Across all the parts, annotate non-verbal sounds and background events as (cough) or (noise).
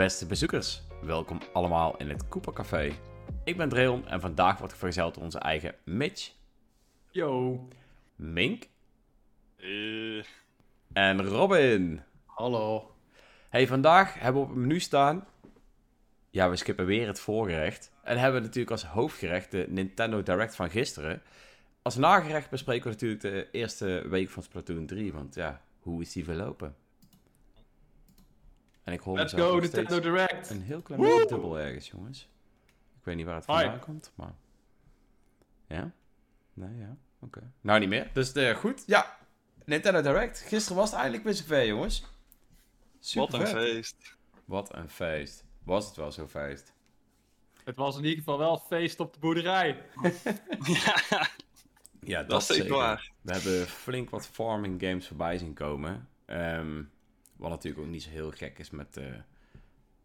Beste bezoekers, welkom allemaal in het Cooper Café. Ik ben Dreon en vandaag wordt vergezeld door onze eigen Mitch, Yo. Mink Eh, en Robin. Hallo. Hey, vandaag hebben we op het menu staan. Ja, we skippen weer het voorgerecht. En hebben we natuurlijk als hoofdgerecht de Nintendo Direct van gisteren. Als nagerecht bespreken we natuurlijk de eerste week van Splatoon 3. Want ja, hoe is die verlopen? En ik hoor Let's go, Nintendo Direct. Een heel klein beetje dubbel ergens, jongens. Ik weet niet waar het vandaan komt, maar... Ja? Nee, ja. Oké. Nou, niet meer. Dus eh, goed. Ja, Nintendo Direct. Gisteren was het eindelijk weer zover, jongens. wat een feest. Wat een feest. Was het wel zo'n feest? Het was in ieder geval wel feest op de boerderij. (laughs) ja, Ja, dat, dat is zeker waar. We hebben flink wat farming games voorbij zien komen. Ehm, wat natuurlijk ook niet zo heel gek is met, eh,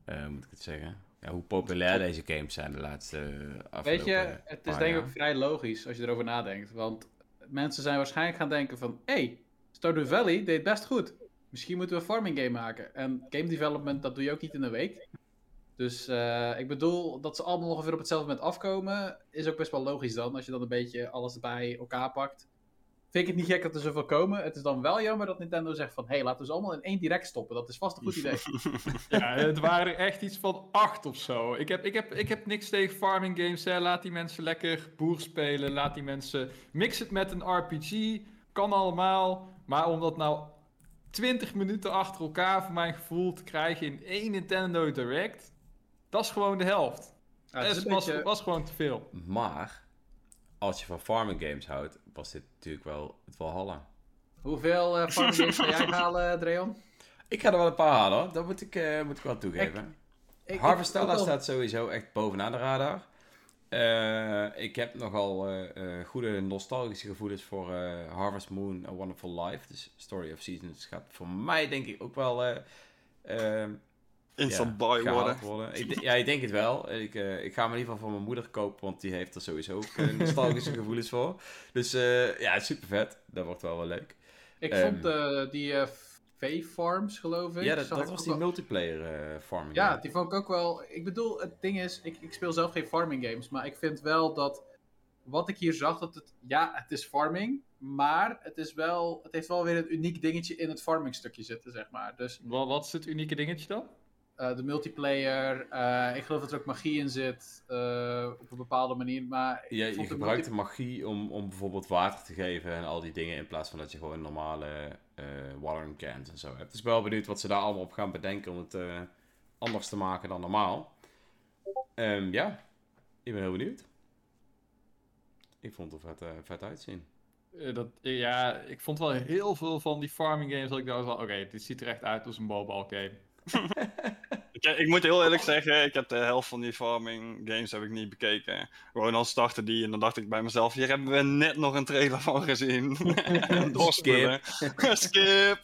eh, moet ik het zeggen, ja, hoe populair deze games zijn de laatste eh, afgelopen Weet je, het is denk ik ook vrij logisch als je erover nadenkt. Want mensen zijn waarschijnlijk gaan denken van... Hé, hey, Stardew Valley deed best goed. Misschien moeten we een farming game maken. En game development, dat doe je ook niet in een week. Dus ik bedoel, dat ze allemaal ongeveer op hetzelfde moment afkomen... is ook best wel logisch dan, als je dan een beetje alles bij elkaar pakt. Vind ik het niet gek dat er zoveel komen. Het is dan wel jammer dat Nintendo zegt van... Hé, hey, laten we ze allemaal in één direct stoppen. Dat is vast een goed idee. (laughs) Ja, het waren er echt iets van acht of zo. Ik heb, ik heb, ik heb niks tegen farming games. Hè. Laat die mensen lekker boer spelen. Laat die mensen... Mix het met een RPG. Kan allemaal. Maar om dat nou 20 minuten achter elkaar, voor mijn gevoel, te krijgen in één Nintendo Direct... Dat is gewoon de helft. Ja, het is was, beetje- was gewoon te veel. Maar, als je van farming games houdt, was dit natuurlijk wel het Valhalla. Hoeveel eh games (laughs) ga jij halen, Dreon? Ik ga er wel een paar halen, hoor. dat moet ik, eh, moet ik wel toegeven. Ik- ik- Harvestella staat sowieso echt bovenaan de radar. Eh, ik heb nogal eh, eh, goede nostalgische gevoelens voor eh, Harvest Moon, A Wonderful Life. Dus Story of Seasons gaat voor mij denk ik ook wel eh, eh, Instant ja, buy worden. Ik, ja, ik denk het wel. Ik, eh, ik ga hem in ieder geval voor mijn moeder kopen, want die heeft er sowieso ook eh, (laughs) nostalgische gevoelens voor. Dus eh, ja, super vet. Dat wordt wel wel leuk. Ik Ehm, vond eh, die eh V-Farms, geloof ik. Ja, dat, zag dat ik was die wel- multiplayer eh, farming. Ja, game. die vond ik ook wel... Ik bedoel, het ding is, ik, ik speel zelf geen farming games, maar ik vind wel dat... Wat ik hier zag, dat het... Ja, het is farming, maar het is wel... Het heeft wel weer een uniek dingetje in het farming stukje zitten, zeg maar. Dus Wat, wat is het unieke dingetje dan? Eh, de multiplayer, eh, ik geloof dat er ook magie in zit, eh, op een bepaalde manier, maar... Ja, je gebruikt de magie om, om bijvoorbeeld water te geven en al die dingen in plaats van dat je gewoon normale eh watering cans en zo hebt. Dus ik ben wel benieuwd wat ze daar allemaal op gaan bedenken om het eh, anders te maken dan normaal. Ehm, ja, ik ben heel benieuwd. Ik vond het er vet, eh, vet uitzien. Eh, dat, ja, ik vond wel heel veel van die farming games dat ik dacht van, oké, dit ziet er echt uit als een mobile game. (laughs) Ik, ik moet heel eerlijk zeggen, ik heb de helft van die farming games heb ik niet bekeken. Gewoon dan startte die en dan dacht ik bij mezelf, hier hebben we net nog een trailer van gezien. (laughs) Doorspelen. (laughs) Skip.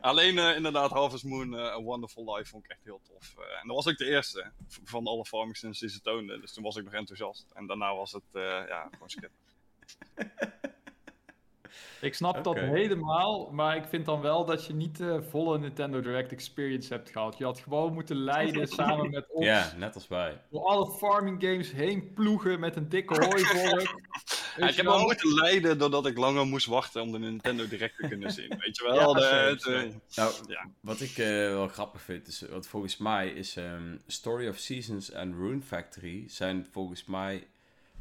Alleen eh, inderdaad Harvest Moon, eh, A Wonderful Life vond ik echt heel tof. Eh, en dat was ook de eerste van alle farming sims die ze toonden. Dus toen was ik nog enthousiast. En daarna was het, eh, ja, gewoon skip. (laughs) Ik snap dat helemaal, maar ik vind dan wel dat je niet de volle Nintendo Direct Experience hebt gehad. Je had gewoon moeten leiden (laughs) samen met ons Ja, net als wij. door alle farming games heen ploegen met een dikke hooivork. (laughs) Ja, ik je heb wel wel? moeten lijden doordat ik langer moest wachten om de Nintendo Direct te kunnen zien. (laughs) Weet je wel? Ja, de, eh. Nou, Ja. wat ik eh, wel grappig vind, is, wat volgens mij is ehm, Story of Seasons en Rune Factory zijn volgens mij,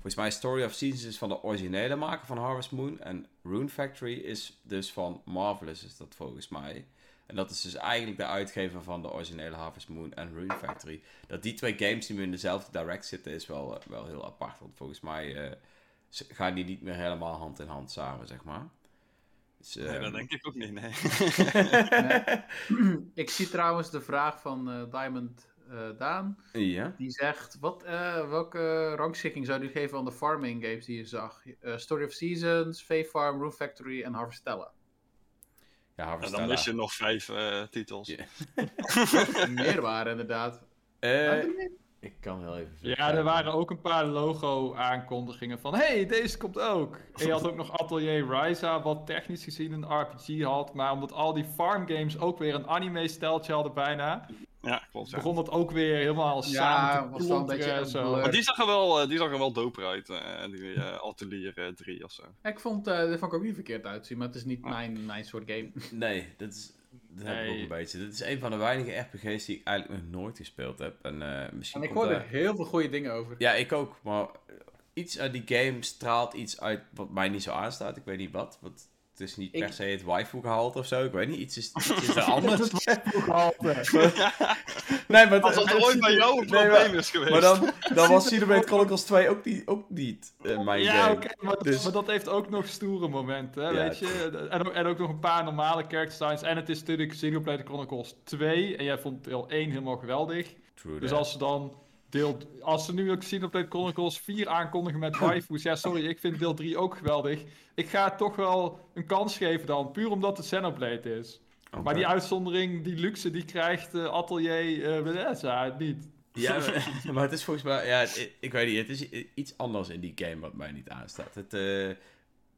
volgens mij Story of Seasons is van de originele maker van Harvest Moon en Rune Factory is dus van Marvelous, is dat volgens mij. En dat is dus eigenlijk de uitgever van de originele Harvest Moon en Rune Factory. Dat die twee games die nu in dezelfde direct zitten is wel, eh, wel heel apart, want volgens mij eh, gaan die niet meer helemaal hand in hand samen, zeg maar. Dus, Nee, ehm, dat denk ik ook niet, nee. (laughs) (laughs) Ik zie trouwens de vraag van eh, Diamond Daan. Ja. Die zegt, wat, eh, welke rangschikking zou u geven aan de farming games die je zag? Eh, Story of Seasons, V-Farm, Rune Factory en Harvestella. Ja, En Harvest dan mis je nog vijf eh, titels. Ja. (laughs) Meer waren inderdaad. Eh, ik kan heel even. Ja, er waren ook een paar logo-aankondigingen van, hey, deze komt ook. En je had ook nog Atelier Ryza, wat technisch gezien een RPG had, maar omdat al die farm games ook weer een anime-steltje hadden bijna, Ja, klopt. Ja. begon dat ook weer helemaal Ja, samen te was wel een beetje zo. Maar die zag er wel, eh, die zag er wel doper uit, eh, die eh, Atelier eh, 3 of zo. Ik vond, eh dit vond ik ook niet verkeerd uitzien, maar het is niet mijn, mijn soort game. (laughs) Nee, dat is... Dat heb ik ook een beetje. Dit is een van de weinige RPG's die ik eigenlijk nog nooit gespeeld heb. En eh, misschien En ik hoorde daar- heel veel goede dingen over. Ja, ik ook. Maar iets uit die game straalt iets uit wat mij niet zo aanstaat. Ik weet niet wat. wat het is niet Ik- per se het waifu gehalte of zo. Ik weet niet. Iets is, iets is (laughs) er anders. (laughs) nee, maar Als dat het- ooit bij jou een Nee, probleem maar- is geweest. Maar dan, dan was Xenoblade Chronicles 2 ook niet, ook niet eh, mijn Ja, oké, maar, Dus- maar dat heeft ook nog stoere momenten, Ja, weet je. En ook, en ook nog een paar normale character designs. En het is natuurlijk Xenoblade Chronicles 2. En jij vond deel 1 helemaal geweldig. True Dus that. als ze dan deel... Als ze nu ook Xenoblade Chronicles 4 aankondigen met waifus... Ja, sorry, ik vind deel 3 ook geweldig. Ik ga het toch wel een kans geven dan. Puur omdat het Xenoblade is. Maar die uitzondering, die luxe, die krijgt eh, Atelier eh Bethesda niet. Ja, maar, (laughs) (laughs) maar het is volgens mij... Ja, ik, weet niet. Het is iets anders in die game wat mij niet aanstaat. Het, eh,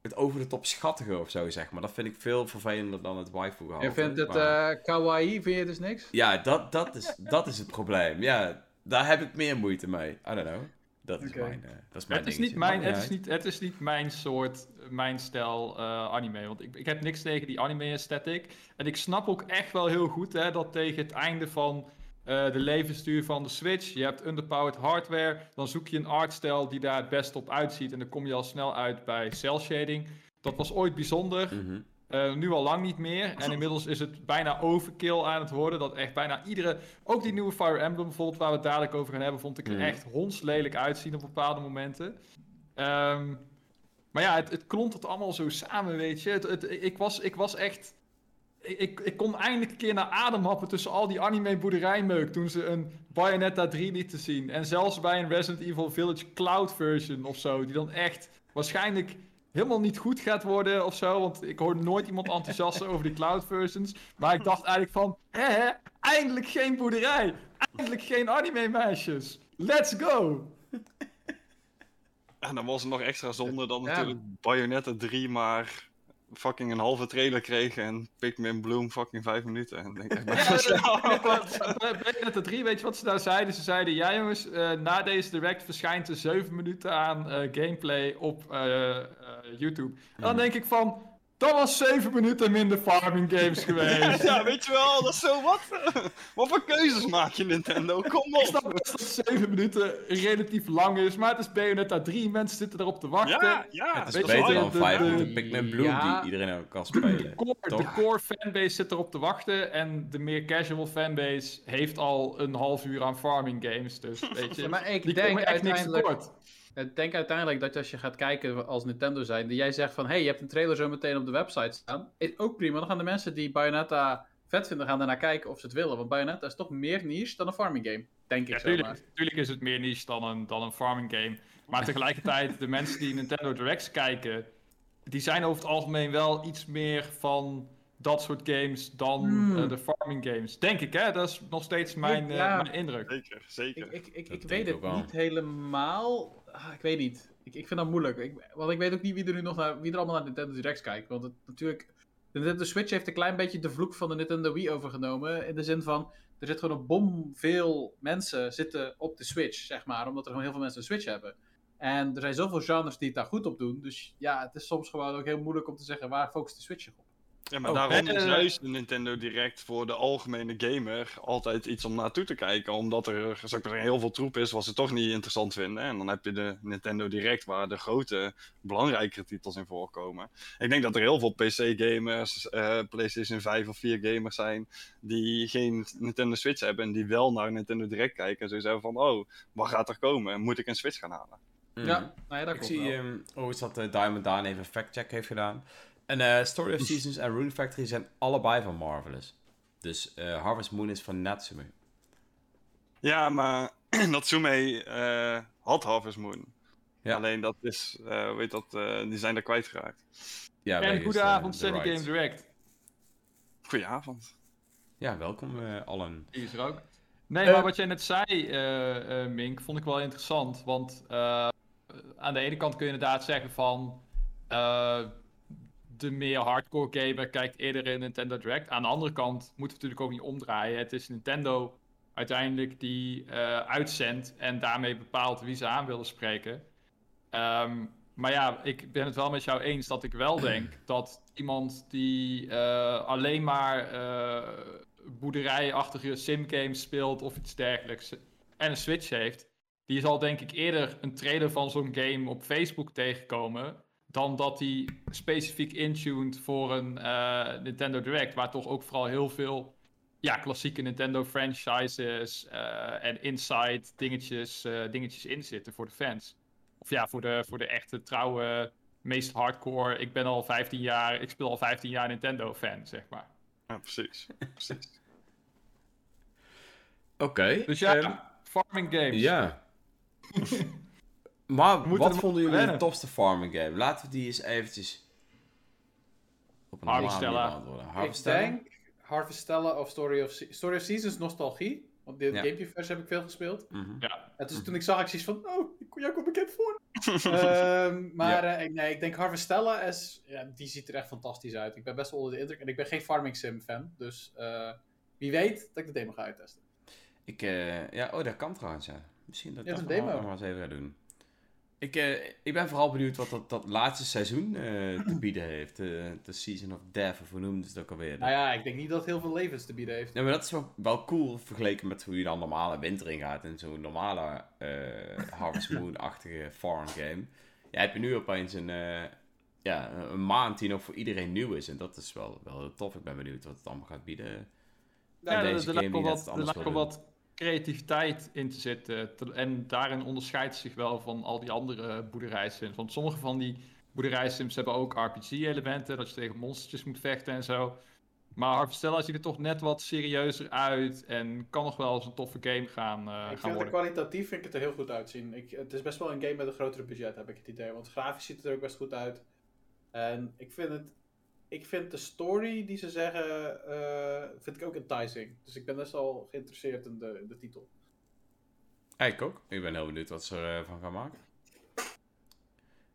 het over de top schattige of zo, zeg maar. Dat vind ik veel vervelender dan het waifu gehalte. Je vindt het maar- eh, kawaii, vind je dus niks? Ja, dat, dat, is, dat is het probleem. Ja, daar heb ik meer moeite mee. I don't know. Dat is mijn, eh, dat is mijn Het is, dingetje. niet mijn, het, is niet, het is niet mijn soort, mijn stijl eh, anime. Want ik, ik heb niks tegen die anime-aesthetic. En ik snap ook echt wel heel goed hè, dat tegen het einde van eh, de levensduur van de Switch... je hebt underpowered hardware, dan zoek je een artstijl die daar het best op uitziet. En dan kom je al snel uit bij cel shading. Dat was ooit bijzonder. mhm. Eh, nu al lang niet meer. En inmiddels is het bijna overkill aan het worden. Dat echt bijna iedere. Ook die nieuwe Fire Emblem bijvoorbeeld, waar we het dadelijk over gaan hebben, vond ik er Mhm. echt hondslelijk uitzien op bepaalde momenten. Ehm, maar ja, het, het klont het allemaal zo samen, weet je. Het, het- ik, was, ik was echt. Ik, ik, kon eindelijk een keer naar adem happen tussen al die anime boerderijmeuk toen ze een Bayonetta 3 lieten zien. En zelfs bij een Resident Evil Village Cloud version of zo, die dan echt waarschijnlijk helemaal niet goed gaat worden of zo. Want ik hoor nooit iemand enthousiast over die cloud versions. Maar ik dacht eigenlijk van, hè, hè, eindelijk geen boerderij. Eindelijk geen anime meisjes. Let's go. En dan was het nog extra zonde dan Ja. natuurlijk Bayonetta 3 maar fucking een halve trailer kreeg en Pikmin Bloom fucking 5 minuten. En denk ik Bij Bayonetta 3, weet je wat ze daar zeiden? Ze zeiden, ja jongens, eh, na deze direct verschijnt er 7 minuten aan eh, gameplay op eh, YouTube. En dan Mhm. denk ik van, dat was 7 minuten minder farming games (laughs) geweest. ja, weet je wel, dat is zo wat. (laughs) wat voor keuzes maak je Nintendo? Kom Ik snap op. best dat 7 minuten relatief lang is, maar het is Bayonetta 3, mensen zitten erop te wachten. Ja, ja. Het is Weet beter dan de- 5 de- minuten Pikmin Bloom Ja. die iedereen ook kan De spelen. core, de core fanbase zit erop te wachten en de meer casual fanbase heeft al een half uur aan farming games. Dus weet je, Ja, (laughs) maar ik die denk komen echt niks uiteindelijk- tekort. Ik denk uiteindelijk dat als je gaat kijken als Nintendo zijn, dat jij zegt van, hey, je hebt een trailer zo meteen op de website staan. Is ook prima, dan gaan de mensen die Bayonetta vet vinden, gaan ernaar kijken of ze het willen. Want Bayonetta is toch meer niche dan een farming game, denk Ja, ik maar. tuurlijk, is het meer niche dan een, dan een farming game. Maar tegelijkertijd, de mensen die Nintendo Directs kijken, die zijn over het algemeen wel iets meer van dat soort games dan Hmm. eh, de farming games. Denk ik, hè? Dat is nog steeds mijn, eh, mijn indruk. Zeker, zeker. Ik, ik, ik, weet ik het niet helemaal. Ah, ik weet niet. Ik, ik vind dat moeilijk. Ik, want ik weet ook niet wie er nu nog naar, wie er allemaal naar Nintendo Directs kijkt. Want het, natuurlijk, de Nintendo Switch heeft een klein beetje de vloek van de Nintendo Wii overgenomen. In de zin van, er zit gewoon een bom veel mensen zitten op de Switch, zeg maar. Omdat er gewoon heel veel mensen een Switch hebben. En er zijn zoveel genres die het daar goed op doen. Dus ja, het is soms gewoon ook heel moeilijk om te zeggen waar focust de Switch op. Ja, maar Oh, daarom is eh, juist de Nintendo Direct voor de algemene gamer altijd iets om naartoe te kijken. Omdat er zou ik maar zeggen, heel veel troep is wat ze toch niet interessant vinden. En dan heb je de Nintendo Direct waar de grote, belangrijkere titels in voorkomen. Ik denk dat er heel veel PC-gamers, eh, PlayStation 5 of 4 gamers zijn die geen Nintendo Switch hebben en die wel naar Nintendo Direct kijken. En zo zeggen van, oh, wat gaat er komen? Moet ik een Switch gaan halen? Ja, nou ja, dat Ik zie wel. ehm oh, is dat eh, Diamond Daan even een fact-check heeft gedaan. En eh, Story of Seasons en Rune Factory zijn allebei van Marvelous. Dus eh, Harvest Moon is van Natsume. Ja, maar (clears throat) Natsume eh had Harvest Moon. Ja. Alleen dat is, eh weet dat, eh, die zijn er kwijtgeraakt. Ja, En goedenavond, de Sandy Game. Direct. Goedenavond. Ja, welkom eh, allen. Die is er ook. Nee, maar wat jij net zei, eh, eh, Mink, vond ik wel interessant. Want eh, aan de ene kant kun je inderdaad zeggen van... de meer hardcore gamer kijkt eerder in Nintendo Direct. Aan de andere kant moeten we natuurlijk ook niet omdraaien. Het is Nintendo uiteindelijk die eh, uitzendt en daarmee bepaalt wie ze aan willen spreken. Ehm, maar ja, ik ben het wel met jou eens dat ik wel denk (clears throat) dat iemand die eh, alleen maar uh, boerderijachtige simgames speelt of iets dergelijks en een Switch heeft, die zal denk ik eerder een trailer van zo'n game op Facebook tegenkomen dan dat hij specifiek intuned voor een uh, Nintendo Direct, waar toch ook vooral heel veel ja, klassieke Nintendo franchises uh, en inside dingetjes, uh, dingetjes in zitten voor de fans. Of ja, voor de, voor de echte trouwe, meest hardcore. Ik ben al 15 jaar, ik speel al 15 jaar Nintendo fan, zeg maar. Ja, precies. precies. (laughs) Oké. Okay, dus ja, um, farming games. Ja. (laughs) maar wat vonden jullie de tofste farming game? Laten we die eens eventjes op een Harvestella. beantwoorden. Harvestella? Ik denk Harvestella of Story of, Se Story of Seasons nostalgie. Want de ja. Gamecube-versie heb ik veel gespeeld. Mm -hmm. ja. En dus toen ik zag, ik zoiets van, oh, jij komt bekend voor. um, (laughs) maar ja. uh, nee, ik denk Harvestella, is, ja, die ziet er echt fantastisch uit. Ik ben best wel onder de indruk. En ik ben geen Farming Sim fan. Dus uh, wie weet dat ik de demo ga uittesten. Ik, uh, ja, oh, dat kan trouwens, ja. Misschien dat ja, ik dat nog maar eens even ga doen. Ik, uh, ik ben vooral benieuwd wat dat, dat laatste seizoen uh, te (clears throat) bieden heeft. De uh, Season of Death, of hoe noemden ze het ook alweer? Nou ja, ik denk niet dat het heel veel levens te bieden heeft. Ja, maar dat is wel, wel cool vergeleken met hoe je dan normale winter in zo'n normale Harvest (laughs) Moon-achtige farm game. Ja, heb je nu opeens een, ja, een maand die nog voor iedereen nieuw is. En dat is wel, wel tof. Ik ben benieuwd wat het allemaal gaat bieden. Ja, lijkt wel wat creativiteit in te zitten. En daarin onderscheidt zich wel van al die andere boerderijsims. Want sommige van die boerderijsims hebben ook RPG-elementen, dat je tegen monstertjes moet vechten en zo. Maar Harvestella ziet er toch net wat serieuzer uit en kan nog wel eens een toffe game gaan, uh, ik gaan vind worden. Het kwalitatief vind ik het er heel goed uitzien. Ik, het is best wel een game met een grotere budget, heb ik het idee. Want grafisch ziet het er ook best goed uit. En ik vind het ik vind de story die ze zeggen, uh, vind ik ook enticing. Dus ik ben best wel geïnteresseerd in de, in de titel. Ik ook. Ik ben heel benieuwd wat ze ervan gaan maken.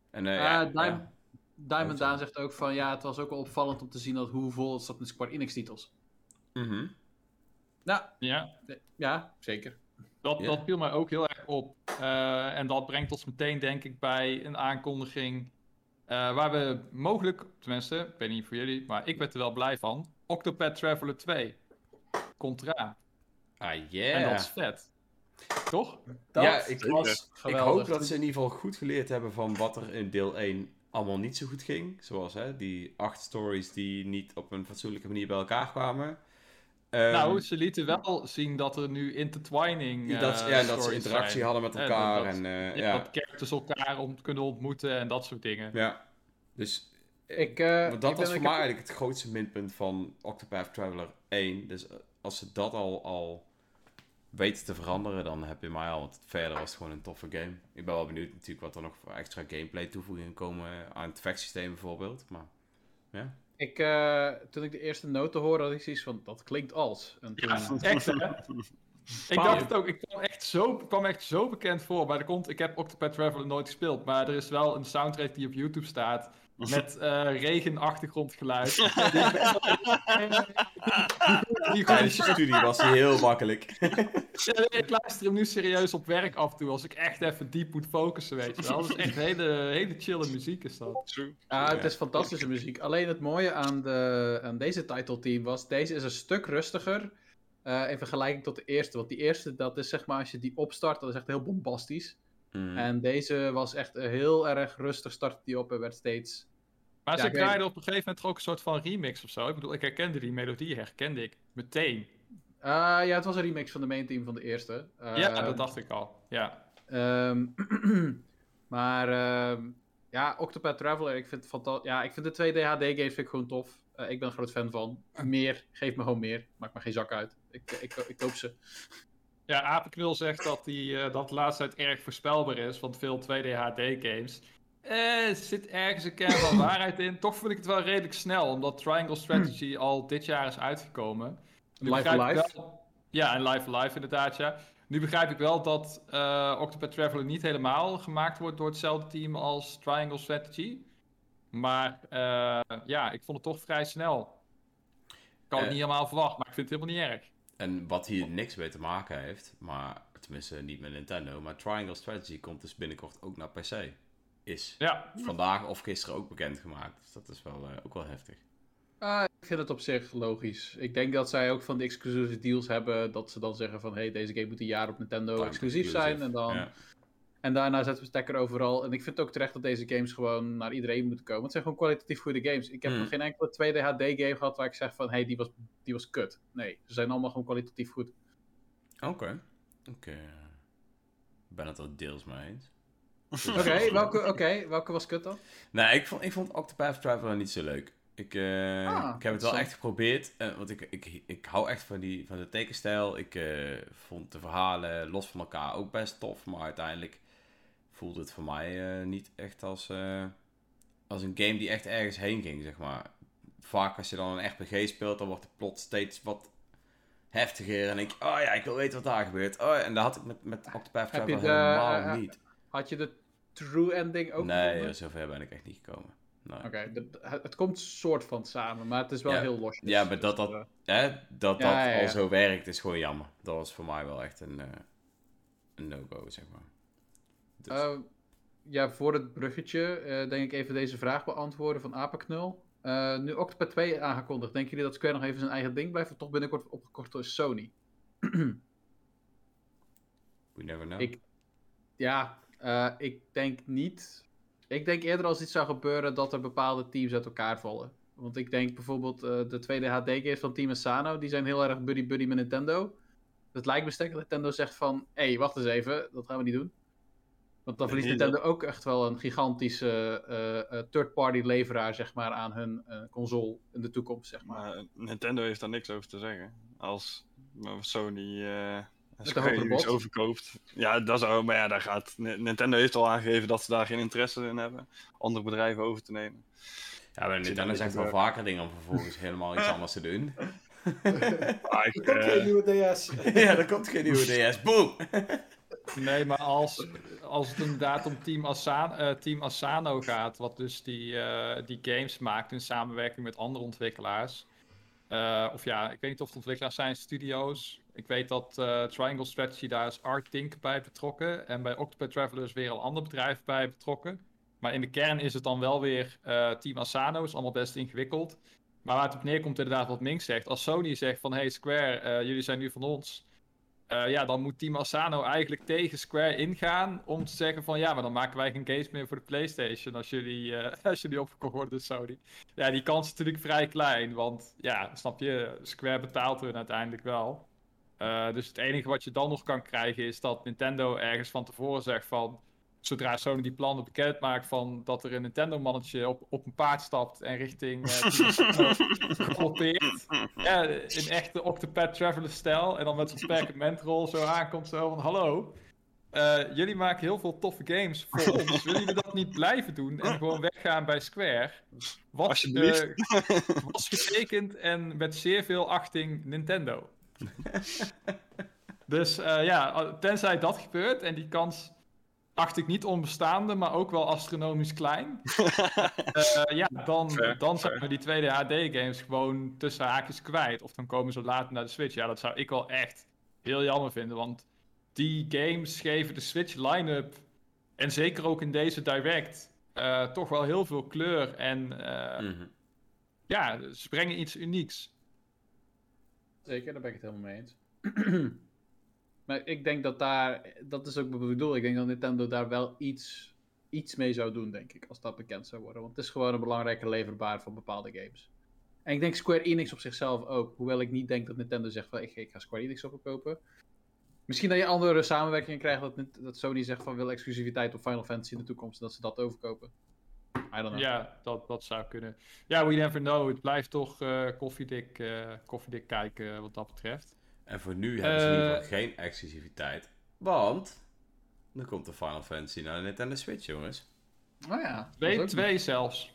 En, uh, ja, Diamond. Diamond Daan zegt ook van, ja, het was ook wel opvallend om te zien dat hoe vol het zat met Square Enix titels. Mm -hmm. Nou, ja. ja, zeker. Dat, yeah. dat viel mij ook heel erg op. Uh, en dat brengt ons meteen, denk ik, bij een aankondiging uh, waar we mogelijk, tenminste, ik weet niet voor jullie, maar ik werd er wel blij van. Octopath Traveler 2. Contra. Ah, yeah. En dat is vet. Toch? Dat ja, ik, was, ik hoop dat ze in ieder geval goed geleerd hebben van wat er in deel 1 allemaal niet zo goed ging. Zoals hè, die acht stories die niet op een fatsoenlijke manier bij elkaar kwamen. Um, nou, ze lieten wel zien dat er nu intertwining. Uh, dat, ja, dat ze interactie zijn. hadden met elkaar. En, dat, en, uh, ja, ja. dat characters elkaar om kunnen ontmoeten en dat soort dingen. Ja, dus. Ik, uh, dat ik was ben, voor mij eigenlijk het grootste minpunt van Octopath Traveler 1. Dus als ze dat al, al weten te veranderen, dan heb je mij al. Want verder was het gewoon een toffe game. Ik ben wel benieuwd natuurlijk wat er nog voor extra gameplay toevoegingen komen aan het vechtsysteem bijvoorbeeld. Maar ja. Ik, uh, toen ik de eerste noten hoorde, had ik zoiets van, dat klinkt als. En toen, ja, (laughs) echt hè? ik dacht het ook, ik kwam echt, zo, kwam echt zo bekend voor. Maar er komt, ik heb Octopath Traveler nooit gespeeld, maar er is wel een soundtrack die op YouTube staat. Met uh, (laughs) regen-achtergrondgeluid. (laughs) Tijdens je studie was hij heel makkelijk. (laughs) ja, ik luister hem nu serieus op werk af en toe, als ik echt even diep moet focussen, weet je wel. Dat is echt hele, hele chille muziek is dat. True. Ja, het is fantastische muziek. Alleen het mooie aan, de, aan deze title team was, deze is een stuk rustiger uh, in vergelijking tot de eerste. Want die eerste, dat is zeg maar, als je die opstart, dat is echt heel bombastisch. Mm. En deze was echt heel erg rustig, startte die op en werd steeds... Maar ze draaiden op een gegeven moment ook een soort van remix of zo. Ik bedoel, ik herkende die melodie, herkende ik meteen. Uh, ja, het was een remix van de main team van de eerste. Uh, ja, dat dacht ik al, ja. Um, (clears throat) maar uh, ja, Octopath Traveler, ik vind, het ja, ik vind de 2D HD-games vind ik gewoon tof. Uh, ik ben een groot fan van. Meer, geef me gewoon meer. Maakt me geen zak uit. Ik, ik, ik, ik koop ze. Ja, Apenknul zegt dat, die, uh, dat de laatste tijd erg voorspelbaar is, want veel 2D HD-games. Eh, er zit ergens een kern van waarheid in. Toch vind ik het wel redelijk snel, omdat Triangle Strategy al dit jaar is uitgekomen. Nu live Live? Wel... Ja, en Live Live inderdaad, ja. Nu begrijp ik wel dat uh, Octopath Traveler niet helemaal gemaakt wordt door hetzelfde team als Triangle Strategy. Maar uh, ja, ik vond het toch vrij snel. Ik had het niet helemaal verwacht, maar ik vind het helemaal niet erg. En wat hier niks mee te maken heeft, maar tenminste niet met Nintendo, maar Triangle Strategy komt dus binnenkort ook naar PC. Is Ja, vandaag of gisteren ook bekendgemaakt. Dus dat is wel, eh, ook wel heftig. Ah, ik vind het op zich logisch. Ik denk dat zij ook van de exclusieve deals hebben. Dat ze dan zeggen van hey, deze game moet een jaar op Nintendo Time exclusief exclusive. zijn. En, dan, Ja. en daarna zetten we stekker overal. En ik vind het ook terecht dat deze games gewoon naar iedereen moeten komen. Het zijn gewoon kwalitatief goede games. Ik heb Mm. nog geen enkele 2D HD game gehad waar ik zeg van hey, die was, die was kut. Nee, ze zijn allemaal gewoon kwalitatief goed. Oké. Oké. Ik ben het er deels mee eens. (laughs) Oké, welke, oké, welke was kut dan? Nee, ik vond, ik vond Octopath Traveler niet zo leuk. Ik, eh, Ah, ik heb het wel echt geprobeerd. eh, want ik, ik, ik hou echt van, die, van de tekenstijl. Ik eh, vond de verhalen los van elkaar ook best tof. Maar uiteindelijk voelde het voor mij niet echt als, als een game die echt ergens heen ging, zeg maar. Vaak als je dan een RPG speelt, dan wordt de plot steeds wat heftiger. En ik, oh ja, ik wil weten wat daar gebeurt. Oh, ja, en dat had ik met, met Octopath Traveler helemaal niet. Had je de true ending ook Nee, gevonden? zover ben ik echt niet gekomen. Nee. Oké, het, komt soort van samen, maar het is wel Ja. heel los. Ja, maar dat dat- eh, Hè, dat dat Ja, ja, ja. al zo werkt is gewoon jammer. Dat was voor mij wel echt een, eh, een no-go, zeg maar. Dus- Eh, ja, voor het bruggetje eh, denk ik even deze vraag beantwoorden van Apenknul. Nu Octopath 2 aangekondigd, denken jullie dat Square nog even zijn eigen ding blijft of toch binnenkort opgekocht door Sony? (clears throat) we never know. ik- Ja, eh, ik denk niet. Ik denk eerder als iets zou gebeuren dat er bepaalde teams uit elkaar vallen. Want ik denk bijvoorbeeld eh, de tweede HD-games van Team Asano, die zijn heel erg buddy-buddy met Nintendo. Het lijkt me sterk dat Nintendo zegt van, hé, hey, wacht eens even, dat gaan we niet doen. Want dan verliest dat- Nintendo ook echt wel een gigantische eh, third-party leveraar, zeg maar, aan hun console in de toekomst, zeg maar. Maar Nintendo heeft daar niks over te zeggen. Als Sony eh hogere bod. overkoopt. Ja, dat zou, maar ja, daar gaat. Ni- Nintendo heeft al aangegeven dat ze daar geen interesse in hebben. Andere bedrijven over te nemen. ja, maar Nintendo dan zegt wel vaker dingen om vervolgens helemaal iets (laughs) anders te doen. (laughs) Ah, ik, Er komt eh, geen nieuwe DS. (laughs) ja, er komt geen nieuwe DS. Boom! Nee, maar als, als het inderdaad om Team, Asano, eh, Team Asano gaat, wat dus die, eh, die games maakt in samenwerking met andere ontwikkelaars. Eh, of ja, ik weet niet of het ontwikkelaars zijn, studio's. Ik weet dat eh, Triangle Strategy daar is Art Dink bij betrokken. En bij Octopath Traveler is weer een ander bedrijf bij betrokken. Maar in de kern is het dan wel weer eh, Team Asano. Is allemaal best ingewikkeld. Maar waar het op neerkomt, inderdaad, wat Mink zegt. Als Sony zegt van hey Square, eh, jullie zijn nu van ons. Ja, dan moet Team Asano eigenlijk tegen Square ingaan om te zeggen van ja, maar dan maken wij geen games meer voor de PlayStation als jullie, (laughs) als jullie opgekocht worden door Sony. Ja, die kans is natuurlijk vrij klein, want ja, snap je, Square betaalt hun uiteindelijk wel. Eh, dus het enige wat je dan nog kan krijgen is dat Nintendo ergens van tevoren zegt van zodra Sony die plannen bekend maakt van dat er een Nintendo-mannetje op, op een paard stapt en richting eh, (laughs) galoppeert. Ja, in echte Octopath Traveler-stijl. En dan met zo'n perkamentrol zo aankomt zo van... Hallo, eh, jullie maken heel veel toffe games voor ons. (laughs) Willen jullie dat niet blijven doen en gewoon weggaan bij Square? Wat eh, was getekend en met zeer veel achting Nintendo. (laughs) dus eh, ja, tenzij dat gebeurt en die kans acht ik niet onbestaande, maar ook wel astronomisch klein. (laughs) Eh, ja, dan, Fair, dan zijn we die tweede HD-games gewoon tussen haakjes kwijt. Of dan komen ze later naar de Switch. Ja, dat zou ik wel echt heel jammer vinden. Want die games geven de Switch line-up, en zeker ook in deze Direct, eh, toch wel heel veel kleur. En eh, Mhm. ja, ze brengen iets unieks. Zeker, daar ben ik het helemaal mee eens. (clears throat) maar ik denk dat daar, dat is ook wat bedoel, ik denk dat Nintendo daar wel iets, iets mee zou doen, denk ik, als dat bekend zou worden. Want het is gewoon een belangrijke leverbaar van bepaalde games. En ik denk Square Enix op zichzelf ook, hoewel ik niet denk dat Nintendo zegt van ik, ga Square Enix opkopen. Misschien dat je andere samenwerkingen krijgt, dat, dat Sony zegt van wil exclusiviteit op Final Fantasy in de toekomst, en dat ze dat overkopen. I don't know. Ja, dat, dat zou kunnen. Ja, we never know. Het blijft toch eh koffiedik, eh, koffiedik kijken eh, wat dat betreft. En voor nu hebben ze in ieder geval geen exclusiviteit. Want er komt de Final Fantasy naar de Nintendo Switch, jongens. Oh ja. dat is Twee, ook twee zelfs.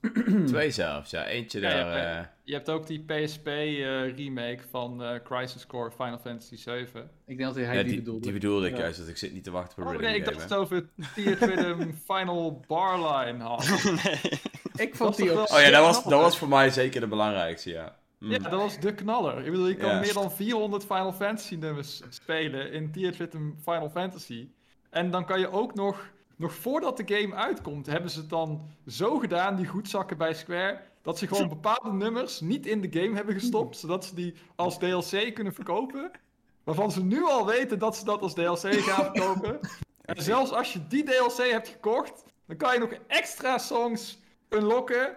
(clears throat) Twee zelfs, ja. Eentje Ja, daar... ja, eh, Je hebt ook die PSP eh, remake van eh, Crisis Core Final Fantasy 7. Ik denk dat hij ja, die, die, bedoelde. die bedoelde ik Ja. juist, dat ik zit niet te wachten op Oh nee, ik dacht het over Tears (laughs) Rhythm Final Barline had. nee. Ik vond die ook Oh ja, dat was, dat was voor mij zeker de belangrijkste, ja. Mm. Ja, dat was de knaller. Ik bedoel, je kan Ja. meer dan 400 Final Fantasy nummers spelen in Teenage Rhythm Final Fantasy. En dan kan je ook nog, nog voordat de game uitkomt, hebben ze het dan zo gedaan, die goedzakken bij Square, dat ze gewoon bepaalde nummers niet in de game hebben gestopt, zodat ze die als DLC kunnen verkopen. Waarvan ze nu al weten dat ze dat als DLC gaan (laughs) verkopen. En zelfs als je die DLC hebt gekocht, dan kan je nog extra songs unlocken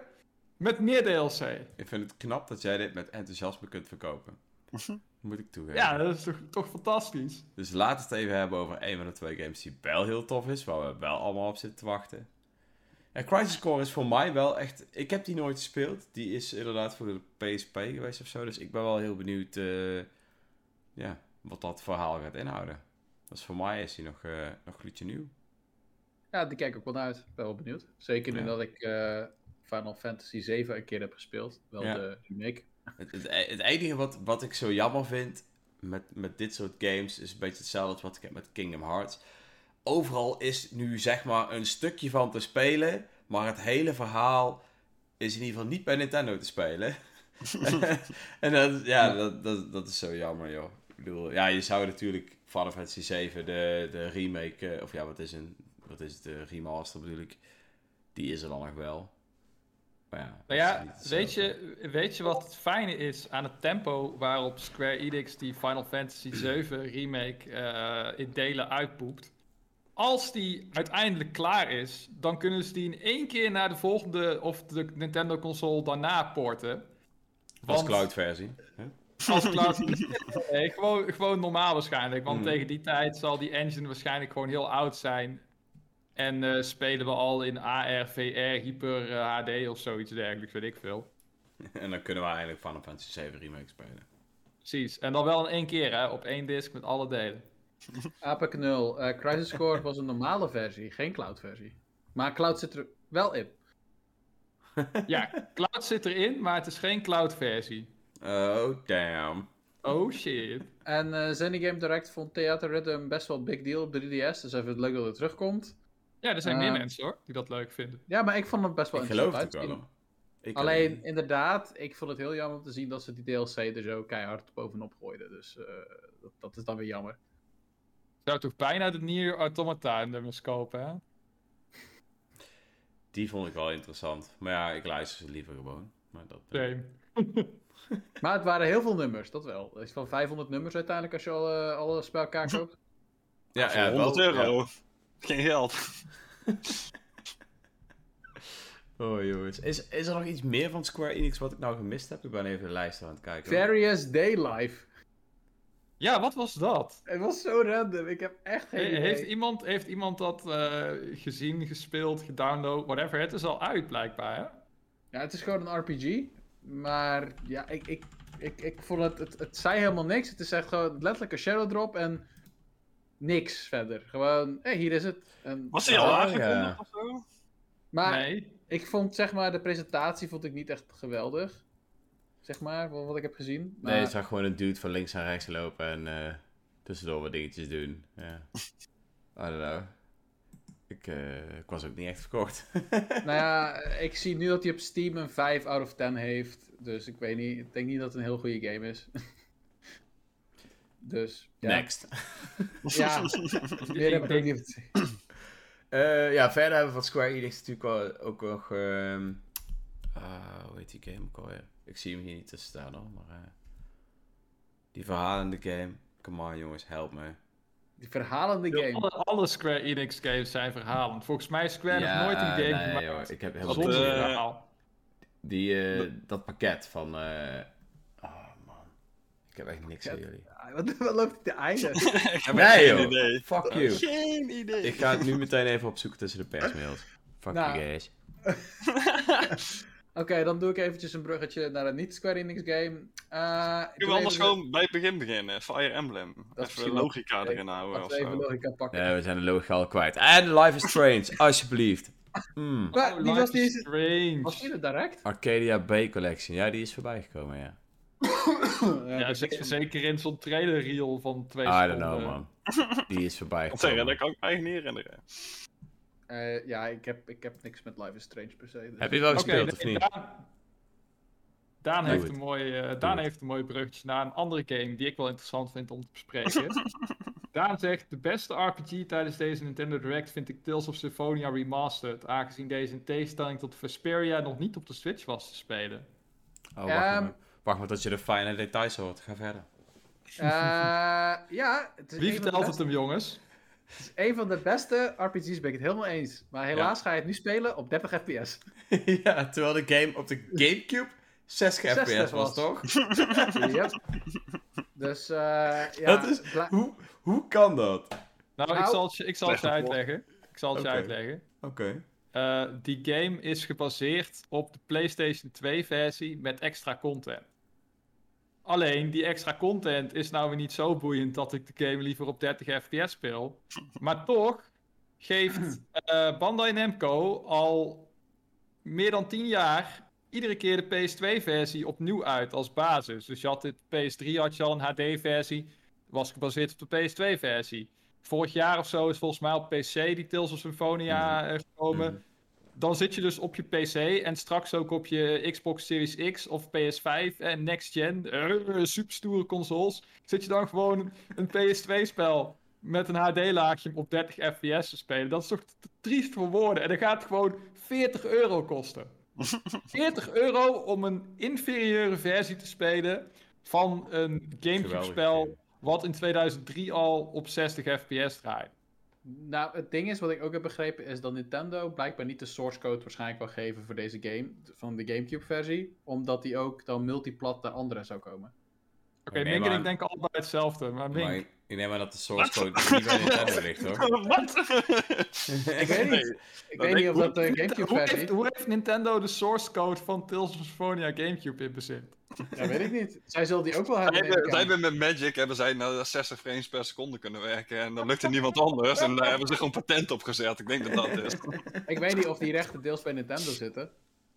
met meer DLC. Ik vind het knap dat jij dit met enthousiasme kunt verkopen. (laughs) Moet ik toegeven. Ja, dat is toch, toch fantastisch. Dus laten we het even hebben over een van de twee games die wel heel tof is, waar we wel allemaal op zitten te wachten. En Crisis Core is voor mij wel echt... Ik heb die nooit gespeeld. Die is inderdaad voor de PSP geweest of zo. Dus ik ben wel heel benieuwd eh, ja, wat dat verhaal gaat inhouden. Dus voor mij is die nog, eh nog gloedje nieuw. Ja, die kijk ik ook wel naar uit. Ik ben wel benieuwd. Zeker nu Ja. dat ik eh, Final Fantasy 7 een keer heb gespeeld. Wel Ja. de remake. Het, het, e- het enige wat, wat ik zo jammer vind met, met dit soort games is een beetje hetzelfde als wat ik heb met Kingdom Hearts. Overal is nu zeg maar een stukje van te spelen, maar het hele verhaal is in ieder geval niet bij Nintendo te spelen. (laughs) (laughs) en dat, ja, dat, dat, dat is zo jammer, joh. Ik bedoel, ja, je zou natuurlijk Final Fantasy 7, de, de remake, eh, of ja, wat is, een, wat is het, de remaster bedoel ik, die is er dan nog wel. Maar ja, Nou ja, weet je, weet je wat het fijne is aan het tempo waarop Square Enix die Final Fantasy (clears throat) 7 remake eh, in delen uitpoept? Als die uiteindelijk klaar is, dan kunnen ze die in één keer naar de volgende of de Nintendo console daarna porten. Als Want- cloud versie. (laughs) Als cloud. (laughs) nee, gewoon, gewoon normaal waarschijnlijk. Want Hmm. tegen die tijd zal die engine waarschijnlijk gewoon heel oud zijn. En eh, spelen we al in AR, VR, Hyper eh, HD of zoiets dergelijks, weet ik veel. (laughs) En dan kunnen we eigenlijk Final Fantasy 7 Remake spelen. Precies. En dan wel in één keer, hè? Op één disc met alle delen. (laughs) Apex 0. eh, Crisis Core was een normale versie, geen cloud versie. Maar cloud zit er wel in. (laughs) Ja, cloud zit erin, maar het is geen cloud versie. Oh, damn. Oh shit. En eh Zenny Game Direct vond Theater Rhythm best wel een big deal op 3DS. Dus even het leuk dat het terugkomt. Ja, er zijn Eh, meer mensen hoor, die dat leuk vinden. Ja, maar ik vond het best wel Ik geloof het wel. uitzien. hoor. Ik Alleen, ook. inderdaad, ik vond het heel jammer om te zien dat ze die DLC er zo keihard bovenop gooiden. Dus eh, dat, dat is dan weer jammer. Zou toch bijna de Nier Automata nummers kopen, hè? Die vond ik wel interessant. Maar ja, ik luister ze liever gewoon. Maar dat, eh, Same. (laughs) Maar het waren heel veel nummers, dat wel. Het is van 500 nummers uiteindelijk als je alle, alles bij elkaar koopt. ja, ja, 100 wel- euro. ja. Geen geld. (laughs) Oh jongens. Is, is er nog iets meer van Square Enix wat ik nou gemist heb? Ik ben even de lijst aan het kijken. Various Day Life. Ja, wat was dat? Het was zo random, ik heb echt geen He- idee. heeft, iemand, heeft iemand dat eh, gezien, gespeeld, gedownload, whatever? Het is al uit blijkbaar, hè? Ja, het is gewoon een RPG. Maar ja, ik, ik, ik, ik vond het, het, het zei helemaal niks. Het is echt gewoon letterlijk een shadow drop en niks verder. Gewoon, hé, hier is het. En, Was hij al Oh, aangekondigd ja. of zo? maar nee. ik vond zeg maar, de presentatie vond ik niet echt geweldig. Zeg maar, wat, wat ik heb gezien. Maar, Nee, je zag gewoon een dude van links naar rechts lopen en eh, tussendoor wat dingetjes doen. Ja. (laughs) I don't know. Ik, eh, ik was ook niet echt verkocht. (laughs) Nou ja, (laughs) ik zie nu dat hij op Steam een 5 out of 10 heeft. Dus ik weet niet, ik denk niet dat het een heel goede game is. Dus, ja. Next. (laughs) Ja, meer heb ik ook niet te. Eh, ja, verder hebben we van Square Enix natuurlijk wel, ook nog... ehm ah, hoe heet die game ook alweer? Ik zie hem hier niet tussen staan hoor, maar... eh, die verhalende game. Come on jongens, help me. Die verhalende game. Alle, alle Square Enix games zijn verhalend. Volgens mij is Square nog nooit een game nee, gemaakt joh, ik heb helemaal zonder verhaal. Die, eh, dat pakket van... oh. Ik heb echt niks aan jullie. (laughs) Wat, wat loopt het te einde? (laughs) ik heb Nee joh, idee. fuck you. Geen idee. Ik ga het nu meteen even opzoeken tussen de persmails. Fuck Nou, you guys. (laughs) Oké, dan doe ik eventjes een bruggetje naar een niet-Square Enix game. Eh, Kunnen we anders even- gewoon bij het begin beginnen? Fire Emblem. is even logica erin houden of we even zo. logica pakken. Ja, we zijn de logica al kwijt. En Life is Strange, alsjeblieft. Hmm. Maar Oh, die Life was is niet... Strange. Was die er direct? Arcadia B Collection, ja, die is voorbij gekomen, ja. (laughs) Ja, zeker in zo'n trailer reel van twee I seconden. don't know, man. Die is voorbij Wat zeggen, gekomen. dat kan ik me eigenlijk niet herinneren. Eh, ja, ik heb, ik heb niks met Life is Strange per se. dus- Heb je wel gespeeld, of nee, niet? Daan, heeft een, mooi, Daan het. heeft een mooi bruggetje naar een andere game die ik wel interessant vind om te bespreken. (laughs) Daan zegt, de beste RPG tijdens deze Nintendo Direct vind ik Tales of Symphonia Remastered, aangezien deze in tegenstelling tot Vesperia nog niet op de Switch was te spelen. Oh, wacht, Ehm. Wacht maar tot je de fijne details hoort. Ga verder. Eh, ja, het is, Wie vertelt het beste, hem, jongens? het is een van de beste RPG's, ben ik het helemaal eens. Maar helaas ga je het nu spelen op 30 fps. (laughs) ja, terwijl de game op de Gamecube 60 60 fps was, was. toch? (laughs) Yep. Dus eh, ja, Dat is- Hoe, hoe kan dat? Nou, ik Nou, zal het je, ik zal het je uitleggen. Ik zal het je Oké. uitleggen. Oké. Eh, die game is gebaseerd op de PlayStation 2 versie met extra content. Alleen, die extra content is nou weer niet zo boeiend dat ik de game liever op 30 fps speel. Maar toch geeft eh, Bandai Namco al meer dan 10 jaar iedere keer de PS2-versie opnieuw uit als basis. Dus je had dit PS3 had je al een HD-versie, was gebaseerd op de PS2-versie. Vorig jaar of zo is volgens mij op PC die Tales of Symphonia eh, gekomen. Mhm. Dan zit je dus op je PC en straks ook op je Xbox Series X of PS5 en Next Gen, eh, superstoere consoles. Zit je dan gewoon een PS2-spel met een HD-laagje op 30 FPS te spelen. Dat is toch triest voor woorden. En dan gaat gewoon 40 euro kosten. (laughs) 40 euro om een inferieure versie te spelen van een Gamecube-spel wat in 2003 al op 60 fps draait. Nou, het ding is, wat ik ook heb begrepen, is dat Nintendo blijkbaar niet de source code waarschijnlijk wil geven voor deze game, van de Gamecube-versie, omdat die ook dan multiplat naar andere zou komen. Oké, Ik neem Mink en ik denken allebei hetzelfde, maar Mink... Maar ik, ik neem aan dat de source code niet bij Nintendo ligt, hoor. (laughs) Wat? Ik weet niet. Ik weet niet of dat de Hoe Gamecube-versie... heeft, hoe heeft Nintendo de source code van Tales of Symphonia Gamecube in bezit? Ja, weet ik niet. Zij zullen die ook wel hebben. zij hebben met Magic hebben zij naar 60 frames per seconde kunnen werken. En dan lukte niemand anders. En daar hebben ze gewoon patent op gezet. Ik denk dat dat is. Ik weet niet of die rechten deels bij Nintendo zitten.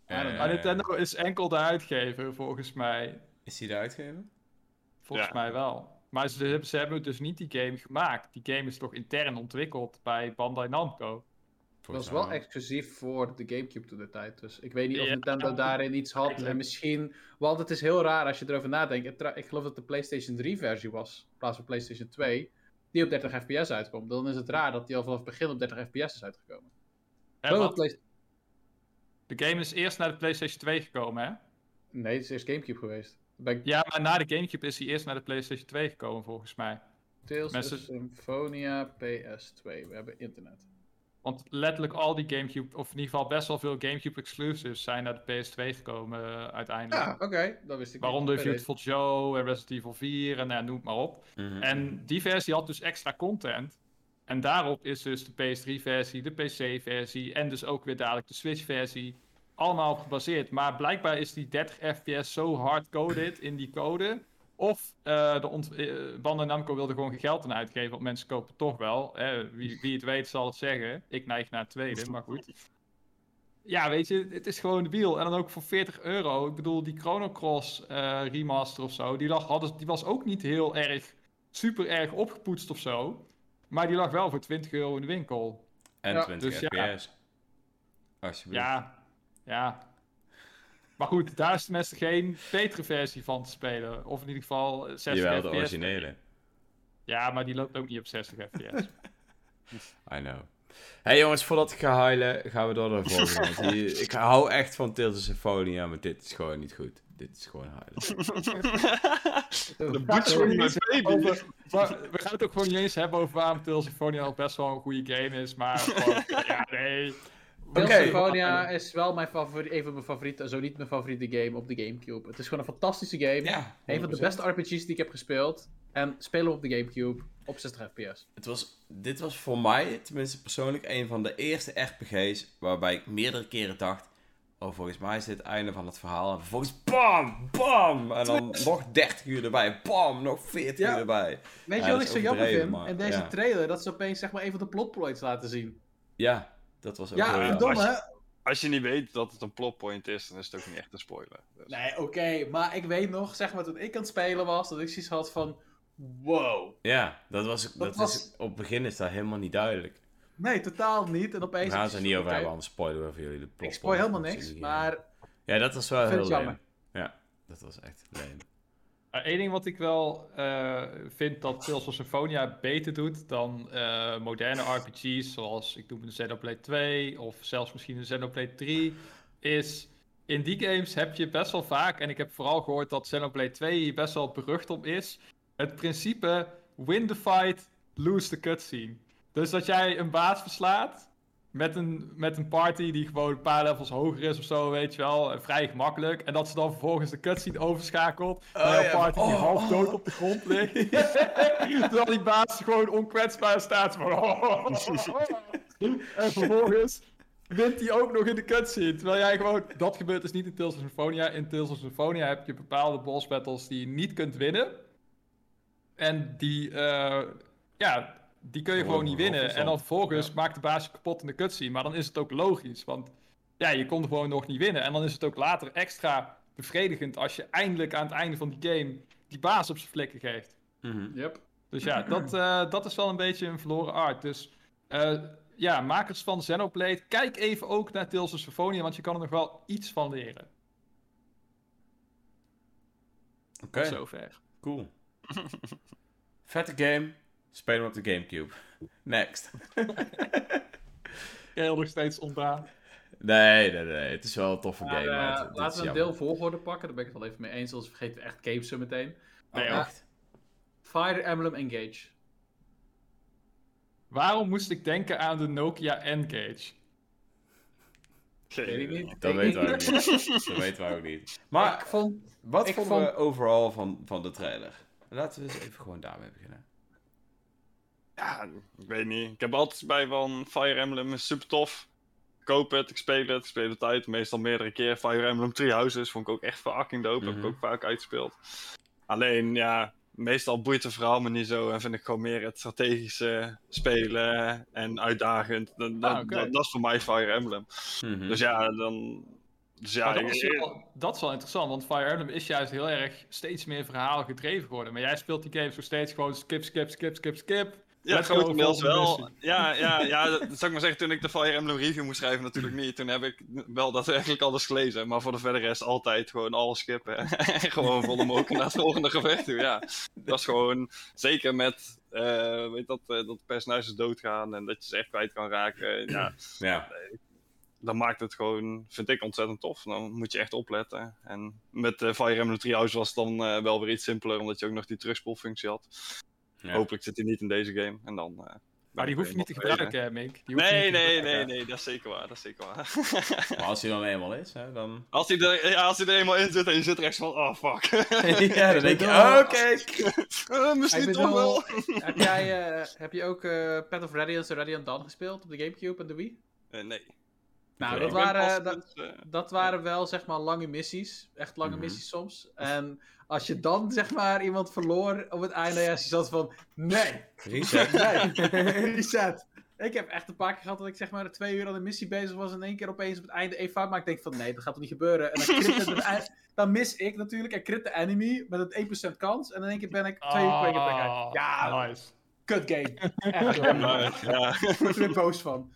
Ja, Maar Nintendo is enkel de uitgever, volgens mij. Is die de uitgever? Volgens Ja. mij wel. Maar ze hebben, ze hebben dus niet die game gemaakt. Die game is toch intern ontwikkeld bij Bandai Namco. Dat was wel exclusief voor de Gamecube toen de tijd. Dus ik weet niet of Ja. Nintendo daarin iets had. En misschien. Want het is heel raar als je erover nadenkt. Ik geloof dat de PlayStation 3 versie was. In plaats van PlayStation 2. Die op 30 fps uitkomt. Dan is het raar dat die al vanaf het begin op 30 fps is uitgekomen. Play- De game is eerst naar de PlayStation 2 gekomen, hè? Nee, het is eerst Gamecube geweest. Ja, maar na de Gamecube is hij eerst naar de PlayStation 2 gekomen, volgens mij. Tales mensen- of Symphonia PS2. We hebben internet. Want letterlijk al die Gamecube, of in ieder geval best wel veel Gamecube exclusives, zijn naar de PS2 gekomen eh, uiteindelijk. Ja, oké. Dat wist ik Waaronder. Beautiful Joe en Resident Evil 4 en nou, noem het maar op. Mhm. En die versie had dus extra content. En daarop is dus de PS3-versie, de PC-versie en dus ook weer dadelijk de Switch-versie allemaal op gebaseerd. Maar blijkbaar is die 30 fps zo hard-coded in die code. Of eh de ont eh, Bandai Namco wilde gewoon geen geld aan uitgeven, want mensen kopen toch wel. Hè? Wie, wie het weet zal het zeggen. Ik neig naar het tweede, maar goed. Ja, weet je, het is gewoon de wiel. En dan ook voor 40 euro. Ik bedoel, die Chrono Cross eh, remaster of zo, die, lag, hadden, die was ook niet heel erg, super erg opgepoetst of zo. Maar die lag wel voor 20 euro in de winkel. En Ja, 20 dus ja. fps. Alsjeblieft. Ja, ja. Maar goed, daar is tenminste geen betere versie van te spelen. Of in ieder geval eh, 60 Jawel, de fps. originele. Ja, maar die loopt ook niet op 60 fps. (laughs) I know. Hey jongens, voordat ik ga huilen, gaan we door naar de (laughs) volgende. Ik hou echt van of Symphonia, maar dit is gewoon niet goed. Dit is gewoon huilen. De boots van mijn baby. Over, maar we gaan het ook gewoon niet eens hebben over waarom Symphonia al best wel een goede game is. Maar (laughs) gewoon, ja, nee. Symphonia is wel mijn favoriete, een van mijn favoriete, zo niet mijn favoriete game op de Gamecube. Het is gewoon een fantastische game. Ja, Een van de 100%. beste RPG's die ik heb gespeeld. En spelen op de Gamecube op 60 fps. Het was, dit was voor mij, tenminste persoonlijk, een van de eerste RPG's waarbij ik meerdere keren dacht... Oh, volgens mij is dit het einde van het verhaal. En vervolgens bam, bam! En dan nog 30 uur erbij. Bam, nog 40 Ja. uur erbij. Weet Ja, je wat dat ik zo jammer vind? In deze ja. trailer, dat ze opeens zeg maar een van de plotpoints laten zien. Ja, dat was ook Ja, heel en jammer. dom als hè? Als je niet weet dat het een plotpoint is, dan is het ook niet echt een spoiler. Dus. Nee, oké, maar ik weet nog, zeg maar, toen ik aan het spelen was, dat ik zoiets had van, wow. Ja, dat was, dat was- is, op het begin is dat helemaal niet duidelijk. Nee, totaal niet. En We opeens... gaan ze er niet over hebben, anders spoilen we voor jullie de plot. Ik spoil helemaal niks, maar Ja, dat was wel heel leuk. Ja. Dat was echt lame. Eén ding wat ik wel eh, vind dat Tales of Symphonia beter doet dan eh, moderne RPG's, zoals ik noem een Xenoblade 2 of zelfs misschien een Xenoblade 3, is in die games heb je best wel vaak, en ik heb vooral gehoord dat Xenoblade 2 hier best wel berucht om is, het principe win the fight, lose the cutscene. Dus dat jij een baas verslaat met een, met een party die gewoon een paar levels hoger is of zo, weet je wel. eh, Vrij gemakkelijk. En dat ze dan vervolgens de cutscene overschakelt. Oh, naar een ja. party die Oh, half oh. dood op de grond ligt. (laughs) Terwijl die baas gewoon onkwetsbaar staat. Van, en vervolgens wint hij ook nog in de cutscene. Terwijl jij gewoon... Dat gebeurt dus niet in Tales of Symphonia. In Tales of Symphonia heb je bepaalde boss battles die je niet kunt winnen. En die... eh, ja, die kun je Gewoon gewoon niet winnen. En dan vervolgens Ja. maakt de baas je kapot in de cutscene. Maar dan is het ook logisch. Want ja, je kon gewoon nog niet winnen. En dan is het ook later extra bevredigend als je eindelijk aan het einde van die game die baas op zijn flikken geeft. Mhm. Yep. Dus ja, dat, (clears throat) eh, dat is wel een beetje een verloren art. Dus eh, ja, makers van Xenoblade, kijk even ook naar Tales of Symphonia, want je kan er nog wel iets van leren. Oké, Tot zover. cool. (laughs) Vette game. Speel hem op de Gamecube. Next. (laughs) Heel nog steeds ontdaan. Nee, nee, nee. Het is wel een toffe Maar, game. eh, maar het- laten we een jammer. deel volgorde pakken, daar ben ik het wel even mee eens, anders vergeten we echt games zo meteen. Nee, Oh, hoor. echt? Fire Emblem Engage. Waarom moest ik denken aan de Nokia N-Gage? Geen Weet ik idee. niet. Dat weten we ik- ook niet. (laughs) Dat weten we ook niet. Maar ik vond, wat ik vonden we vond- overal van, van de trailer? Laten we eens even gewoon daarmee beginnen. Ja, ik weet niet. Ik heb altijd bij van Fire Emblem is super tof. Ik koop het, ik speel het, ik speel het uit. Meestal meerdere keer. Fire Emblem Three Houses vond ik ook echt fucking dope. Heb Mhm. ik ook vaak uitgespeeld. Alleen, ja, meestal boeit het verhaal me niet zo. En vind ik gewoon meer het strategische spelen en uitdagend. Dat, dat, Ah, dat, dat is voor mij Fire Emblem. Mhm. Dus ja, dan... Dus ja, dat, ik- is wel, dat is wel interessant, want Fire Emblem is juist heel erg steeds meer verhaal gedreven geworden. Maar jij speelt die games nog steeds gewoon skip, skip, skip, skip, skip. Ja, grotendeels wel. Ja, ja, ja, dat zou ik maar zeggen, toen ik de Fire Emblem review moest schrijven, natuurlijk niet. Toen heb ik wel daadwerkelijk alles gelezen. Maar voor de verdere rest altijd gewoon alles skippen. en (laughs) gewoon volle moken naar het volgende gevecht toe. Ja, dat is gewoon, zeker met, eh, weet dat, eh, dat personages doodgaan en dat je ze echt kwijt kan raken. Ja, Ja. dan maakt het gewoon, vind ik ontzettend tof. Dan moet je echt opletten. En met eh, Fire Emblem Treehouse was het dan wel weer iets simpeler, omdat je ook nog die terugspoelfunctie had. Ja. Hopelijk zit die niet in deze game. En dan, eh, Maar die hoef je niet te gebruiken, hè, Mink. Die hoef je Nee, niet nee, nee, nee, dat is zeker waar, dat is zeker waar. (laughs) Maar als hij dan eenmaal is, hè, dan... (laughs) als, hij er, ja, als hij er eenmaal in zit en je zit echt van, oh fuck. (laughs) ja, dan denk je, oh, oké. Eh, misschien toch wel. heb, jij, eh, heb je ook eh Path of Radiance en Radiant Dawn gespeeld op de Gamecube en de Wii? Eh, nee. Nou, dat waren, dat, dat waren wel zeg maar lange missies. Echt lange Mhm. missies soms. En als je dan zeg maar iemand verloor op het einde, ja, je zat van nee, Reset. (laughs) nee, (laughs) reset. Ik heb echt een paar keer gehad dat ik zeg maar twee uur aan een missie bezig was en in één keer opeens op het einde één fout maak. Ik denk van nee, dat gaat toch niet gebeuren. En dan, (laughs) het dan mis ik natuurlijk en crit de enemy met een 1% kans. En in één keer ben ik twee uur kwijt. Ah, Ja, nice. kut game. Echt, ja. ik word er boos van.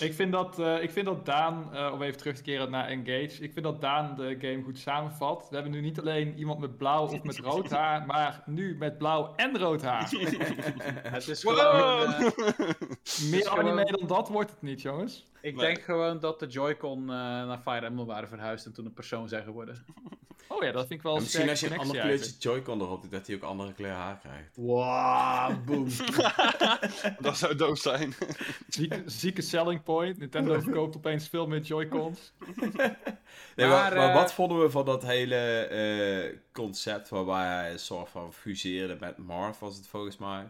Ik vind dat, eh, ik vind dat Daan, eh, om even terug te keren naar Engage, ik vind dat Daan de game goed samenvat. We hebben nu niet alleen iemand met blauw of met rood haar, maar nu met blauw en rood haar. (laughs) Het is Wow. gewoon... eh, Meer anime dan dat wordt het niet, jongens. Ik denk gewoon dat de Joy-Con eh, naar Fire Emblem waren verhuisd en toen een persoon zijn geworden. (laughs) Oh ja, dat vind ik wel En misschien als je een ander kleurtje Joy-Con erop doet, dat hij ook andere kleur haar krijgt. Wow, boom. (laughs) (laughs) dat zou doof zijn. Zieke, zieke selling point. Nintendo verkoopt opeens veel meer Joy-Cons. Nee, maar, Maar, maar eh, wat vonden we van dat hele eh, concept waarbij hij een soort van fuseerde met Marth, was het volgens mij?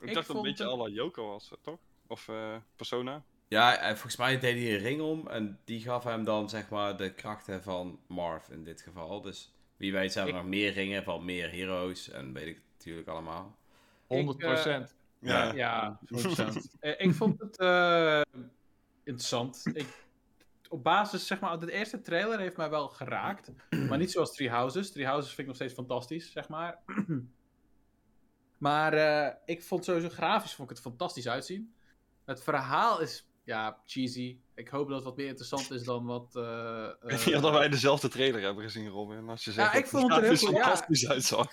Ik, Ik dacht dat het een beetje het- à la Yoko was, toch? Of eh, Persona. Ja, en volgens mij deed hij een ring om en die gaf hem dan zeg maar de krachten van Marth in dit geval. Dus wie weet zijn er Ik- nog meer ringen van meer heroes en weet ik natuurlijk allemaal. 100 procent. Ja. Ja, 100%. (laughs) Eh, ik vond het eh, interessant. Ik, op basis, zeg maar, de eerste trailer heeft mij wel geraakt. maar niet zoals Three Houses. Three Houses vind ik nog steeds fantastisch, zeg maar. (clears throat) maar eh, ik vond sowieso grafisch vond ik het fantastisch uitzien. Het verhaal is ja, cheesy. Ik hoop dat het wat meer interessant is dan wat... eh, eh, niet of wij dezelfde trailer hebben gezien, Robin. Als je zegt Ja, ik dat vond het er heel grafisch goed, ja. fantastisch uitzag.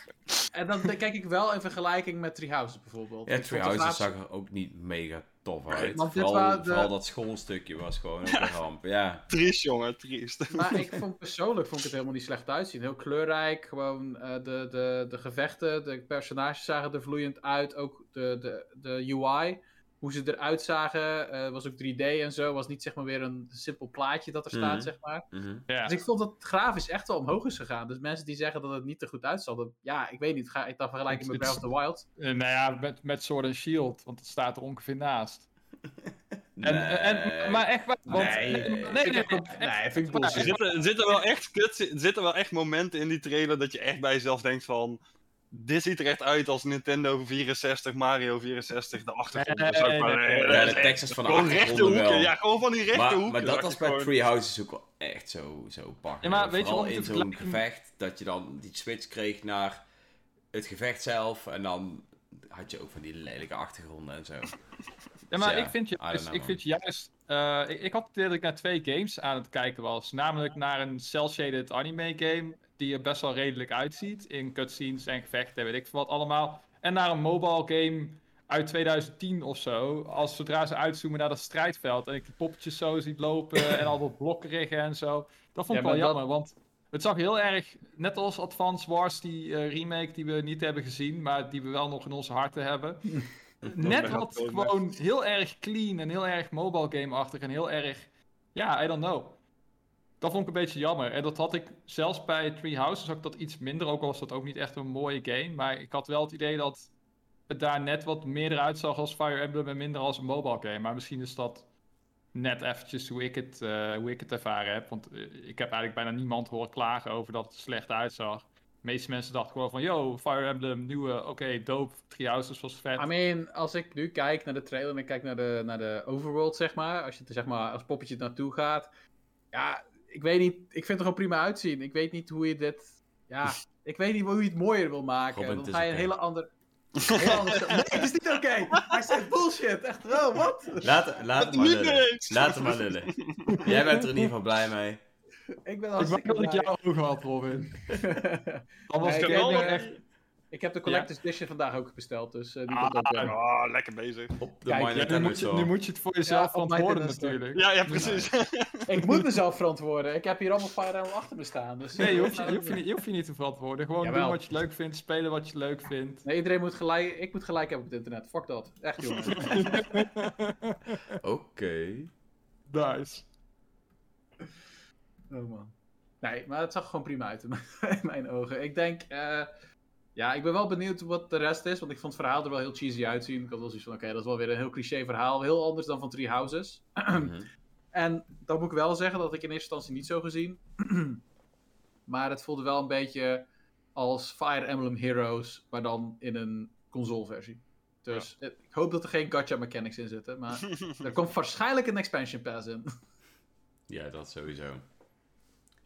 En dan kijk ik wel in vergelijking met Three Houses bijvoorbeeld. Ja, grafische- zag er ook niet mega tof uit. want dit vooral, waren de- vooral dat schoolstukje was gewoon een (laughs) ramp. Ja. Triest, jongen, triest. Maar ik vond persoonlijk vond ik het helemaal niet slecht uitzien. Heel kleurrijk, gewoon eh, de, de, de gevechten, de personages zagen er vloeiend uit. Ook de, de, de UI, hoe ze eruit zagen, eh, was ook 3D en zo. Was niet zeg maar weer een simpel plaatje dat er staat, Mhm. zeg maar. Mhm. Ja. Dus ik vond dat het grafisch echt wel omhoog is gegaan. Dus mensen die zeggen dat het niet te goed uitzag, dat, ja, ik weet niet. Ga ik dan vergelijken met Breath of the Wild? Eh, nou ja, met, met Sword and Shield, want het staat er ongeveer naast. (laughs) En, Nee. en, maar echt waar, want... Nee, nee, vind nee, ik nee, echt wel- echt nee, vind ik bullshit. Er zitten, er zitten wel echt kut, er zitten wel echt momenten in die trailer dat je echt bij jezelf denkt van... Dit ziet er echt uit als Nintendo 64, Mario 64, de achtergrond. Nee, maar- nee, nee, eh, Ja, de is van de Gewoon rechte hoeken, wel. ja, gewoon van die rechte maar, hoeken. maar dat was je bij. Three Houses ook wel echt zo, zo pakken. Ja, maar weet je Vooral wat in het zo'n gevecht, dat je dan die switch kreeg naar het gevecht zelf. En dan had je ook van die lelijke achtergronden en zo. Ja, maar Dus ja, ik vind, don't juist, know, ik vind juist... eh, ik, ik had het idee dat ik naar twee games aan het kijken was. Namelijk naar een cel-shaded anime game, die er best wel redelijk uitziet. In cutscenes en gevechten, weet ik wat allemaal. En naar een mobile game uit 2010 of zo. Als zodra ze uitzoomen naar dat strijdveld. En ik die poppetjes zo zie lopen en al dat blokkeriggen en zo. Dat vond ik Ja, wel dat- jammer, want... Het zag heel erg, net als Advance Wars, die eh, remake die we niet hebben gezien, maar die we wel nog in onze harten hebben. (laughs) net wat gewoon heel erg clean en heel erg mobile game-achtig en heel erg, ja, I don't know. Dat vond ik een beetje jammer. En dat had ik zelfs bij Three Houses ik dat iets minder, ook al was dat ook niet echt een mooie game. Maar ik had wel het idee dat het daar net wat meer eruit zag als Fire Emblem en minder als een mobile game. Maar misschien is dat net eventjes hoe ik het, eh, hoe ik het ervaren heb. Want eh, ik heb eigenlijk bijna niemand horen klagen over dat het slecht uitzag. De meeste mensen dachten gewoon van, yo, Fire Emblem, nieuwe, oké, dope, Three Houses was vet. I mean, als ik nu kijk naar de trailer en ik kijk naar de, naar de overworld, zeg maar. Als je er zeg maar als poppetje naartoe gaat. Ja, ik weet niet. Ik vind het er gewoon prima uitzien. Ik weet niet hoe je dit. Ja, ik weet niet hoe je het mooier wil maken. Robin, Dan ga je een hele andere. (laughs) Heel anders. Nee, het is niet oké. Hij zegt bullshit. Echt, oh, wat? Laat, laat hem maar lullen. Laat hem maar lullen. Jij bent er in ieder geval blij mee. Ik ben ik hartstikke wou dat ik jouw ogen had, Robin. (laughs) Dan was Nee, ik ik wel- echt... Ik heb de Collector's Edition vandaag ook besteld. Dus eh, die Ah, komt ook weer. Ah, lekker bezig. Op de Kijk, ja, nu, moet je, Store. nu moet je het voor jezelf Ja, verantwoorden natuurlijk. Ja, ja, precies. (laughs) Ik moet mezelf verantwoorden. Ik heb hier allemaal Fire Emblem achter me staan. Dus Nee, je hoeft je, je, hoeft je niet, je hoeft je niet te verantwoorden. Gewoon Jawel. doen wat je leuk vindt, spelen wat je leuk vindt. Nee, iedereen moet gelijk. Ik moet gelijk hebben op het internet. Fuck dat. Echt, jongen. (laughs) Oké. nice. Oh man. Nee, maar het zag er gewoon prima uit in mijn, in mijn ogen. Ik denk, eh, ja, ik ben wel benieuwd wat de rest is, want ik vond het verhaal er wel heel cheesy uitzien. Ik had wel zoiets van, oké, dat is wel weer een heel cliché verhaal, heel anders dan van Three Houses. Mhm. (clears throat) En dan moet ik wel zeggen dat ik in eerste instantie niet zo gezien. (clears throat) maar het voelde wel een beetje als Fire Emblem Heroes, maar dan in een consoleversie. Dus eh, ik hoop dat er geen gacha mechanics in zitten, maar (laughs) er komt waarschijnlijk een expansion pass in. Ja, dat sowieso.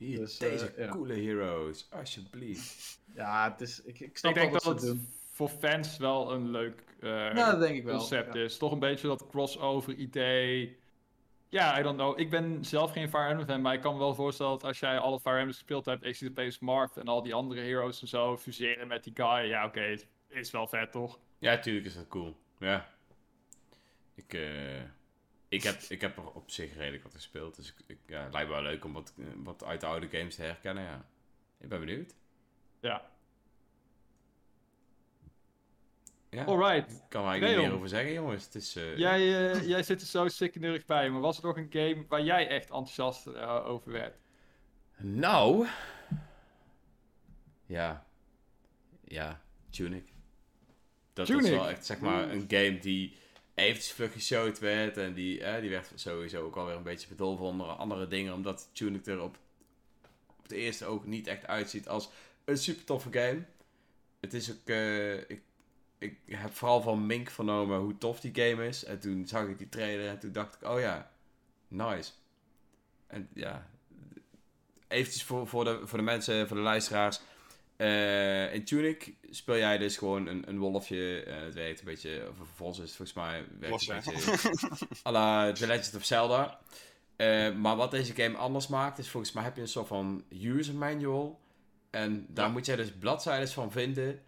Hier, Dus, deze eh, ja. coole heroes, alsjeblieft. (laughs) Ja, het is, ik, ik snap Ik denk wel dat het doen. voor fans wel een leuk eh, Ja, dat denk ik wel. concept ja. is. Toch een beetje dat crossover idee. Ja, I don't know. Ik ben zelf geen Fire Emblem fan, maar ik kan me wel voorstellen dat als jij alle Fire Emblems gespeeld hebt, opeens Marth en al die andere heroes en zo fuseren met die guy. Ja, oké, het is wel vet, toch? Ja, tuurlijk is dat cool. Ja. Ik, eh, ik, heb, ik heb er op zich redelijk wat gespeeld. Dus ik, ik, ja, het lijkt me wel leuk om wat, wat uit de oude games te herkennen, ja. Ik ben benieuwd. Ja. Ja, Alright. ik kan er eigenlijk niet meer over zeggen, jongens. Het is... eh, Jij, eh, jij zit er zo sikkeneurig bij, maar was er nog een game waar jij echt enthousiast eh, over werd? Nou... Ja. Ja, Tunic. Dat Tunic? wel echt, zeg maar, een game die eventjes vlug geshowd werd. En die, eh, die werd sowieso ook alweer een beetje bedolven onder andere dingen. Omdat Tunic er op, op het eerste ook niet echt uitziet als een super toffe game. Het is ook... eh, ik, ik heb vooral van Mink vernomen hoe tof die game is. En toen zag ik die trailer en toen dacht ik, oh ja, nice. En ja, eventjes voor, voor, de, voor de mensen, voor de luisteraars. Eh, in Tunic speel jij dus gewoon een, een wolfje. eh, het werkt een beetje, of vervolgens is het volgens mij werkt het een beetje (laughs) à la The Legend of Zelda. Eh, maar wat deze game anders maakt, is volgens mij heb je een soort van user manual. En daar Ja. moet jij dus bladzijden van vinden.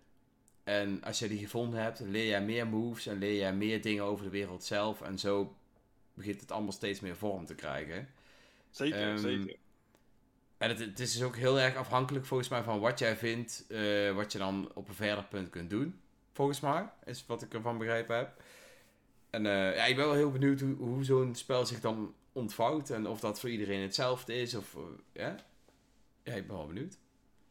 En als je die gevonden hebt, leer jij meer moves en leer jij meer dingen over de wereld zelf. En zo begint het allemaal steeds meer vorm te krijgen. Zeker, Ehm, zeker. En het, het is dus ook heel erg afhankelijk volgens mij van wat jij vindt, eh, wat je dan op een verder punt kunt doen. Volgens mij, is wat ik ervan begrepen heb. En eh, ja, ik ben wel heel benieuwd hoe, zo'n spel zich dan ontvouwt. En of dat voor iedereen hetzelfde is. Of, eh, ja, ik ben wel benieuwd.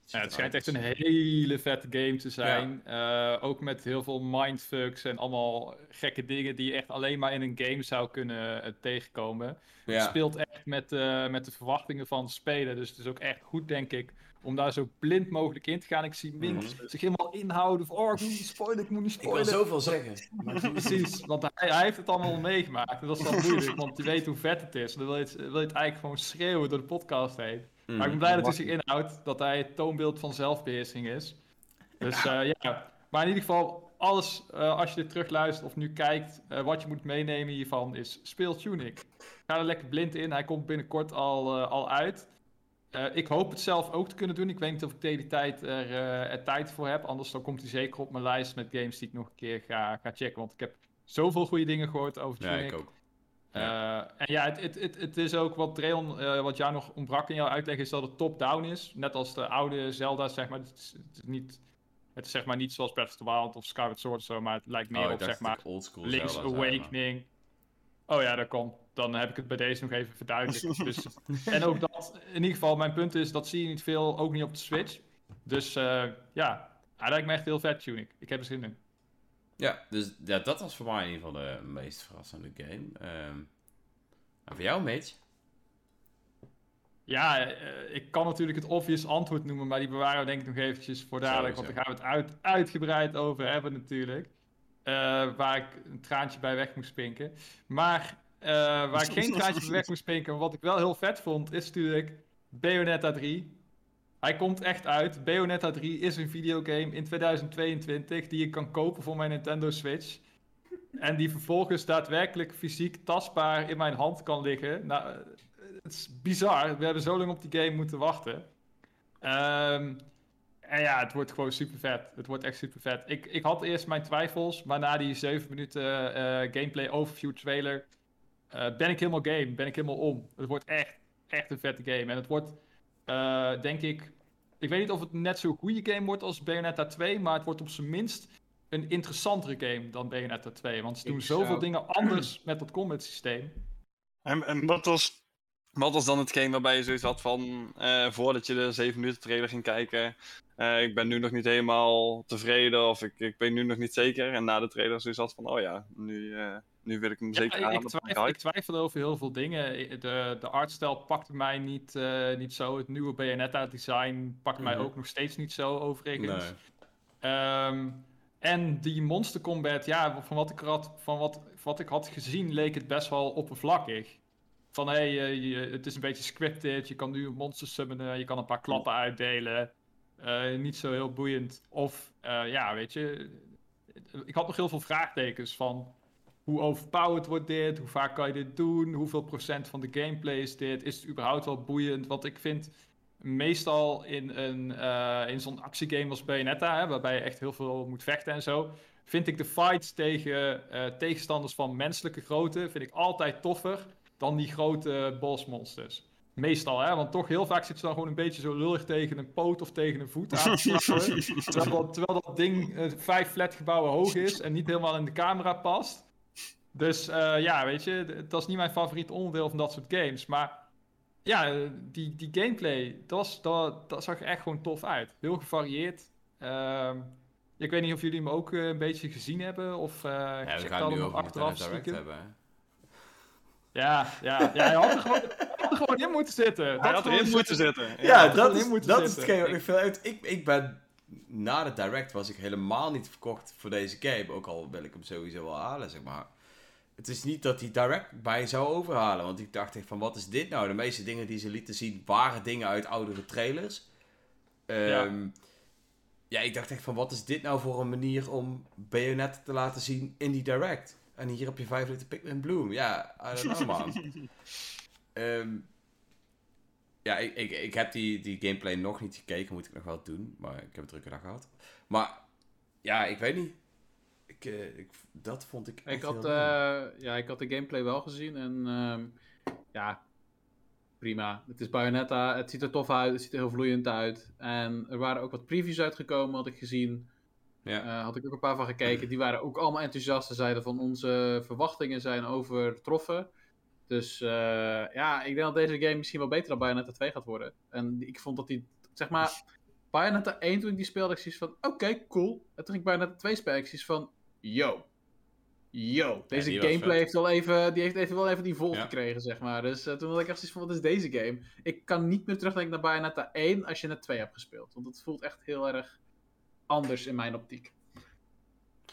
Ja, het schijnt echt een hele vette game te zijn. Eh, ook met heel veel mindfucks en allemaal gekke dingen die je echt alleen maar in een game zou kunnen eh, tegenkomen. Het speelt echt met, eh, met de verwachtingen van de speler. Dus het is ook echt goed, denk ik, om daar zo blind mogelijk in te gaan. Ik zie Mhm. zich helemaal inhouden van, oh, ik moet niet spoilen, ik moet niet (laughs) ik wil spoilen. zoveel zeggen. maar- Precies, want hij, hij heeft het allemaal meegemaakt. En dat is dan moeilijk, want je weet hoe vet het is. Dan wil je het, wil je het eigenlijk gewoon schreeuwen door de podcast heen. Maar ik ben Mm. blij dat hij zich inhoudt, dat hij het toonbeeld van zelfbeheersing is. Dus ja, ja. maar in ieder geval, alles eh, als je dit terugluistert of nu kijkt, eh, wat je moet meenemen hiervan is, speel Tunic. Ga er lekker blind in, hij komt binnenkort al, eh, al uit. Eh, ik hoop het zelf ook te kunnen doen. Ik weet niet of ik tegen die tijd er, eh, er tijd voor heb. Anders dan komt hij zeker op mijn lijst met games die ik nog een keer ga, ga checken. Want ik heb zoveel goede dingen gehoord over Ja, Tunic. ik ook. Eh, en ja, het, het, het, het is ook wat Dreon, eh, wat jou nog ontbrak in jouw uitleg, is dat het top-down is. Net als de oude Zelda, zeg maar. Het is, het is niet, het is zeg maar niet zoals Breath of the Wild of Skyward Sword zo, maar het lijkt meer Oh, op, zeg maar, Link's Zelda Awakening. Oh ja, dat kan. Dan heb ik het bij deze nog even verduidelijkt. (laughs) dus, en ook dat, in ieder geval, mijn punt is, dat zie je niet veel, ook niet op de Switch. Dus eh, ja, hij lijkt me echt heel vet, Tunic. Ik heb er zin in. Ja, dus ja, dat was voor mij in ieder geval de meest verrassende game. Ehm, en voor jou, Mitch? Ja, eh, ik kan natuurlijk het obvious antwoord noemen, maar die bewaren we denk ik nog eventjes voor dadelijk, want daar gaan we het uit, uitgebreid over hebben natuurlijk. Eh, waar ik een traantje bij weg moest pinken. Maar eh, waar ik (laughs) geen traantje bij weg moest pinken, maar wat ik wel heel vet vond, is natuurlijk Bayonetta 3. Hij komt echt uit. Bayonetta 3 is een videogame in 2022 die je kan kopen voor mijn Nintendo Switch. En die vervolgens daadwerkelijk fysiek tastbaar in mijn hand kan liggen. Nou, eh, het is bizar. We hebben zo lang op die game moeten wachten. Ehm, en ja, het wordt gewoon super vet. Het wordt echt super vet. Ik, ik had eerst mijn twijfels, maar na die 7 minuten eh, gameplay overview trailer eh, ben ik helemaal game. Ben ik helemaal om. Het wordt echt, echt een vette game. En het wordt, eh, denk ik, ik weet niet of het net zo'n goede game wordt als Bayonetta 2, maar het wordt op zijn minst een interessantere game dan Bayonetta 2. Want ze Ik doen zoveel zou- dingen anders (clears throat) met dat combat systeem. En, en wat, was, wat was dan hetgeen waarbij je zoiets had van, eh, voordat je de 7 minuten trailer ging kijken, eh, ik ben nu nog niet helemaal tevreden of ik, ik ben nu nog niet zeker. En na de trailer zoiets had van, oh ja, nu, eh, nu wil ik hem zeker Ja, aan. ik, twijfel, ik twijfel over heel veel dingen. De, de artstijl pakte mij niet, eh, niet zo. Het nieuwe Bayonetta-design pakt mij Mhm. ook nog steeds niet zo, overigens. Nee. Ehm, en die monster combat, ja, van wat ik, had, van wat, van wat ik had gezien, leek het best wel oppervlakkig. Van hé, hey, eh, het is een beetje scripted, je kan nu een monster summonen, je kan een paar klappen uitdelen. Eh, niet zo heel boeiend. Of, eh, ja, weet je, ik had nog heel veel vraagtekens van hoe overpowered wordt dit, hoe vaak kan je dit doen, hoeveel procent van de gameplay is dit, is het überhaupt wel boeiend? Want ik vind meestal in, een, eh, in zo'n actiegame als Bayonetta, hè, waarbij je echt heel veel moet vechten en zo, vind ik de fights tegen eh, tegenstanders van menselijke grootte vind ik altijd toffer dan die grote bossmonsters. Meestal, hè, want toch heel vaak zit je dan gewoon een beetje zo lullig tegen een poot of tegen een voet aan te (laughs) terwijl, dat, terwijl dat ding eh, vijf flatgebouwen hoog is en niet helemaal in de camera past. Dus eh, ja, weet je, dat is niet mijn favoriet onderdeel van dat soort games. Maar ja, die, die gameplay, dat, was, dat, dat zag er echt gewoon tof uit. Heel gevarieerd. Ehm, ik weet niet of jullie hem ook eh, een beetje gezien hebben. Of eh Ja, we gaan dat nu over achteraf Direct hebben. hè. Ja, ja, ja, hij had er gewoon, had er gewoon in moeten zitten. Hij Dat had erin moeten zitten. Ja, dat gewoon is, dat is zitten. hetgeen wat ik veel uit. Ik, ik ben na de direct was ik helemaal niet verkocht voor deze game. Ook al wil ik hem sowieso wel halen, zeg maar. Het is niet dat die direct bij zou overhalen. Want ik dacht echt van, wat is dit nou? De meeste dingen die ze lieten zien waren dingen uit oudere trailers. Ehm, Ja, ik dacht echt van, wat is dit nou voor een manier om Bayonetta te laten zien in die direct? En hier heb je vijf liter Pikmin Bloom. Ja, I don't know, man. (laughs) Ehm, ja, ik, ik, ik heb die, die gameplay nog niet gekeken, moet ik nog wel doen. Maar ik heb een drukke dag gehad. Maar, ja, ik weet niet. Ik, eh, ik, dat vond ik echt Ik had, heel eh, ja, ik had de gameplay wel gezien en ehm, ja, prima. Het is Bayonetta, het ziet er tof uit, het ziet er heel vloeiend uit. En er waren ook wat previews uitgekomen, had ik gezien. Ja. Eh, had ik ook een paar van gekeken. Die waren ook allemaal enthousiast. Ze zeiden van onze verwachtingen zijn overtroffen. Dus eh, ja, ik denk dat deze game misschien wel beter dan Bayonetta 2 gaat worden. En ik vond dat die, zeg maar, Bayonetta 1 toen ik die speelde, ik zoiets van, oké, cool. En toen ging ik Bayonetta 2 spelen, ik zoiets van, yo. Yo, deze gameplay heeft wel even, die heeft even wel even die vol Ja. gekregen, zeg maar. Dus eh, toen had ik echt zoiets van, wat is deze game? Ik kan niet meer terugdenken naar Bayonetta 1 als je net 2 hebt gespeeld. Want het voelt echt heel erg anders in mijn optiek.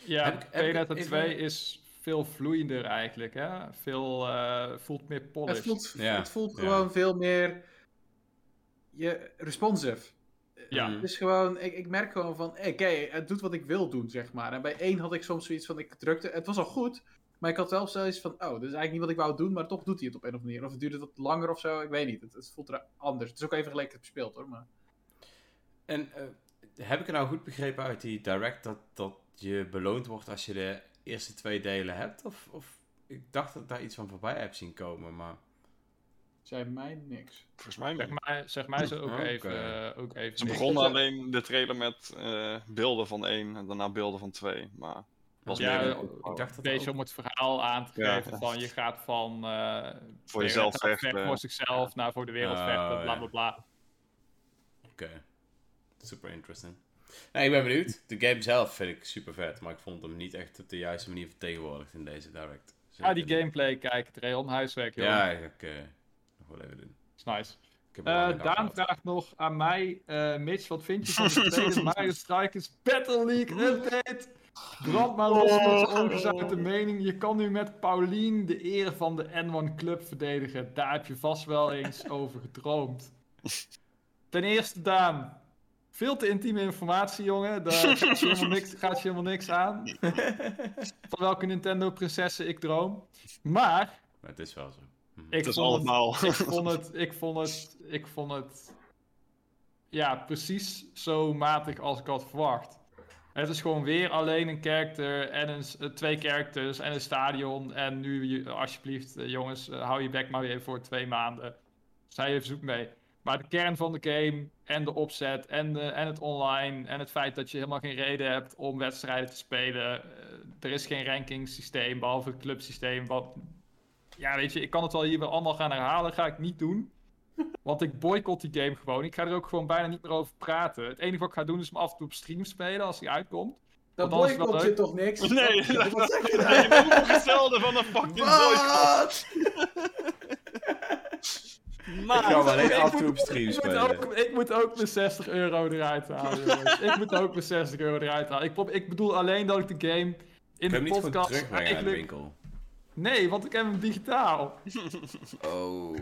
Ja, Heb ik Bayonetta even- 2 is veel vloeiender eigenlijk, hè? Veel, eh, voelt meer polished. Het voelt, Ja, het voelt ja. gewoon veel meer je, responsive. Ja. Het is gewoon, ik, ik merk gewoon van, oké, het doet wat ik wil doen, zeg maar. En bij één had ik soms zoiets van, ik drukte, het was al goed, maar ik had wel zoiets van, oh, dit is eigenlijk niet wat ik wou doen, maar toch doet hij het op een of andere manier. Of het duurde wat langer of zo, ik weet niet. Het, het voelt er anders. Het is ook even geleden dat ik het gespeeld hoor, maar... En eh, heb ik het nou goed begrepen uit die direct dat, dat je beloond wordt als je de eerste twee delen hebt? Of, of ik dacht dat ik daar iets van voorbij heb zien komen, maar... Zei mij niks. Volgens mij Zeg mij, zeg mij ze ook Oké. even, eh, ook even Ze niks. begonnen alleen de trailer met eh, beelden van één en daarna beelden van twee. Maar was Ja, meer een- ik dacht dat Een beetje ook. om het verhaal aan te Ja. geven van je gaat van eh voor jezelf vechten. voor zichzelf naar voor de wereld Oh, vechten, bla ja. bla bla. Oké. Super interesting. Nee, ik ben benieuwd. De game zelf vind ik super vet, maar ik vond hem niet echt op de juiste manier vertegenwoordigd in deze direct. Ja, die Zeker. gameplay kijk, Trail, huiswerk, joh. Ja, ik eh nog wel even doen. is nice. Eh, Daan gehad. vraagt nog aan mij, eh, Mitch, wat vind je van de (laughs) tweede Mario Strikers Battle League update? Brand maar los met je ongezouten mening. Je kan nu met Paulien de eer van de N1 Club verdedigen. Daar heb je vast wel eens (laughs) over gedroomd. Ten eerste, Daan. Veel te intieme informatie, jongen. Daar gaat je helemaal niks, (laughs) gaat je helemaal niks aan. Van welke Nintendo-prinsessen ik droom. Maar, Maar het is wel zo. Mhm. ik Het is vond allemaal. ik (laughs) vond het, ik vond het, ik vond het, ja, precies zo matig als ik had verwacht. Het is gewoon weer alleen een character en een, eh, twee characters en een stadion. En nu, je- alsjeblieft, eh, jongens, eh, hou je bek maar weer voor twee maanden. Zij even zoek mee. Maar de kern van de game en de opzet en, de, en het online en het feit dat je helemaal geen reden hebt om wedstrijden te spelen. er is geen ranking-systeem behalve het clubsysteem. Wat, ja, weet je, ik kan het wel hier wel allemaal gaan herhalen. Ga ik niet doen. (laughs) Want ik boycott die game gewoon. Ik ga er ook gewoon bijna niet meer over praten. Het enige wat ik ga doen is hem af en toe op stream spelen als hij uitkomt. Dat boycott je toch niks? Nee, Wat, (laughs) wat zeg je van een fucking boycott. (laughs) Ik Maar ga hem alleen ik af en toe op stream Ik moet, spelen. ook, ik moet ook mijn 60 euro eruit halen, jongens. Ik moet ook mijn 60 euro eruit halen. Ik, ik bedoel alleen dat ik de game in Ik de niet podcast terugbrengen naar de winkel. Nee, want ik heb hem digitaal. (laughs) Oh.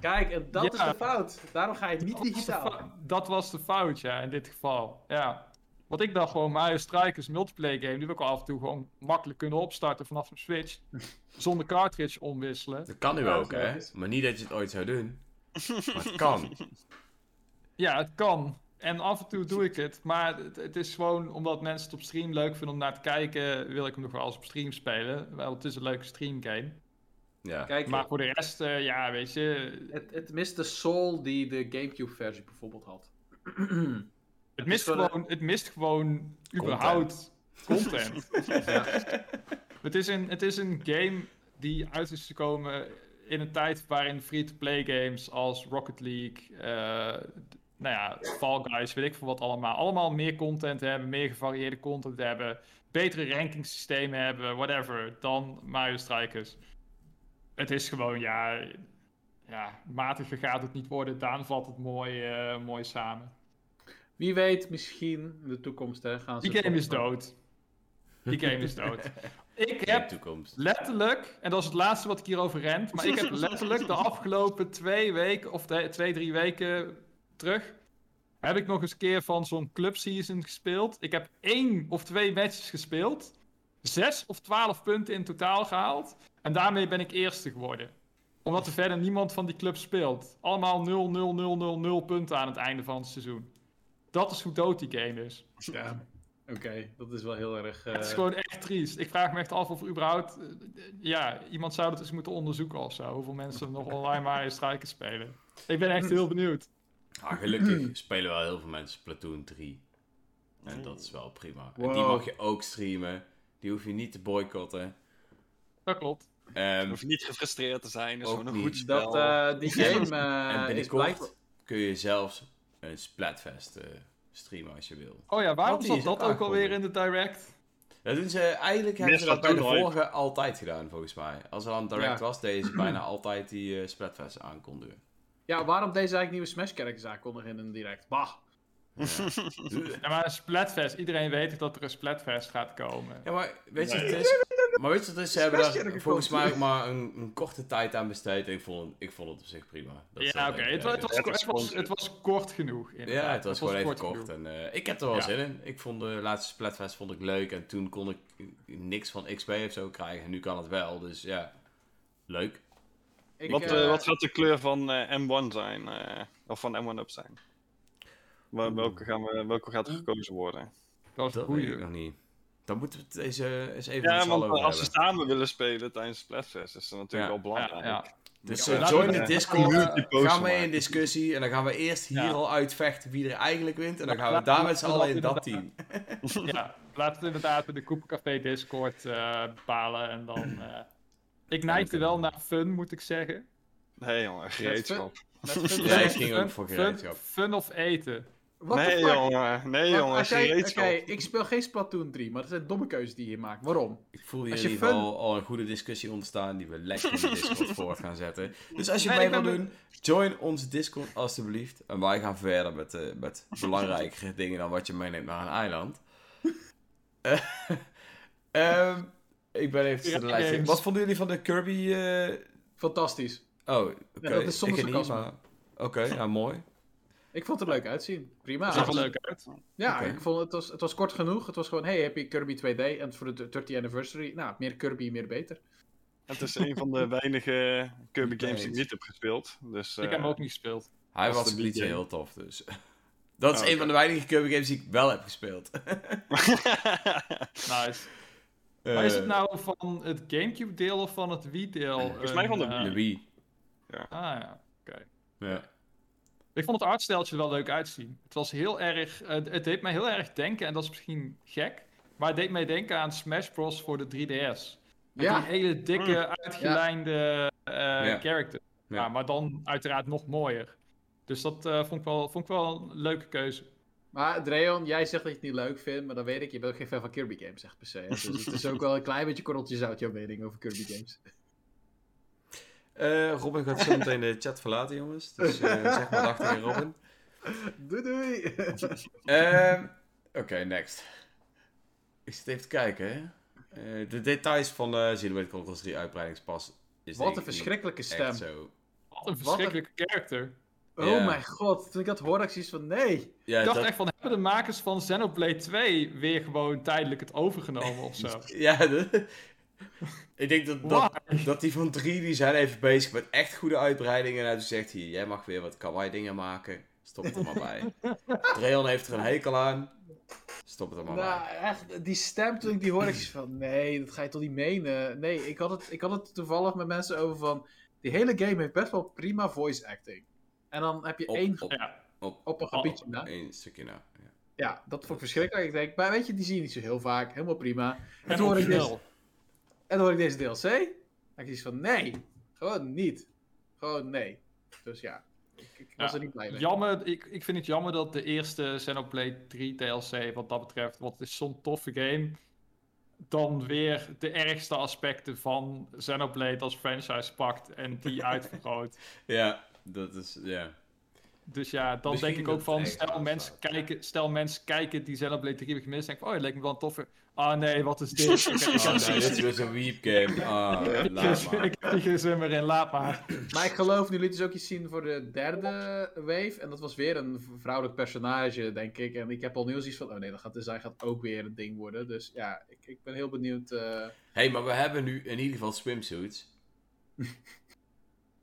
Kijk, en dat Ja. is de fout. Daarom ga je niet Dat digitaal. Dat was de fout, ja, in dit geval. Ja. Want ik dacht gewoon, Mario Strikers multiplayer game, die wil ik al af en toe gewoon makkelijk kunnen opstarten vanaf mijn Switch. (laughs) zonder cartridge omwisselen. Dat kan nu Ja, ook, hè? Maar niet dat je het ooit zou doen. (laughs) Maar het kan. Ja, het kan. En af en toe doe ik het. Maar het, het is gewoon omdat mensen het op stream leuk vinden om naar te kijken, wil ik hem nog wel eens op stream spelen. Wel, het is een leuke streamgame. Ja. Kijk, Maar voor de rest, eh, ja, weet je, het, het mist de soul die de Gamecube-versie bijvoorbeeld had. (clears throat) het mist, gewoon, het mist gewoon überhaupt content. (laughs) ja. Het is, een, het is een game die uit is gekomen in een tijd waarin free-to-play games als Rocket League, eh, nou ja, Fall Guys, weet ik veel wat allemaal, allemaal meer content hebben, meer gevarieerde content hebben, betere rankingsystemen hebben, whatever, dan Mario Strikers. Het is gewoon, ja, ja matiger gaat het niet worden. Daan vat het mooi, eh, mooi samen. Wie weet, misschien in de toekomst hè, gaan ze... Die game is dood. Die game is dood. (laughs) Ik heb toekomst. letterlijk, en dat is het laatste wat ik hierover rent, maar ik heb letterlijk de (laughs) afgelopen twee weken, of de, twee, drie weken terug, heb ik nog eens een keer van zo'n club season gespeeld. Ik heb één of twee matches gespeeld. Zes of twaalf punten in totaal gehaald. En daarmee ben ik eerste geworden. Omdat er verder niemand van die club speelt. Allemaal 0, 0, 0, 0, 0 punten aan het einde van het seizoen. Dat is hoe dood die game is. Ja, oké. Dat is wel heel erg... Het is eh, gewoon echt triest. Ik vraag me echt af of überhaupt... eh, ja, iemand zou dat eens moeten onderzoeken of zo. Hoeveel mensen nog online Mario Strikers spelen. Ik ben echt heel benieuwd. Ah, gelukkig spelen wel heel veel mensen Splatoon 3. En dat is wel prima. En die mag je ook streamen. Die hoef je niet te boycotten. Dat klopt. Je Ehm, hoeft niet gefrustreerd te zijn, het is gewoon een niet. goed spel. Dat, eh, die game en eh is binnenkort kun je zelfs een Splatfest eh, streamen als je wil. Oh ja, waarom zat is dat ook alweer in de direct? Dat doen ze, eigenlijk hebben ze dat bij de vorige altijd gedaan, volgens mij. Als er dan direct Ja. was, deden ze bijna (clears throat) altijd die eh Splatfest aankondigen. Ja, waarom deze eigenlijk nieuwe Smash characters aankondigen in een direct? Bah. Ja. Ja, (laughs) maar een Splatfest. Iedereen weet dat er een Splatfest gaat komen. Ja, maar weet je, Nee. het is, maar weet je wat het is? Ze hebben daar volgens mij ook maar een, een korte tijd aan besteed. En ik vond, het- ik vond het op zich prima. Dat ja, oké. Het, het, Het was, sponsor. het was kort genoeg. inderdaad. Ja, het was gewoon even kort. En, eh, ik heb er wel Ja. zin in. Ik vond de laatste Splatfest vond ik leuk. En toen kon ik niks van XP of zo krijgen. En nu kan het wel. Dus ja, leuk. Ik, wat, eh, eh, wat gaat de kleur van eh, M1 zijn? eh, of van M1 Up zijn? Wel- welke, gaan we, welke gaat er gekozen worden? Dat is Dat weet ik nog niet. Dan moeten we het deze eens even Ja, want als we hebben. samen willen spelen tijdens Splatfest, is dat natuurlijk Ja. wel belangrijk. Ja, ja. Dus join de Discord. community post Gaan we in discussie. En dan gaan we eerst hier Ja. al uitvechten wie er eigenlijk wint. En dan gaan we daar met z'n allen in dat team. Ja, laten we inderdaad in de Koepencafé Discord eh, bepalen. En dan... ik neigde wel naar fun, moet ik zeggen. Nee jongen, gereedschap. (laughs) Ja, ik ging ook voor gereedschap. Fun of eten. What Nee jongen, nee Want jongen, jij- ik speel geen Splatoon 3, maar dat zijn domme keuzes die je maakt. Waarom? Ik voel hier fun- geval al een goede discussie ontstaan die we lekker in de Discord (laughs) voort gaan zetten. Dus als je Nee, mee wil doen, join onze Discord alstublieft. En wij gaan verder met, eh, met (laughs) belangrijkere dingen dan wat je meeneemt naar een eiland. Eh, ehm, ik ben even Ja, de games. Wat vonden jullie van de Kirby... eh, Fantastisch. Oh, oké. dat is sarcasme. maar... Oké, ja, mooi. Ik vond het er leuk uitzien. Prima. Dat zag er Het- leuk uit. Ja, ik vond het was, het was kort genoeg. Het was gewoon, hey, heb je Kirby 2D? En voor de 30th anniversary, nou, meer Kirby, meer beter. Het is een van de (laughs) weinige Kirby games die ik niet heb gespeeld. Dus, Ik heb eh, hem ook niet gespeeld. Hij Was ook niet heel tof, dus... (laughs) Dat is Oh, een van de weinige Kirby games die ik wel heb gespeeld. (laughs) Nice. Maar is het Eh, nou van het Gamecube deel of van het Wii deel? Volgens mij van de De eh, Wii. Ah ja, oké. Ja. Ik vond het artsteltje er wel leuk uitzien. Het was heel erg, eh, het deed mij heel erg denken, en dat is misschien gek, maar het deed mij denken aan Smash Bros. voor de 3DS. Met Ja. die hele dikke, uitgelijnde eh Ja. character. Ja. Ja. maar dan uiteraard nog mooier. Dus dat eh, vond, ik wel, vond ik wel een leuke keuze. Maar Dreon, jij zegt dat je het niet leuk vindt, maar dan weet ik, je bent ook geen fan van Kirby games, echt per se. hè. Dus het is ook wel een klein beetje korreltje zout, jouw mening over Kirby games. Eh, Robin gaat zo meteen de chat verlaten, jongens. Dus eh, zeg maar dag tegen Robin. Doei doei! Ehm, Oké, next. Ik zit even te kijken, hè. Eh, de details van de Xenoblade Chronicles 3 uitbreidingspas is Wat een verschrikkelijke stem. zo. Wat een verschrikkelijke character. Oh mijn god, toen ik dat hoorde, ik zoiets van nee. Ja, Ik dacht dat, echt van, hebben de makers van Xenoblade 2 weer gewoon tijdelijk het overgenomen of zo? (laughs) ja de- ik denk dat, dat, dat die van 3 die zijn even bezig met echt goede uitbreidingen. En hij zegt hier, jij mag weer wat kawaii dingen maken. Stop het er maar bij. (laughs) Dreon heeft er een hekel aan. Stop het er maar Nou, bij. echt, die stem toen ik die hoorde, ik zoiets van nee, dat ga je toch niet menen. Nee, ik had, het, ik had het toevallig met mensen over van, die hele game heeft best wel prima voice acting. En dan heb je Op, één op, Ja. op, op een gebiedje na. één stukje na. Ja. Ja, dat vond ik verschrikkelijk. Ik denk, maar weet je, die zie je niet zo heel vaak. Helemaal prima. En, En toen hoor ik deze, en hoor ik deze DLC. En ik zoiets van, nee. Gewoon niet. Gewoon nee. Dus ja, ik, ik was Ja, er niet blij mee. Jammer, ik, ik vind het jammer dat de eerste Xenoblade 3 DLC, wat dat betreft, want het is zo'n toffe game, dan weer de ergste aspecten van Xenoblade als franchise pakt en die (laughs) uitvergroot. ja, dat is, ja. Dus ja, dan Misschien denk ik ook van, stel mensen, kijken, stel mensen kijken die Xenoblade 3 hebben gemist, denken van, oh, het lijkt me wel een toffe... Ah nee, wat is dit? (laughs) ik, heb- ik, Oh, heb- nee, dit is weer zo'n weep game. Ah, (laughs) ik, laat maar. ik heb niet geen zin meer in, laat maar. Maar ik geloof, nu lieten ze ook iets zien voor de derde wave. En dat was weer een vrouwelijk personage, denk ik. En ik heb al nieuws iets van, oh nee, dat gaat design gaat ook weer een ding worden. Dus ja, ik, ik ben heel benieuwd. eh, hey, maar we hebben nu in ieder geval swimsuits. (laughs)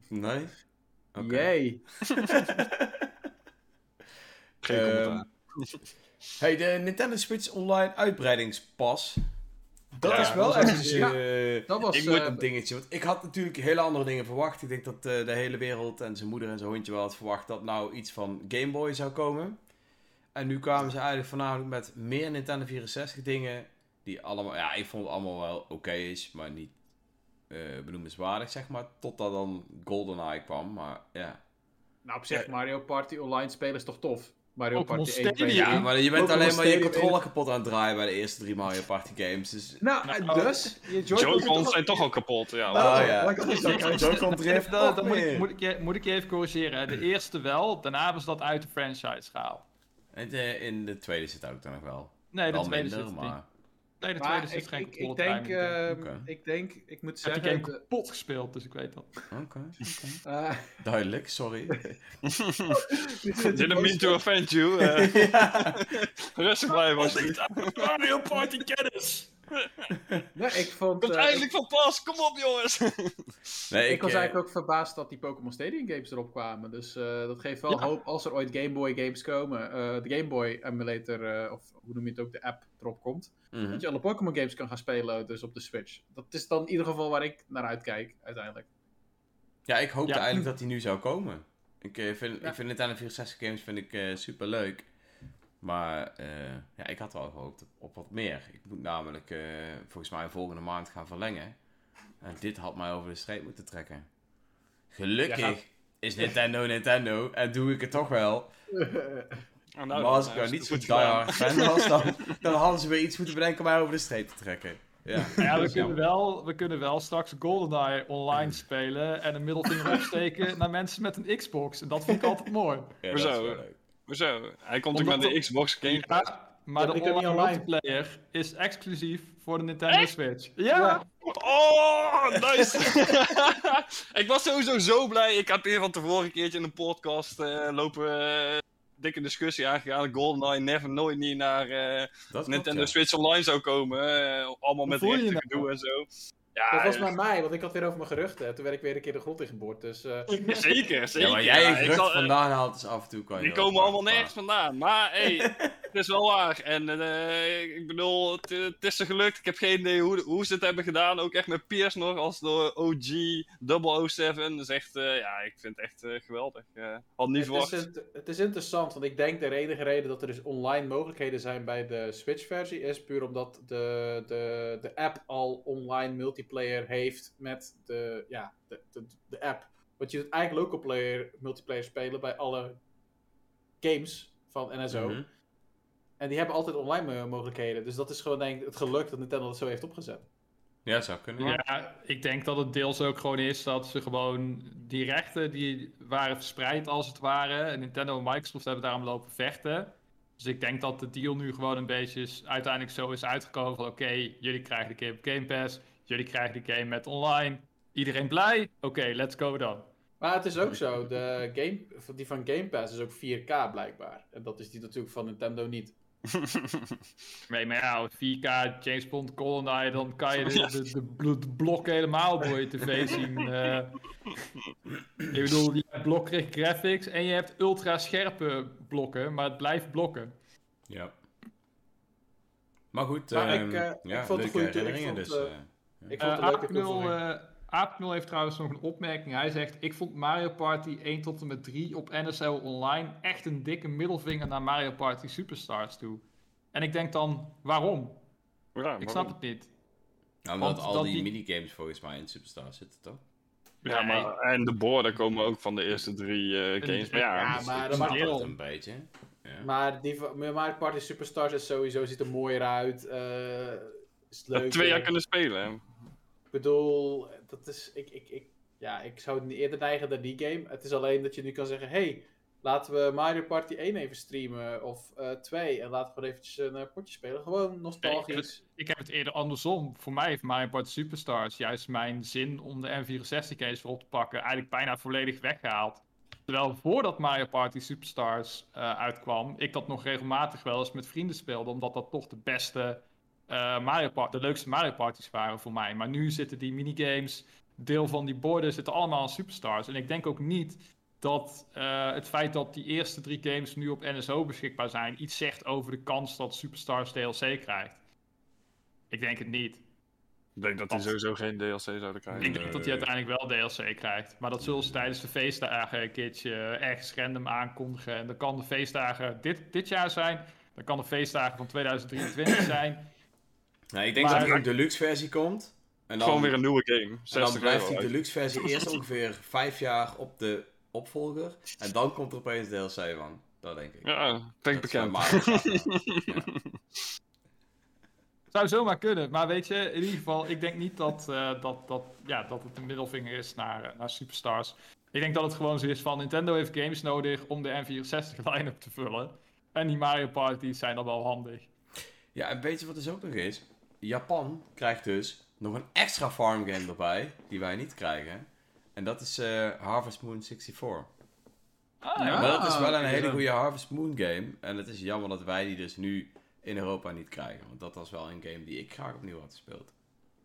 Nee? Oké. Yay! (laughs) Geen Ehm, commentaar. Hey, de Nintendo Switch Online uitbreidingspas. Dat Ja, is wel dat was echt een- eh, Dat was... ik moet eh, een dingetje. Want ik had natuurlijk hele andere dingen verwacht. Ik denk dat eh, de hele wereld en zijn moeder en zijn hondje wel had verwacht dat nou iets van Game Boy zou komen. En nu kwamen ze eigenlijk voornamelijk met meer Nintendo 64 dingen. Die allemaal, ja, ik vond het allemaal wel oké is, maar niet eh, benoemenswaardig, zeg maar. Totdat dan GoldenEye kwam, maar ja. Nou, op zich, Mario Party online spelen is toch tof? Mario Party 1, 2, Stadium. 3. Ja, maar je bent alleen maar je controller kapot aan het draaien bij de eerste drie Mario Party games. Dus... Nou, Nou, dus... Je Joy-Cons zijn toch al kapot, ja. Oh, ja. (laughs) Joy-Con drift Dan, moet, ik, moet, ik je, moet ik je even corrigeren. De eerste wel, daarna hebben ze dat uit de franchise gehaald. En de, in de tweede zit ook dan nog wel. Nee, de wel tweede minder, zit er niet. Nee, de Maar tweede ik, zit geen ik, ik, denk, in. ehm, Oké. ik denk, ik moet Ik heb die zeggen... game de- kapot gespeeld, dus ik weet dat. Oké, oké. (laughs) eh, Duidelijk, sorry. Didn't mean to offend you. eh. (laughs) Rustig blijven alsjeblieft. Mario Party kennis! (laughs) Nee, ik vond... Komt eh, eindelijk van pas, kom op jongens! (laughs) Nee, Ik was eh, eigenlijk ook verbaasd dat die Pokémon Stadium games erop kwamen. Dus eh, dat geeft wel Ja. hoop als er ooit Game Boy games komen. eh, de Game Boy emulator, eh, of hoe noem je het ook, de app erop komt. mhm. Dat je alle Pokémon games kan gaan spelen dus op de Switch. Dat is dan in ieder geval waar ik naar uitkijk, uiteindelijk. Ja, ik hoopte Ja. eigenlijk dat die nu zou komen. Ik, vind, Ja. ik vind Nintendo 64 games vind ik, eh, super leuk. Maar eh, ja, ik had wel gehoopt op, op wat meer. Ik moet namelijk eh, volgens mij volgende maand gaan verlengen. En dit had mij over de streep moeten trekken. Gelukkig gaat- is Nintendo Nintendo en doe ik het toch wel. (laughs) Oh, maar als ik nou niet zo diehard fan was, dan, (laughs) dan hadden ze weer iets moeten bedenken om mij over de streep te trekken. Ja, Ja, we kunnen, wel, we kunnen wel straks GoldenEye online spelen en een middelvinger opsteken (laughs) naar mensen met een Xbox. En dat vind ik altijd mooi. Ja, dat is Hoezo? wel leuk. Hoezo? Hij komt ook met de Xbox Game Pass. Ja, maar Ja, de online online. multiplayer is exclusief voor de Nintendo Switch. Ja! Oh, nice! (laughs) (laughs) ik was sowieso zo blij. Ik heb hier van tevoren een keertje in een podcast eh, lopen eh, dikke discussie aangegaan. GoldenEye never nooit niet naar eh, klopt, Nintendo ja. Switch Online zou komen. eh, allemaal met voel je rechten gedoe en zo. Ja, dat was bij mij, want ik had weer over mijn geruchten. Toen werd ik weer een keer de grond ingeboord. Dus eh, (laughs) zeker, zeker. Ja, maar jij Ja, gerucht zal- eh, vandaan haalt, dus af en toe kan je Die komen allemaal nergens vandaan. Maar hey, het is wel waar. En eh, ik bedoel, het, het is er gelukt. Ik heb geen idee hoe, hoe ze het hebben gedaan. Ook echt met Piers nog als de OG 007. Dat is echt, eh, ja, ik vind het echt geweldig. Eh, had niet het, verwacht. is, int- het is interessant, want ik denk de enige reden dat er dus online mogelijkheden zijn bij de Switch-versie is puur omdat de, de, de app al online multiplayer heeft met de, ja, de, de, de app. Want je doet eigenlijk local player, multiplayer spelen bij alle games van NSO. Mhm. En die hebben altijd online mo- mogelijkheden. Dus dat is gewoon denk ik het geluk dat Nintendo dat zo heeft opgezet. Ja, zou kunnen. Ja. Ja, ik denk dat het deels ook gewoon is dat ze gewoon die rechten die waren verspreid als het ware. En Nintendo en Microsoft hebben daarom lopen vechten. Dus ik denk dat de deal nu gewoon een beetje is, uiteindelijk zo is uitgekomen van oké, jullie krijgen de game op Game Pass, jullie krijgen de game met online. Iedereen blij? Oké, let's go dan. Maar het is ook zo, de game, die van Game Pass is ook 4K blijkbaar. En dat is die natuurlijk van Nintendo niet. (laughs) Nee, maar ja, 4K James Bond GoldenEye, dan kan je de, de, de, bl- de blokken helemaal door je tv (laughs) zien. eh. ik bedoel, je hebt blokkerig graphics en je hebt ultra scherpe blokken, maar het blijft blokken. Ja. Maar goed, Maar ehm, ik, eh, ja, ik vond het leuke goed, ik herinneringen vond, dus. eh, eh. Ik Eh vond het een leuke Aapknul, toevoeging. eh, Aapknul heeft trouwens nog een opmerking. Hij zegt, ik vond Mario Party 1 tot en met 3 op NSL Online echt een dikke middelvinger naar Mario Party Superstars toe. En ik denk dan, waarom? Ja, Ik snap het niet. Nou, omdat want al die, die- minigames volgens mij in Superstar zitten, toch? Ja, maar, en de borden komen ook van de eerste drie eh, games. Maar ja, Ja, dus- maar dat maakt- het een beetje. Ja. Maar die van Mario Party Superstars is sowieso, ziet er mooier uit. eh is dat leuk. twee jaar kunnen spelen. hè. Ik bedoel, dat is, ik, ik, ik, ja, ik zou het eerder neigen naar die game. Het is alleen dat je nu kan zeggen, hey, laten we Mario Party 1 even streamen. Of eh 2. En laten we gewoon eventjes een eh, potje spelen. Gewoon nostalgisch. Ik heb het eerder andersom. Voor mij heeft Mario Party Superstars juist mijn zin om de N64 games weer op te pakken eigenlijk bijna volledig weggehaald. Terwijl voordat Mario Party Superstars eh, uitkwam, ik dat nog regelmatig wel eens met vrienden speelde, omdat dat toch de beste eh, Mario Party, de leukste Mario Parties waren voor mij. Maar nu zitten die minigames, deel van die borden, zitten allemaal in Superstars. En ik denk ook niet dat eh, het feit dat die eerste drie games nu op NSO beschikbaar zijn, iets zegt over de kans dat Superstars DLC krijgt. Ik denk het niet. Ik denk dat die sowieso geen DLC zouden krijgen. Ik denk dat hij uiteindelijk wel DLC krijgt. Maar dat zullen ze tijdens de feestdagen een keertje ergens random aankondigen. En dan kan de feestdagen dit, dit jaar zijn. Dan kan de feestdagen van 2023 zijn. Nee, ik denk Maar- dat er een deluxe versie komt. En dan, Gewoon weer een nieuwe game. en dan 60 blijft die deluxe versie eerst ongeveer vijf jaar op de opvolger. En dan komt er opeens DLC van. Dat denk ik. Ja, is bekend. (laughs) Ja. Zou zomaar kunnen. Maar weet je, in ieder geval, ik denk niet dat, eh, dat, dat, ja, dat het een middelvinger is naar, eh, naar Superstars. Ik denk dat het gewoon zo is van Nintendo heeft games nodig om de N64 (laughs) line-up te vullen. En die Mario Parties zijn dan wel handig. Ja, en weet je wat dus ook nog is? Japan krijgt dus nog een extra farm game erbij, die wij niet krijgen. En dat is eh, Harvest Moon 64. Ah, Ja. maar dat is wel een hele goede Harvest Moon game. En het is jammer dat wij die dus nu in Europa niet krijgen. Want dat was wel een game die ik graag opnieuw had gespeeld.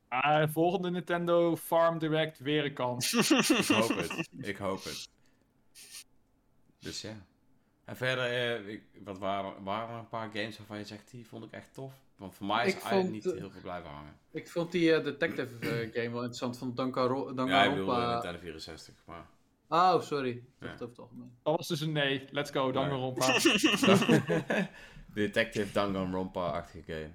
Ah, volgende Nintendo Farm Direct weer een kans. Ik hoop het. Ik hoop het. Dus ja. En verder, eh, ik- wat waren, waren er een paar games waarvan je zegt, die vond ik echt tof? Want voor mij is Ik eigenlijk vond, niet heel veel blijven hangen. Ik vond die eh, detective eh, (clears throat) game wel interessant van Danganro- Ja, ik Danganronpa. bedoel eh, Nintendo 64, maar... Oh, sorry. Dat Ja. Dat was dus een nee. Let's go, Danganronpa. (laughs) Detective Danganronpa-achtige game.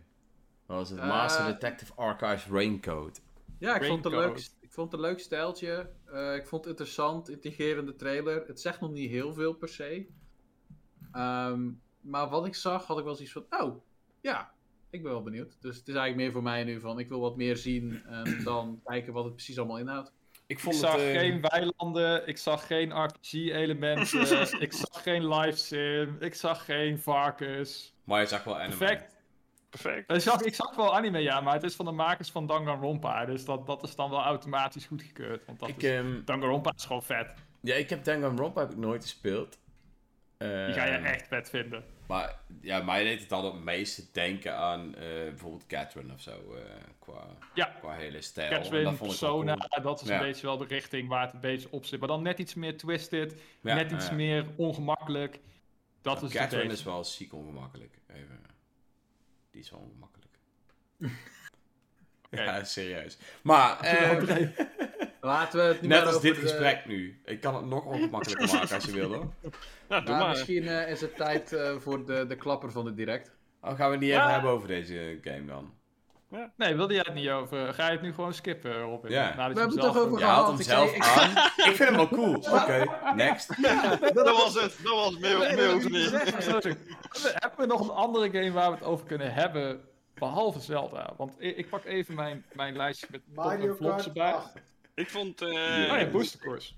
Wat was het? Master Detective Archives Raincoat. Ja, ik vond, het leuk, ik vond het een leuk stijltje. Eh, ik vond het interessant, intrigerende trailer. Het zegt nog niet heel veel per se. Ehm, maar wat ik zag, had ik wel zoiets van, oh, ja, ik ben wel benieuwd. Dus het is eigenlijk meer voor mij nu van, ik wil wat meer zien en (clears throat) dan kijken wat het precies allemaal inhoudt. Ik zag het... eh, geen weilanden, ik zag geen RPG-elementen, (laughs) ik zag geen live sim, ik zag geen varkens. Maar je zag wel anime. Perfect. Perfect. Ik zag, ik zag wel anime, ja, maar het is van de makers van Danganronpa, dus dat, dat is dan wel automatisch goedgekeurd. Want dat Ik, is, ehm, Danganronpa is gewoon vet. ja, ik heb Danganronpa heb ik nooit gespeeld. Die ga je Ehm, echt vet vinden. Maar ja, mij deed het dan het meeste denken aan eh, bijvoorbeeld Catherine of zo. eh, qua, Ja. qua hele stijl. Catherine, dat vond Persona, cool. dat is Ja. een beetje wel de richting waar het een beetje op zit. Maar dan net iets meer twisted, Ja, net iets meer ongemakkelijk. Dat is Catherine is wel ziek ongemakkelijk. Even. Die is wel ongemakkelijk. (laughs) Ja, serieus. Maar, (laughs) Laten we het nu net maar als over dit de- gesprek nu. Ik kan het nog ongemakkelijker (laughs) maken als je wil hoor. Ja, doe Nou, maar. misschien eh, is het tijd eh, voor de, de klapper van de direct. Oh, gaan we het niet Ja. even hebben over deze game dan? Nee, wilde jij het niet over? Ga je het nu gewoon skippen, Robin? Ja. We hebben het toch over Je haalt hem zelf ik- aan. Ik vind hem wel cool. (laughs) Oké, next. (laughs) Dat was het. Dat was het. Meer, Nee, zeggen. Hebben we nog een andere game waar we het over kunnen hebben, behalve Zelda? Want ik, ik pak even mijn, mijn lijstje met top en flops erbij. Ik vond... eh, Oh ja, Booster Course.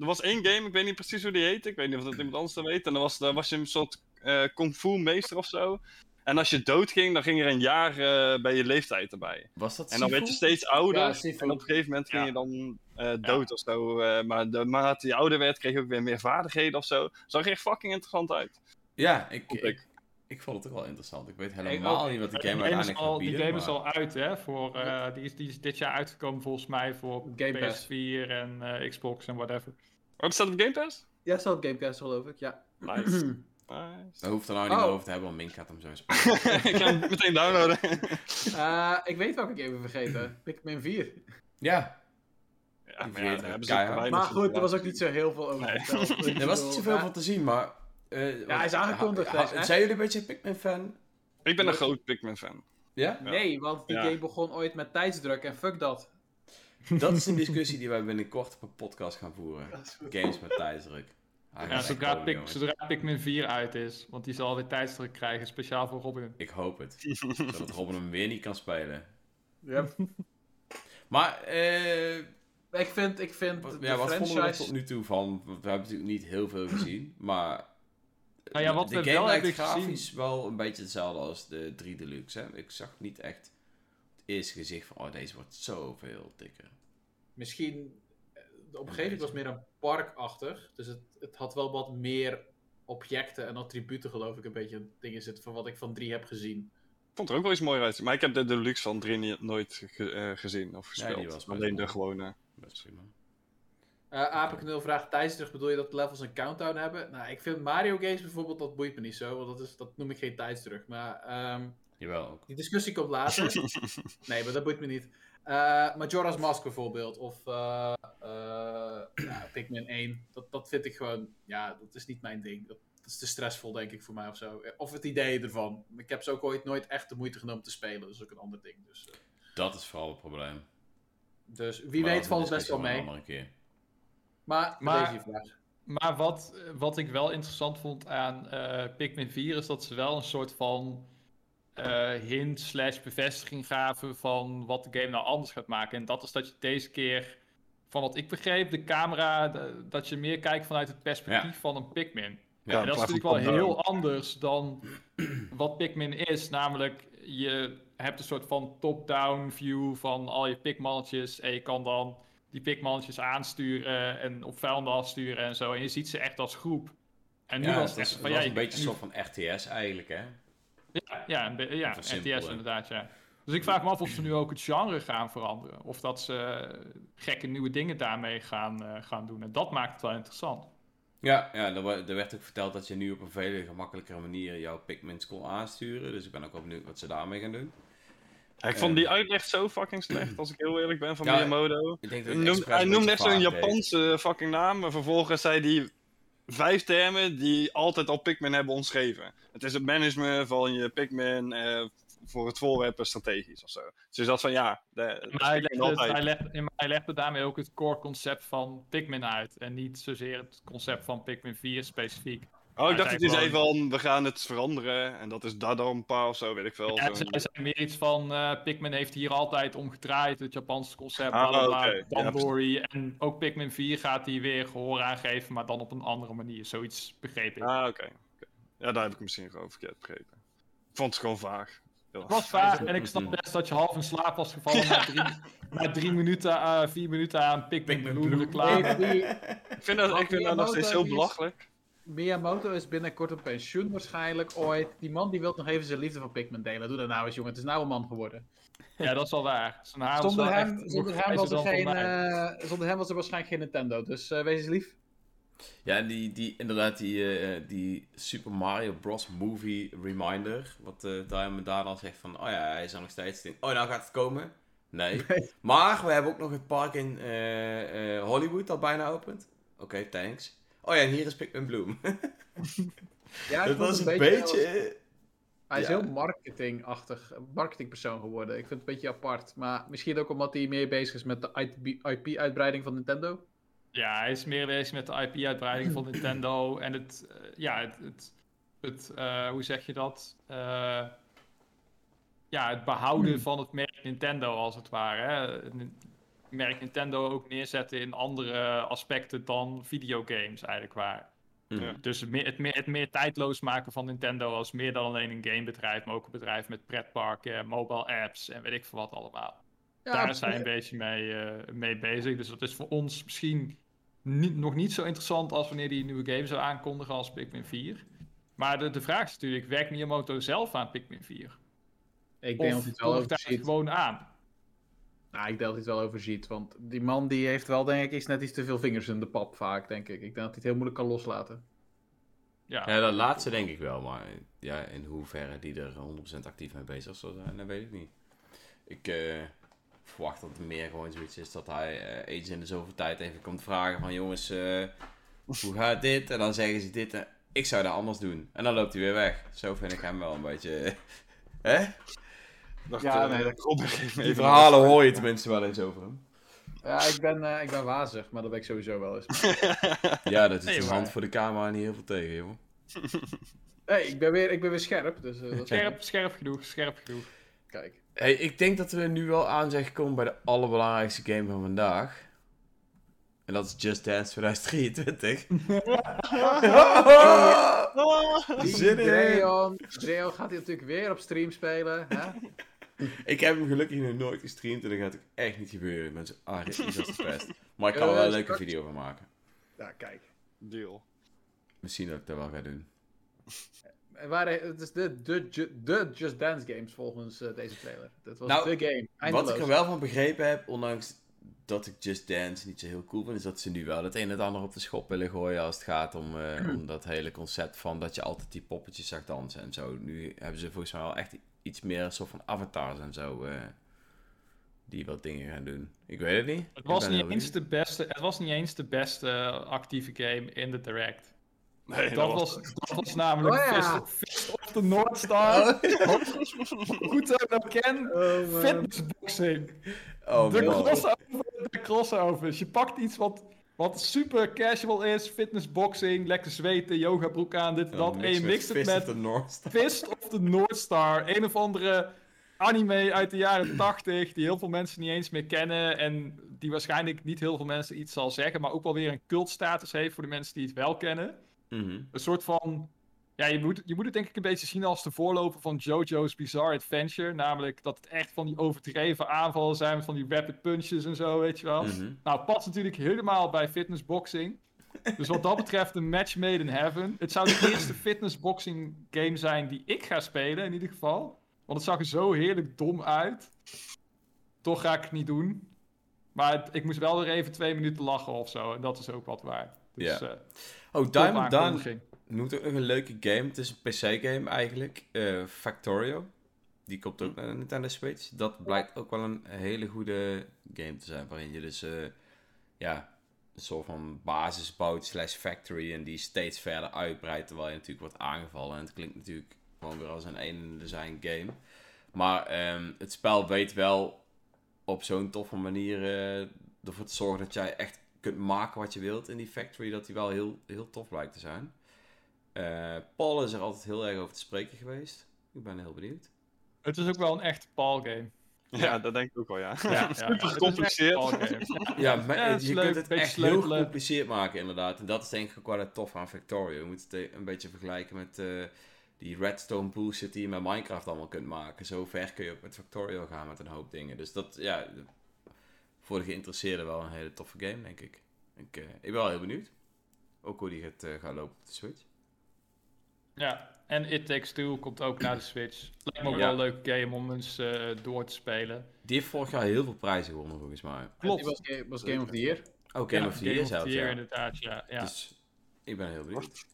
Er was één game, ik weet niet precies hoe die heet. Ik weet niet of dat iemand anders dat weet. En dan was, dan was je een soort eh kung fu meester of zo. En als je doodging, dan ging er een jaar eh, bij je leeftijd erbij. Was dat En dan werd je steeds ouder. Ja, en op een gegeven moment ging Ja. je dan eh, dood of zo. eh, maar de, naarmate je ouder werd, kreeg je ook weer meer vaardigheden of zo. Zag er echt fucking interessant uit. Ja, ik, ik, ik. Ik vond het ook wel interessant. Ik weet Ik helemaal ook. niet wat die game game, is uiteindelijk al, gaat die bieden. game is al uit, hè? Voor, eh, die, is, die is dit jaar uitgekomen volgens mij voor Game Pass. PS4 en eh, Xbox en whatever. Oh, staat op Game Pass? Ja, staat op Gamecast geloof ik, ja. Nice. (clears throat) nice. Daar hoeft er nou niet Oh. meer over te hebben, want Mink gaat hem zo spelen. (laughs) ik ga hem meteen downloaden. (laughs) Eh, ik weet welke game we vergeten. (clears throat) Pikmin 4. ja, ja, maar ja, Maar goed, er was ook niet zo heel veel over Nee. (laughs) er was niet zoveel ja, van te zien, maar... eh, Ja, hij is aangekondigd, ha- Zijn jullie een beetje Pikmin-fan? Ik ben een groot Pikmin-fan. Ja? Nee, want die Ja. game begon ooit met tijdsdruk en fuck dat. (laughs) Dat is een discussie die wij binnenkort op een podcast gaan voeren. Games met tijdsdruk. Hij Ja, zodra, komen, Pik, jongens. zodra Pikmin 4 uit is, want die zal weer tijdsdruk krijgen, speciaal voor Robin. Ik hoop het. (laughs) Zodat Robin hem weer niet kan spelen. Ja. (laughs) Maar, eh... Ik vind, ik vind Wat- de Ja, wat vonden we er franchise... tot nu toe van? We hebben natuurlijk niet heel veel gezien, maar... Nou ja, wat de we game wel lijkt hebben grafisch wel een beetje hetzelfde als de 3 Deluxe. Hè? Ik zag niet echt het eerste gezicht van, oh, deze wordt zoveel dikker. Misschien, eh, de omgeving was meer een parkachtig. Dus het, het had wel wat meer objecten en attributen, geloof ik, een beetje een ding is het van wat ik van 3 heb gezien. Ik vond er ook wel iets mooi uit. Maar ik heb de deluxe van 3 niet- nooit ge- eh, gezien of die gespeeld. Alleen de gewone. Best prima. Eh Apenknul vraagt tijdsdruk, bedoel je dat de levels een countdown hebben? Nou, ik vind Mario games bijvoorbeeld, dat boeit me niet zo, want dat, is, dat noem ik geen tijdsdruk. Maar ehm, Jawel, ook. die discussie komt later. (laughs) nee, maar dat boeit me niet. Eh Majora's Mask bijvoorbeeld, of ja, Pikmin 1, dat, dat vind ik gewoon, ja, dat is niet mijn ding. Dat, dat is te stressvol, denk ik, voor mij of zo. Of het idee ervan. Ik heb ze ook ooit nooit echt de moeite genomen te spelen, dat is ook een ander ding. Dus, Dat is vooral het probleem. dus wie Maar weet valt het best wel een mee. andere keer. Maar, Maar- wat, wat ik wel interessant vond aan eh, Pikmin 4 is dat ze wel een soort van eh, hint slash bevestiging gaven van wat de game nou anders gaat maken. En dat is dat je deze keer, van wat ik begreep, de camera, de- dat je meer kijkt vanuit het perspectief van een Pikmin. Ja, en dat is natuurlijk wel heel anders dan (clears throat) wat Pikmin is. Namelijk, je hebt een soort van top-down view van al je Pikmannetjes. En je kan dan die Pikmannetjes aansturen en op vijanden afsturen en zo. En je ziet ze echt als groep. En nu Ja, was het het was, het een je- beetje een soort van RTS eigenlijk, hè? ja, ja, ja simpel, RTS inderdaad, ja. Dus ik vraag me af of ze nu ook het genre gaan veranderen. Of dat ze eh, gekke nieuwe dingen daarmee gaan, eh, gaan doen. En dat maakt het wel interessant. Ja, ja er, er werd ook verteld dat je nu op een veel gemakkelijkere manier jouw Pikmins kon aansturen. Dus ik ben ook wel benieuwd wat ze daarmee gaan doen. Ja, ik vond die uitleg zo fucking slecht, als ik heel eerlijk ben, van Ja, Miyamoto. Dat Hij noemde, echt zo'n. Japanse fucking naam, maar vervolgens zei hij vijf termen die altijd al Pikmin hebben omschreven. Het is het management van je Pikmin eh, voor het voorwerpen strategisch of zo. Dus is dat van ja, de, dat is Maar hij legde, het- altijd. hij, legde, hij legde daarmee ook het core concept van Pikmin uit. En niet zozeer het concept van Pikmin 4 specifiek. Oh, ik dacht dat zei hij zei van we gaan het veranderen en dat is Dadampa of zo, weet ik veel. Ja, zei- zei meer iets van eh, Pikmin heeft hier altijd om gedraaid, het Japanse concept, Ah, bla. Ja, Dandori. en ook Pikmin 4 gaat hij weer gehoor aangeven, maar dan op een andere manier. Zoiets begreep ik. Ah, oké. Ja, daar heb ik misschien gewoon verkeerd begrepen. Ik vond het gewoon vaag. Heel Het was vaag en ik snap best dat je half in slaap was gevallen na drie, (laughs) na drie minuten, eh, vier minuten aan Pikmin, Bloom. reclame. Ik vind dat, ik vind dat nog steeds is- belachelijk. Miyamoto is binnenkort op pensioen waarschijnlijk ooit. Die man die wil nog even zijn liefde voor Pikmin delen. Doe dat nou eens jongen, het is nou een man geworden. Ja, dat is wel waar. Zijn haar Zonder hem, echt zonder, hem was er dan geen, van eh, zonder hem was er waarschijnlijk geen Nintendo. Dus eh, wees eens lief. Ja, die, die, inderdaad, die, eh, die Super Mario Bros. Movie Reminder. Wat eh Diamond daarna zegt van, oh ja, hij is er nog steeds in. Oh, nou gaat het komen? Nee. Nee. Maar we hebben ook nog het park in eh, eh, Hollywood dat bijna opent. Oké, thanks. Oh ja, en hier is Pikmin Bloom. (laughs) Ja, ik dat was het een beetje... beetje... Hij is ja. heel marketingachtig, marketingpersoon geworden. Ik vind het een beetje apart. Maar misschien ook omdat hij meer bezig is met de IP-uitbreiding van Nintendo. Ja, hij is meer bezig met de IP-uitbreiding van (clears throat) Nintendo en het, eh, ja, het, het, het eh, hoe zeg je dat? Eh, ja, het behouden van het merk Nintendo als het ware. Hè? Merk Nintendo ook neerzetten in andere aspecten dan videogames eigenlijk waar. Ja. Dus het meer, het, meer, het meer tijdloos maken van Nintendo als meer dan alleen een gamebedrijf, maar ook een bedrijf met pretparken, mobile apps en weet ik veel wat allemaal. Daar zijn we een beetje mee, eh, mee bezig. Dus dat is voor ons misschien niet, nog niet zo interessant als wanneer die een nieuwe game zou aankondigen als Pikmin 4. Maar de, de vraag is natuurlijk, werkt Miyamoto zelf aan Pikmin 4? Ik denk dat hij Of het wel kondigt hij het overziet. gewoon aan? Nou, ik denk dat hij het wel overziet. Want die man die heeft wel, denk ik, iets net iets te veel vingers in de pap vaak, denk ik. Ik denk dat hij het heel moeilijk kan loslaten. Ja, Ja, dat laatste denk ik wel, maar ja, in hoeverre die er 100% actief mee bezig zou zijn, dat weet ik niet. Ik eh, verwacht dat het meer gewoon zoiets is dat hij eh, eens in de zoveel tijd even komt vragen van jongens, eh, hoe gaat dit? En dan zeggen ze dit en ik zou dat anders doen. En dan loopt hij weer weg. Zo vind ik hem wel een beetje... (laughs) Hè? Dacht, Ja, eh, nee, dat- (laughs) Die verhalen een- hoor je tenminste wel eens over hem. Ja, ik ben, eh, ik ben wazig, maar dat ben ik sowieso wel eens. (laughs) Ja, dat is Nee, een maar- hand voor de camera niet heel veel tegen, joh. (laughs) hey, ik ben weer, ik ben weer scherp, dus eh, dat is scherp, scherp genoeg, scherp genoeg. Kijk. Hey, ik denk dat we nu wel aan zijn gekomen bij de allerbelangrijkste game van vandaag. En dat is Just Dance 2023. Die Zin in. Dreon gaat hij natuurlijk weer op stream spelen. Hè? (laughs) Ik heb hem gelukkig nog nooit gestreamd en dat gaat ook echt niet gebeuren. Zo ah, is als de pest. Maar ik kan er wel een Eh, leuke straks- video van maken. Ja, kijk. Deal. Misschien dat ik dat wel ga doen. (laughs) Waren, het is de, de, Ju- de Just Dance games volgens eh, deze trailer. Dat was Nou, de game. Wat ik er wel van begrepen heb, ondanks dat ik Just Dance niet zo heel cool vind, is dat ze nu wel het een en het ander op de schop willen gooien als het gaat om, eh, om dat hele concept van dat je altijd die poppetjes zag dansen en zo. Nu hebben ze volgens mij wel echt iets meer een soort van avatars en zo, eh, die wat dingen gaan doen. Ik weet het niet. Het was, niet eens de beste, het was niet eens de beste eh, actieve game in de Direct. Nee, Dat was, dat was namelijk Oh ja. Fist, Fist of the North Star. benieuwd. (laughs) Goed dat ik dat ken. Oh. Fitnessboxing. Oh, de, crossover, de crossovers. Je pakt iets wat, wat super casual is. Fitnessboxing, lekker zweten, yoga broek aan, dit en dat. En je mixt het Fist of met. Fist of the North Star. Een of andere anime uit de jaren (clears throat) 80 die heel veel mensen niet eens meer kennen. En die waarschijnlijk niet heel veel mensen iets zal zeggen. Maar ook wel weer een cultstatus heeft voor de mensen die het wel kennen. Mhm. Een soort van. Ja, je moet, je moet het denk ik een beetje zien als de voorloper van JoJo's Bizarre Adventure. Namelijk dat het echt van die overdreven aanvallen zijn met van die rapid punches en zo, weet je wel. Mhm. Nou, past natuurlijk helemaal bij fitnessboxing. Dus wat dat betreft een match made in heaven. Het zou de eerste (clears throat) fitnessboxing game zijn die ik ga spelen, in ieder geval. Want het zag er zo heerlijk dom uit. Toch ga ik het niet doen. Maar het- ik moest wel weer even twee minuten lachen of zo. En dat is ook wat waard. Dus, Ja. eh, Oh, Diamond aankondiging. noemt ook nog een leuke game. Het is een PC-game eigenlijk. eh, Factorio. Die komt ook naar de Nintendo Switch. Dat blijkt ook wel een hele goede game te zijn. Waarin je dus eh, ja, een soort van basis bouwt slash factory. En die steeds verder uitbreidt. Terwijl je natuurlijk wordt aangevallen. En het klinkt natuurlijk gewoon weer als een een design game. Maar ehm, het spel weet wel op zo'n toffe manier eh, ervoor te zorgen dat jij echt kunt maken wat je wilt in die factory. Dat die wel heel, heel tof blijkt te zijn. Eh, Paul is er altijd heel erg over te spreken geweest. Ik ben heel benieuwd. Het is ook wel een echte Paul game. Ja, dat denk ik ook wel, ja. Ja, ja. Super Het is gecompliceerd. echt. (laughs) Ja, maar Ja, is je leuk, kunt het echt heel sleutelen. gecompliceerd maken inderdaad. En dat is denk ik ook wel het tof aan Factorio. Je moet het eh, een beetje vergelijken met eh, die redstone bullshit die je met Minecraft allemaal kunt maken. Zo ver kun je ook met Factorio gaan met een hoop dingen. Dus dat, ja, voor de geïnteresseerden wel een hele toffe game, denk ik. Ik, eh, ik ben wel heel benieuwd. Ook hoe die gaat, eh, gaan lopen op de Switch. Ja, en It Takes Two komt ook naar de Switch. Lijkt me ook Ja. wel een leuke game om eens eh, door te spelen. Die heeft vorig jaar heel veel prijzen gewonnen, volgens mij. Klopt. Die was, ga- was Game of the Year. Oh, Game Ja, of the Year zelfs, ja. inderdaad, ja. ja. Dus ik ben heel benieuwd.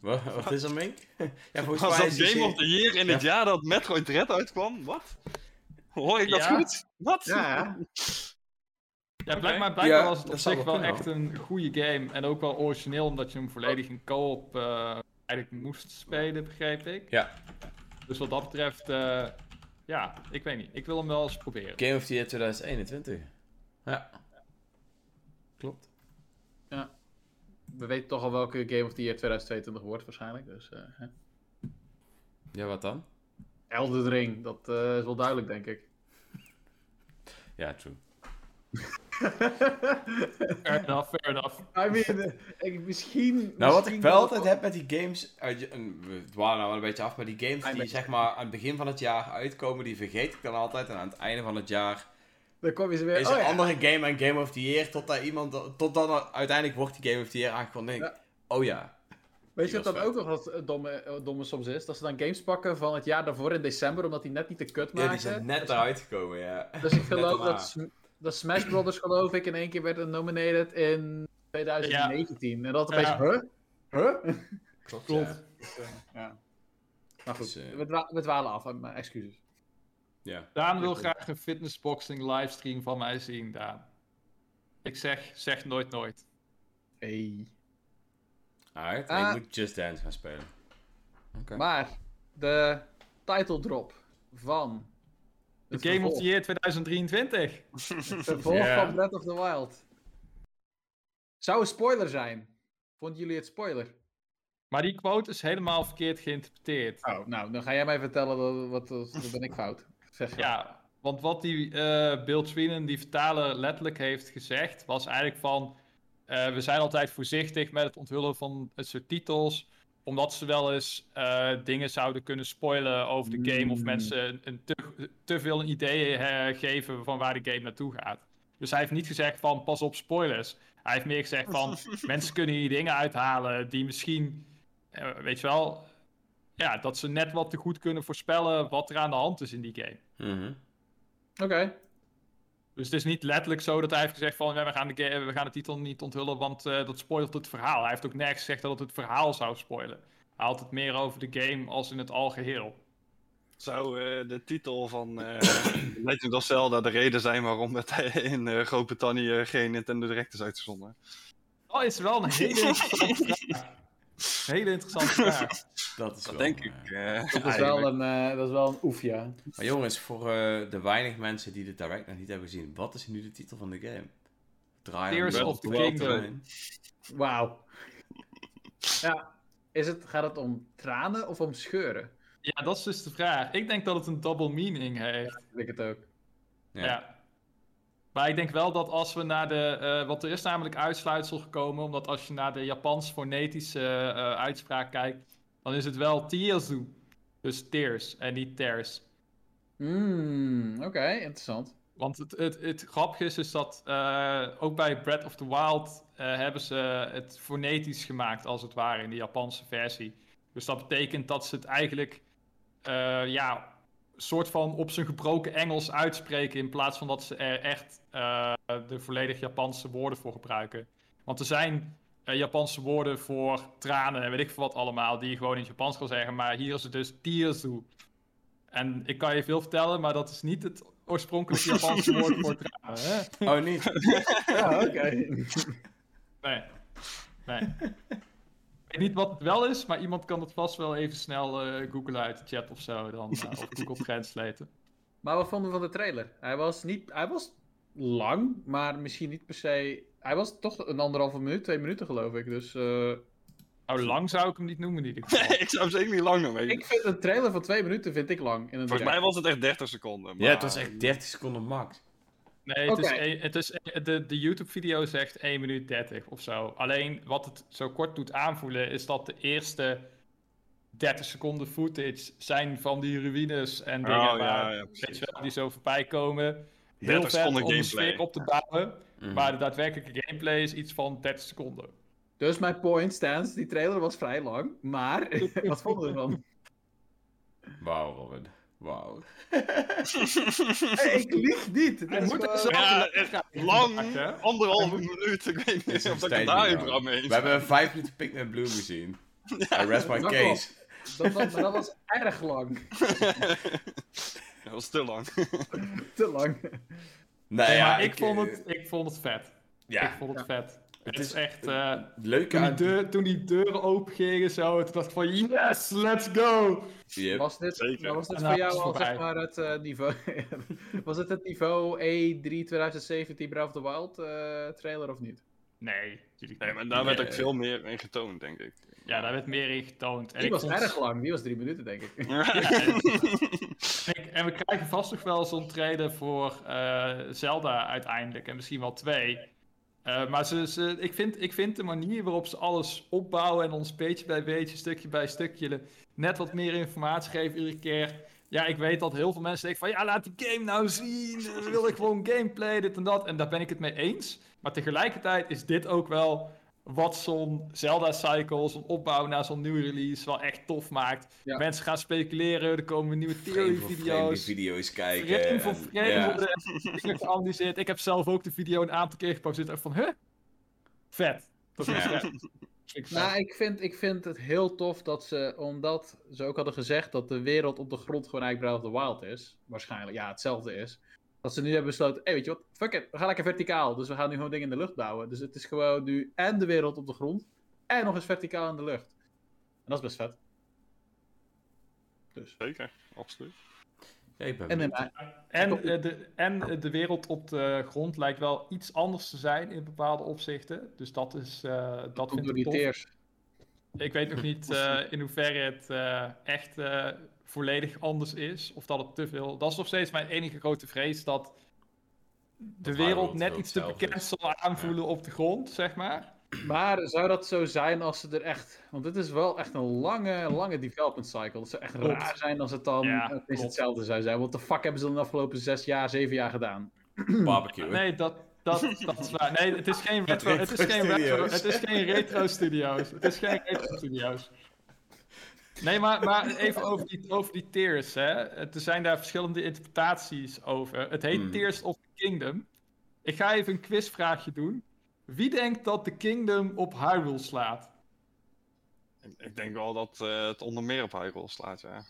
Wat, wat is er, Mink? (laughs) ja, volgens mij Game of the Year in het jaar dat Metroid Dread uitkwam? Wat? Hoor ik dat Ja. goed? Wat? Ja, Ja, blijkbaar, blijkbaar Ja, was het op zich wel echt een goede game. En ook wel origineel, omdat je hem volledig in co-op eh, eigenlijk moest spelen, begreep ik. Ja. Dus wat dat betreft, eh, ja, ik weet niet. Ik wil hem wel eens proberen. Game of the Year 2021. Ja. Klopt. we weten toch al welke Game of the Year 2022 wordt waarschijnlijk. Dus, eh, hè. Ja, wat dan? Elden Ring, dat eh, is wel duidelijk denk ik. Ja, true. (laughs) Fair enough, fair enough. I mean, eh, ik, misschien... Nou, wat misschien ik wel altijd heb met die games... uit je- en we dwalen nou wel een beetje af, maar die games die zeg maar aan het begin van het jaar uitkomen, die vergeet ik dan altijd. En aan het einde van het jaar Dan kom je ze weer... is oh, een ja. andere game een Game of the Year, tot, daar iemand, tot dan uiteindelijk wordt die Game of the Year aangekondigd. denk ik, Oh ja. Weet je wat dan ook nog wat eh, domme, eh, domme soms is? Dat ze dan games pakken van het jaar daarvoor in december, omdat die net niet te kut Ja, maken. die zijn net Dus- eruit gekomen, ja. Dus ik (laughs) geloof dat, Sm- dat Smash Brothers, geloof ik, in één keer werd nominated in 2019. En dat opeens, Ja. huh? Huh? Klopt, (laughs) Klopt. ja. Ja. Maar goed, Dus, eh, we, dwa- we dwalen af, maar excuses. ja. Daan wil graag een fitnessboxing livestream van mij zien, Daan. Ik zeg, zeg nooit nooit. Hey. Alright, Ah. ik moet Just Dance gaan spelen. Oké. Maar, de title drop van... De Game of the Year 2023. Het vervolg van Breath of the Wild. Zou een spoiler zijn? Vonden jullie het spoiler? Maar die quote is helemaal verkeerd geïnterpreteerd. Oh, nou, dan ga jij mij vertellen dat, wat, dat ben ik fout. Zeg Ja, Want wat die eh Bill Sweeney, die vertaler, letterlijk heeft gezegd, was eigenlijk van... eh, we zijn altijd voorzichtig met het onthullen van het soort titels, omdat ze wel eens eh, dingen zouden kunnen spoilen over de game, of mensen een, een te, te veel een idee eh, geven van waar de game naartoe gaat. Dus hij heeft niet gezegd van, pas op spoilers. Hij heeft meer gezegd van, (laughs) mensen kunnen hier dingen uithalen die misschien, weet je wel, ja, dat ze net wat te goed kunnen voorspellen wat er aan de hand is in die game. Mhm. Oké. Dus het is niet letterlijk zo dat hij heeft gezegd van ja, we, gaan de we gaan de titel niet onthullen, want eh, dat spoilt het verhaal. Hij heeft ook nergens gezegd dat het het verhaal zou spoilen. Hij had het meer over de game als in het algeheel. Zou eh, de titel van eh (coughs) Legend of Zelda de reden zijn waarom het in eh, Groot-Brittannië geen Nintendo Direct is uitgezonden? Dat is wel een hele interessante vraag. Hele interessante vraag. (laughs) Dat is Dat wel, denk eh, ik. eh, Dat, is wel een, eh, dat is wel een oef, ja. Maar jongens, voor eh, de weinig mensen die de direct nog niet hebben gezien, wat is nu de titel van de game? Draai Tears of the Kingdom. Wauw. Ja, is het, gaat het om tranen of om scheuren? Ja, dat is dus de vraag. Ik denk dat het een double meaning heeft. Ik denk het ook. Ja. Ja. Maar ik denk wel dat als we naar de. eh want er is namelijk uitsluitsel gekomen. Omdat als je naar de Japans fonetische eh, uitspraak kijkt. dan is het wel Tearsu. Dus tears en niet tears. Hmm, oké, interessant. Want het, het, het grappige is dus dat. eh, ook bij Breath of the Wild. hebben ze het fonetisch gemaakt, als het ware, in de Japanse versie. Dus dat betekent dat ze het eigenlijk. ja, soort van op zijn gebroken Engels uitspreken. In plaats van dat ze er echt eh, de volledig Japanse woorden voor gebruiken. Want er zijn eh, Japanse woorden voor tranen en weet ik veel wat allemaal. die je gewoon in het Japans kan zeggen. Maar hier is het dus tearsu. En ik kan je veel vertellen, maar dat is niet het oorspronkelijke Japanse (laughs) woord voor tranen. Hè? Oh, niet? (laughs) Ja, oké. Nee. Nee. Ik weet niet wat het wel is, maar iemand kan het vast wel even snel eh googlen uit de chat of zo. Dan, eh, of (laughs) Google Translate. Maar wat vonden we van de trailer? Hij was niet... Hij was lang, maar misschien niet per se... Hij was toch een anderhalve minuut, twee minuten geloof ik. Dus eh, Nou, lang zou ik hem niet noemen in ieder (laughs) geval. Nee, ik zou hem zeker niet lang noemen. ik vind een trailer van twee minuten vind ik lang. In een Volgens mij was het echt 30 seconden. Ja, het maar- was echt 30 seconden max. Nee, het is, het is de, de YouTube-video zegt 1 minuut 30 of zo. Alleen wat het zo kort doet aanvoelen is dat de eerste 30 seconden footage zijn van die ruïnes en dingen Oh, waar, ja, weet je wel, die zo voorbij komen. Heel 30 vet seconden om gameplay. sfeer op te bouwen. Mhm. Maar de daadwerkelijke gameplay is iets van 30 seconden. Dus mijn point stands, die trailer was vrij lang. Maar, (laughs) wat vonden we ervan? Wauw, Robin. Wauw. (laughs) Hey, ik lieg niet. Het moet zo- Ja, lang, anderhalve minuut. Ik weet niet of ik het daar überhaupt mee We hebben een 5 minuten Pikmin Bloom gezien. (laughs) I rest my dat case. Dat was, dat was erg lang. (laughs) Dat was te lang. Te lang. Nou Nee, ja, maar ik, eh, vond het, ik vond het vet. Ja, Ik vond het vet. Het is is- echt... eh, leuk toen, die deur, toen die deuren open gingen zo, toen dacht ik van yes, let's go! Yep. Was dit, Zeker. was dit voor jou al zeg maar het eh, niveau... (laughs) was het het niveau E3 2017 Breath of the Wild eh, trailer of niet? Nee, natuurlijk Nee, maar daar werd Nee. ook veel meer in getoond, denk ik. Ja, daar werd meer in getoond. En Die ik was vond- erg lang, die was drie minuten denk ik. (laughs) En we krijgen vast nog wel zo'n trailer voor eh, Zelda uiteindelijk. En misschien wel twee. Eh, maar ze, ik, vind, ik vind de manier waarop ze alles opbouwen en ons beetje bij beetje, stukje bij stukje, net wat meer informatie geven iedere keer. Ja, ik weet dat heel veel mensen denken van, ja, laat die game nou zien. eh, wil ik gewoon gameplay, dit en dat. En daar ben ik het mee eens. Maar tegelijkertijd is dit ook wel wat zo'n Zelda-cycle, zo'n opbouw naar zo'n nieuwe release, wel echt tof maakt. Ja. Mensen gaan speculeren, er komen nieuwe theory-video's. video's kijken. Frame voor en- frame ja. worden dingen geanalyseerd. Ik heb zelf ook de video een aantal keer gepauzeerd en van, huh? Vet. Dat is Ja. vet. (laughs) Ik. Nou, ik vind, ik vind het heel tof dat ze, omdat ze ook hadden gezegd dat de wereld op de grond gewoon eigenlijk Breath of the Wild is, waarschijnlijk, ja, hetzelfde is, dat ze nu hebben besloten, hé, weet je wat, fuck it, we gaan lekker verticaal, dus we gaan nu gewoon dingen in de lucht bouwen. Dus het is gewoon nu en de wereld op de grond, en nog eens verticaal in de lucht. En dat is best vet. Dus. Zeker, absoluut. Ja, ik ben En, eh, En, eh, de, en eh, de wereld op de grond lijkt wel iets anders te zijn in bepaalde opzichten. Dus dat is, eh, dat vind ik tof. Ik weet nog niet eh, in hoeverre het eh, echt eh, volledig anders is. Of dat het te veel. Dat is nog steeds mijn enige grote vrees. Dat de Dat wereld net iets te bekend is. zal aanvoelen op de grond, zeg maar. Maar zou dat zo zijn als ze er echt... Want dit is wel echt een lange, lange development cycle. Het zou echt Klopt. raar zijn als het dan Ja, het is klopt. hetzelfde zou zijn. Wat de fuck hebben ze dan de afgelopen zes jaar, zeven jaar gedaan? (clears throat) Barbecue. Nee, dat, dat, dat is waar. Nee, het is geen (laughs) retro, het is geen retro, het is geen retro studio's. Het is geen retro studio's. Nee, maar, maar even over die, over die tiers. Hè. Er zijn daar verschillende interpretaties over. Het heet Hmm. Tears of the Kingdom. Ik ga even een quizvraagje doen. Wie denkt dat de Kingdom op Hyrule slaat? Ik, ik denk wel dat eh, het onder meer op Hyrule slaat, ja.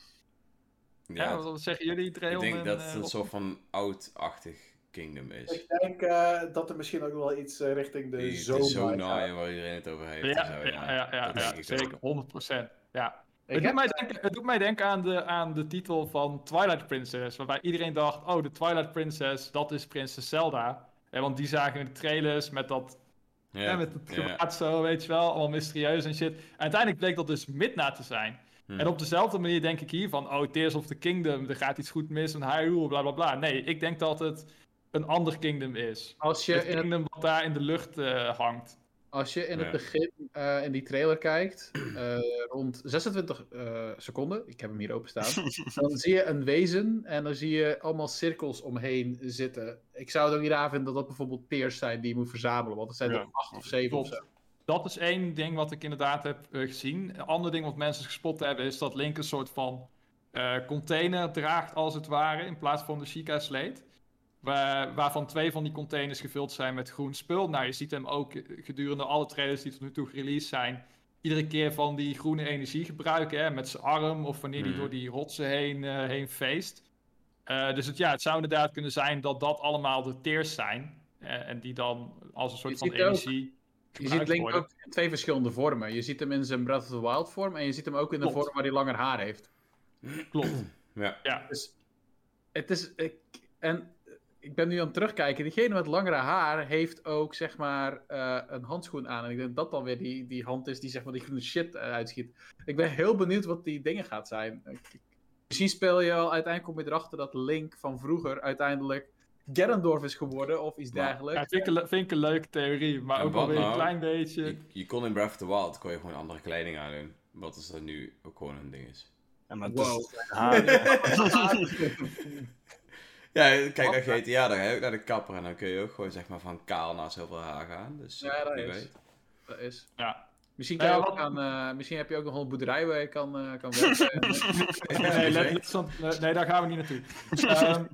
Ja, Ja, wat zeggen jullie, ik Dreon denk en, dat eh, het een soort van oud-achtig kingdom is. Ik denk eh, dat er misschien ook wel iets richting de de Zonai waar iedereen het over heeft. Ja, zo, ja, ja, ja, Dat ja, denk ik zeker, ook. 100%. Ja. Ik Het doet, heb- mij denken, het doet mij denken aan de, aan de titel van Twilight Princess, waarbij iedereen dacht, oh, de Twilight Princess, dat is prinses Zelda. Ja, want die zagen in de trailers met dat, Ja, hè, met het ja. gewaad zo, weet je wel, allemaal mysterieus en shit. En uiteindelijk bleek dat dus Midna te zijn. Hm. En op dezelfde manier denk ik hier van, oh, Tears of the Kingdom, er gaat iets goed mis, een Hyrule, bla bla bla. Nee, ik denk dat het een ander kingdom is. Als je Het in het, kingdom wat daar in de lucht eh, hangt. Als je in het Ja. begin eh, in die trailer kijkt, eh, rond 26 eh, seconden, ik heb hem hier openstaan, (laughs) dan zie je een wezen en dan zie je allemaal cirkels omheen zitten. Ik zou het ook niet raar vinden dat dat bijvoorbeeld peers zijn die je moet verzamelen, want het zijn Ja. er acht of zeven of zo. Dat is één ding wat ik inderdaad heb eh, gezien. Een ander ding wat mensen gespot hebben is dat Link een soort van eh, container draagt als het ware in plaats van de Sheikah Slate. Waar, waarvan twee van die containers gevuld zijn met groen spul. Nou, je ziet hem ook gedurende alle trailers die tot nu toe gereleased zijn. Iedere keer van die groene energie gebruiken. Hè, met zijn arm of wanneer hij Mhm. door die rotsen heen, eh, heen feest. Eh, dus het, ja, het zou inderdaad kunnen zijn dat dat allemaal de teers zijn. eh, en die dan als een soort van energie. Je ziet Link worden. ook in twee verschillende vormen. Je ziet hem in zijn Breath of the Wild vorm en je ziet hem ook in de vorm waar hij langer haar heeft. Klopt. Ja. Ja, Dus het is. Ik, en ik ben nu aan het terugkijken. Diegene met langere haar heeft ook zeg maar eh, een handschoen aan. En ik denk dat dan weer die, die hand is die zeg maar die groene shit uitschiet. Ik ben heel benieuwd wat die dingen gaat zijn. Ik- Misschien speel je al, uiteindelijk kom je erachter dat Link van vroeger uiteindelijk Ganondorf is geworden of iets dergelijks. Ja, vind, ik, een vind ik een leuke theorie, maar En ook wat alweer een nou? klein beetje. Je, je kon in Breath of the Wild kon je gewoon andere kleding aandoen. Wat is dat nu ook gewoon een ding is. Ja, maar Wow. (laughs) (laughs) Ja, kijk naar GTA, dan ga je ook naar de kapper en dan kun je ook gewoon zeg maar van kaal naar zoveel haar gaan. Dus Ja, dat is. weet. Dat is. Ja. Misschien, Nou kan ja, je ook aan, eh, misschien heb je ook nog een boerderij waar je kan, eh, kan werken. (laughs) Nee, (laughs) nee, nee, daar gaan we niet naartoe. Ehm,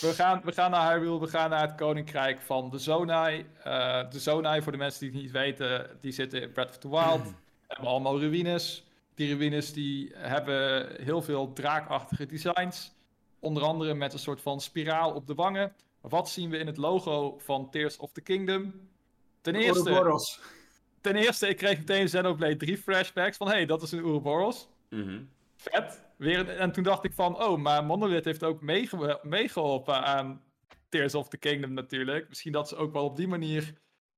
we, gaan, we gaan naar Hyrule, we gaan naar het koninkrijk van de Zonai. Eh, de Zonai, voor de mensen die het niet weten, die zitten in Breath of the Wild. hebben allemaal ruïnes. Die ruïnes die hebben heel veel draakachtige designs. Onder andere met een soort van spiraal op de wangen. Wat zien we in het logo van Tears of the Kingdom? Ten eerste, Ouroboros. ten eerste, ik kreeg meteen Xenoblade 3 flashbacks van... hé, hey, dat is een Ouroboros. Mhm. Vet. Weer, een- en toen dacht ik van, oh, maar Monolith heeft ook meege- meegeholpen aan Tears of the Kingdom natuurlijk. Misschien dat ze ook wel op die manier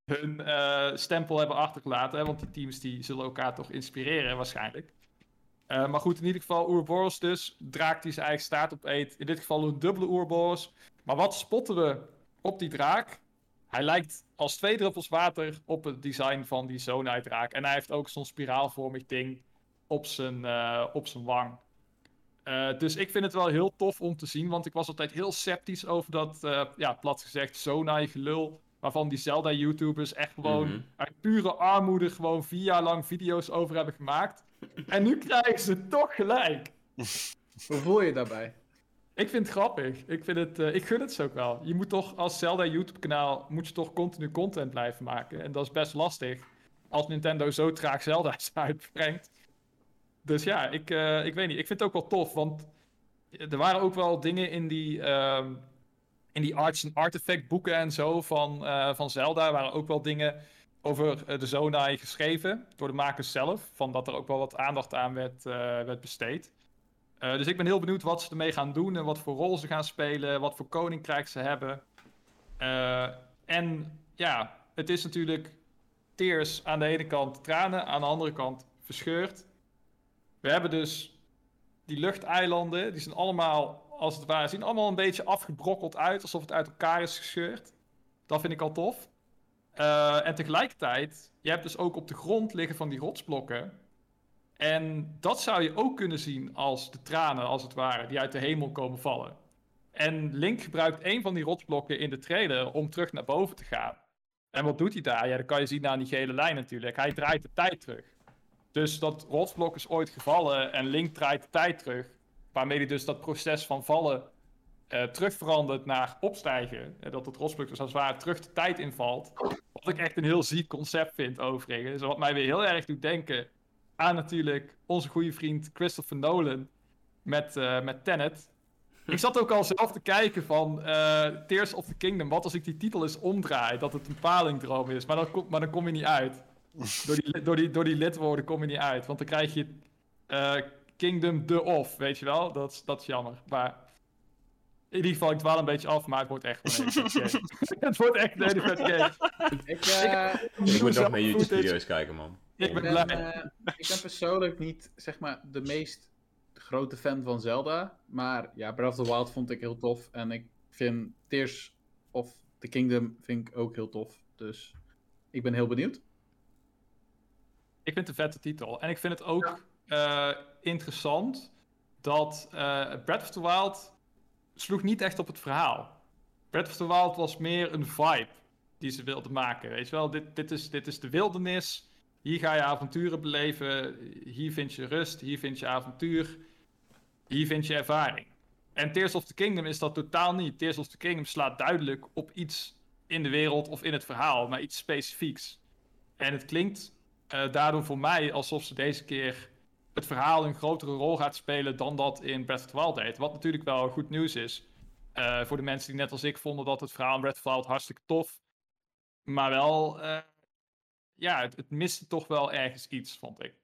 hun eh, stempel hebben achtergelaten. Hè? Want die teams die zullen elkaar toch inspireren waarschijnlijk. Eh, maar goed, in ieder geval Ouroboros dus. Draak die zijn eigen staart op eet. In dit geval een dubbele Ouroboros. Maar wat spotten we op die draak? Hij lijkt als twee druppels water op het design van die Zonai-draak. En hij heeft ook zo'n spiraalvormig ding op zijn, eh, op zijn wang. Eh, dus ik vind het wel heel tof om te zien, want ik was altijd heel sceptisch over dat, ja, plat gezegd, Zonai gelul. Waarvan die Zelda-YouTubers echt gewoon Mhm. uit pure armoede gewoon vier jaar lang video's over hebben gemaakt. En nu krijgen ze toch gelijk. (laughs) Hoe voel je daarbij? Ik vind het grappig. Ik, vind het, eh, ik gun het ze ook wel. Je moet toch als Zelda YouTube-kanaal moet je toch continu content blijven maken. En dat is best lastig als Nintendo zo traag Zelda's (laughs) uitbrengt. Dus ja, ik, eh, ik weet niet. Ik vind het ook wel tof, want er waren ook wel dingen in die, ehm, in die arts en artifact boeken en zo van, eh, van Zelda. Er waren ook wel dingen over eh, de Zonai geschreven door de makers zelf. Van dat er ook wel wat aandacht aan werd, eh, werd besteed. Eh, dus ik ben heel benieuwd wat ze ermee gaan doen en wat voor rol ze gaan spelen, wat voor koninkrijk ze hebben. En ja, het is natuurlijk tears aan de ene kant tranen, aan de andere kant verscheurd. We hebben dus die luchteilanden, die zijn allemaal, als het ware, zien allemaal een beetje afgebrokkeld uit, alsof het uit elkaar is gescheurd. Dat vind ik al tof. Eh, en tegelijkertijd, je hebt dus ook op de grond liggen van die rotsblokken. En dat zou je ook kunnen zien als de tranen, als het ware, die uit de hemel komen vallen. En Link gebruikt een van die rotsblokken in de trailer om terug naar boven te gaan. En wat doet hij daar? Ja, dat kan je zien aan die gele lijn natuurlijk. Hij draait de tijd terug. Dus dat rotsblok is ooit gevallen en Link draait de tijd terug. Waarmee hij dus dat proces van vallen eh terug verandert naar opstijgen. En dat het rotsblok dus als het ware terug de tijd invalt. Wat ik echt een heel ziek concept vind overigens. Wat mij weer heel erg doet denken aan natuurlijk onze goede vriend Christopher Nolan met, eh met Tenet. Ik zat ook al zelf te kijken van eh, Tears of the Kingdom. Wat als ik die titel eens omdraai, dat het een palingdroom is. Maar dan, kom, maar dan kom je niet uit. Door die, door, die, door die lidwoorden kom je niet uit. Want dan krijg je eh, Kingdom the Off, weet je wel? Dat, dat is jammer. Maar in ieder geval, ik dwaal een beetje af, maar het wordt echt een hele vette game. (laughs) (laughs) Het wordt echt een hele vette game. Ik, (laughs) eh, Ik moet nog footage. YouTube-video's kijken, man. Ik ben ik blij. eh, ik ben persoonlijk niet, zeg maar, de meest grote fan van Zelda. Maar ja, Breath of the Wild vond ik heel tof. En ik vind Tears of the Kingdom vind ik ook heel tof. Dus ik ben heel benieuwd. Ik vind het een vette titel. En ik vind het ook eh, interessant dat eh Breath of the Wild sloeg niet echt op het verhaal. Breath of the Wild was meer een vibe die ze wilden maken. Weet je wel, dit, dit, is, dit is de wildernis. Hier ga je avonturen beleven. Hier vind je rust. Hier vind je avontuur. Hier vind je ervaring. En Tears of the Kingdom is dat totaal niet. Tears of the Kingdom slaat duidelijk op iets in de wereld of in het verhaal, maar iets specifieks. En het klinkt eh, daardoor voor mij alsof ze deze keer het verhaal een grotere rol gaat spelen dan dat in Breath of the Wild deed. Wat natuurlijk wel goed nieuws is eh, voor de mensen die net als ik vonden dat het verhaal in Breath of the Wild hartstikke tof. Maar wel, eh, ja, het, het miste toch wel ergens iets, vond ik.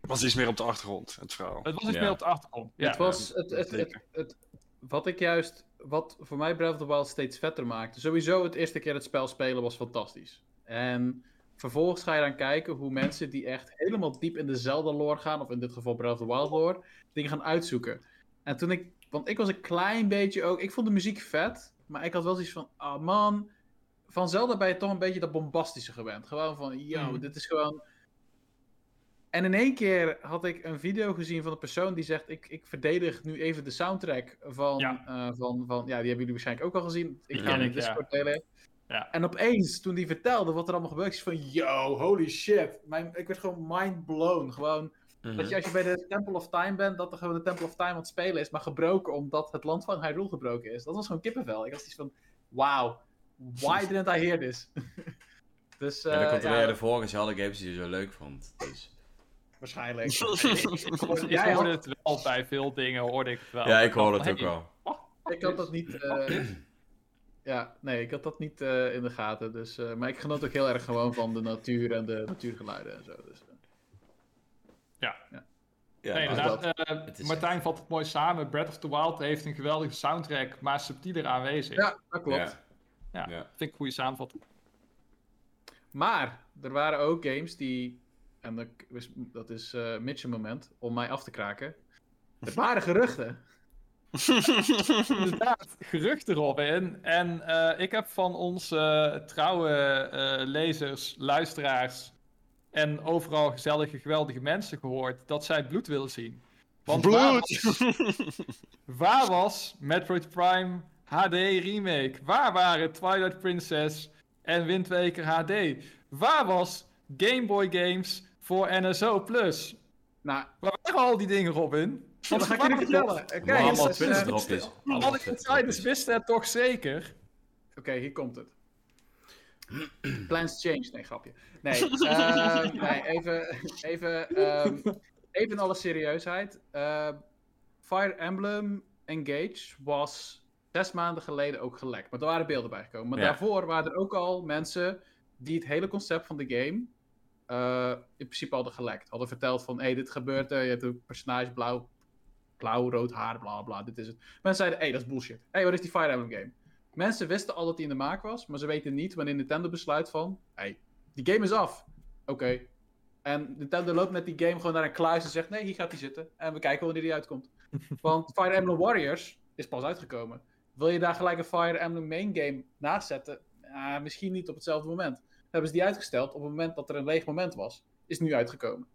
Was iets meer op de achtergrond, het verhaal. Het was iets Ja. meer op de achtergrond. Ja. het was het, het, het, het, wat ik juist, wat voor mij Breath of the Wild steeds vetter maakte. Sowieso het eerste keer het spel spelen was fantastisch. En vervolgens ga je dan kijken hoe mensen die echt helemaal diep in de Zelda-lore gaan, of in dit geval Breath of the Wild lore, dingen gaan uitzoeken. En toen ik, want ik was een klein beetje ook, ik vond de muziek vet, maar ik had wel zoiets van, ah man, van Zelda ben je toch een beetje dat bombastische gewend. Gewoon van, yo, Mhm. dit is gewoon... En in één keer had ik een video gezien van een persoon die zegt: Ik, ik verdedig nu even de soundtrack van, Ja. eh, van, van. Ja, die hebben jullie waarschijnlijk ook al gezien. Ik Ja, kan in ja. Discord delen. Ja. En opeens, toen die vertelde wat er allemaal gebeurd is, van: Yo, holy shit. Mijn, ik werd gewoon mind blown. Gewoon. Mhm. Dat je als je bij de Temple of Time bent, dat er gewoon de Temple of Time aan het spelen is, maar gebroken omdat het land van Hyrule gebroken is. Dat was gewoon kippenvel. Ik had iets van: Wow, why (laughs) didn't I hear this? (laughs) dus. Ja, dat eh, komt ja, alleen de vorige Zelda games die je zo leuk vond. Dus. waarschijnlijk. (laughs) Ik hoorde, ik Jij hoorde het wel bij veel dingen, hoorde ik het wel. Ja, ik hoor dacht, het ook wel. Ik had dat niet. eh, (clears throat) ja, nee, ik had dat niet eh, in de gaten. Dus, eh, maar ik genoot ook heel erg gewoon van de natuur en de natuurgeluiden en zo. Dus, eh. Ja. Ja, Nee, nou, inderdaad. eh, het is Martijn vat het mooi samen. Breath of the Wild heeft een geweldige soundtrack, maar subtieler aanwezig. ja, dat klopt. Ja. Ja, Ja. vind ik een goede samenvatting. Maar er waren ook games die. En dat, is- dat is eh Mitch een moment om mij af te kraken. Er (laughs) waren geruchten. (laughs) Inderdaad, geruchten Robin. En eh, ik heb van onze eh, trouwe eh, lezers, luisteraars en overal gezellige, geweldige mensen gehoord dat zij bloed willen zien. Want Waar was, waar was Metroid Prime HD Remake? Waar waren Twilight Princess en Wind Waker HD? Waar was Game Boy Games voor NSO Plus? Nou, Waar waren al die dingen, Robin? Dat ga ik nu vertellen. Maar allemaal dus, eh. (laughs) Allemaal Alle insiders wisten het toch zeker? Oké, hier komt het. (clears throat) Plans change. Nee, grapje. Nee, (laughs) ehm, nee even, even, ehm, even in alle serieusheid. Ehm, Fire Emblem Engage was zes maanden geleden ook gelekt. Maar er waren beelden bijgekomen. Maar Ja. daarvoor waren er ook al mensen die het hele concept van de game eh, in principe hadden gelekt. Hadden verteld van, hé, hey, dit gebeurt er. Je hebt een personage blauw, blauw, rood haar, bla bla, dit is het. Mensen zeiden, hé, hey, dat is bullshit. Hé, hey, wat is die Fire Emblem game? Mensen wisten al dat die in de maak was, maar ze weten niet wanneer Nintendo besluit van, hé, hey, die game is af. Oké, En Nintendo loopt met die game gewoon naar een kluis en zegt: nee, hier gaat hij zitten. En we kijken wanneer die uitkomt. (laughs) Want Fire Emblem Warriors is pas uitgekomen. Wil je daar gelijk een Fire Emblem main game naast zetten? Ah, misschien niet op hetzelfde moment. Dan hebben ze die uitgesteld op het moment dat er een leeg moment was. Is nu uitgekomen.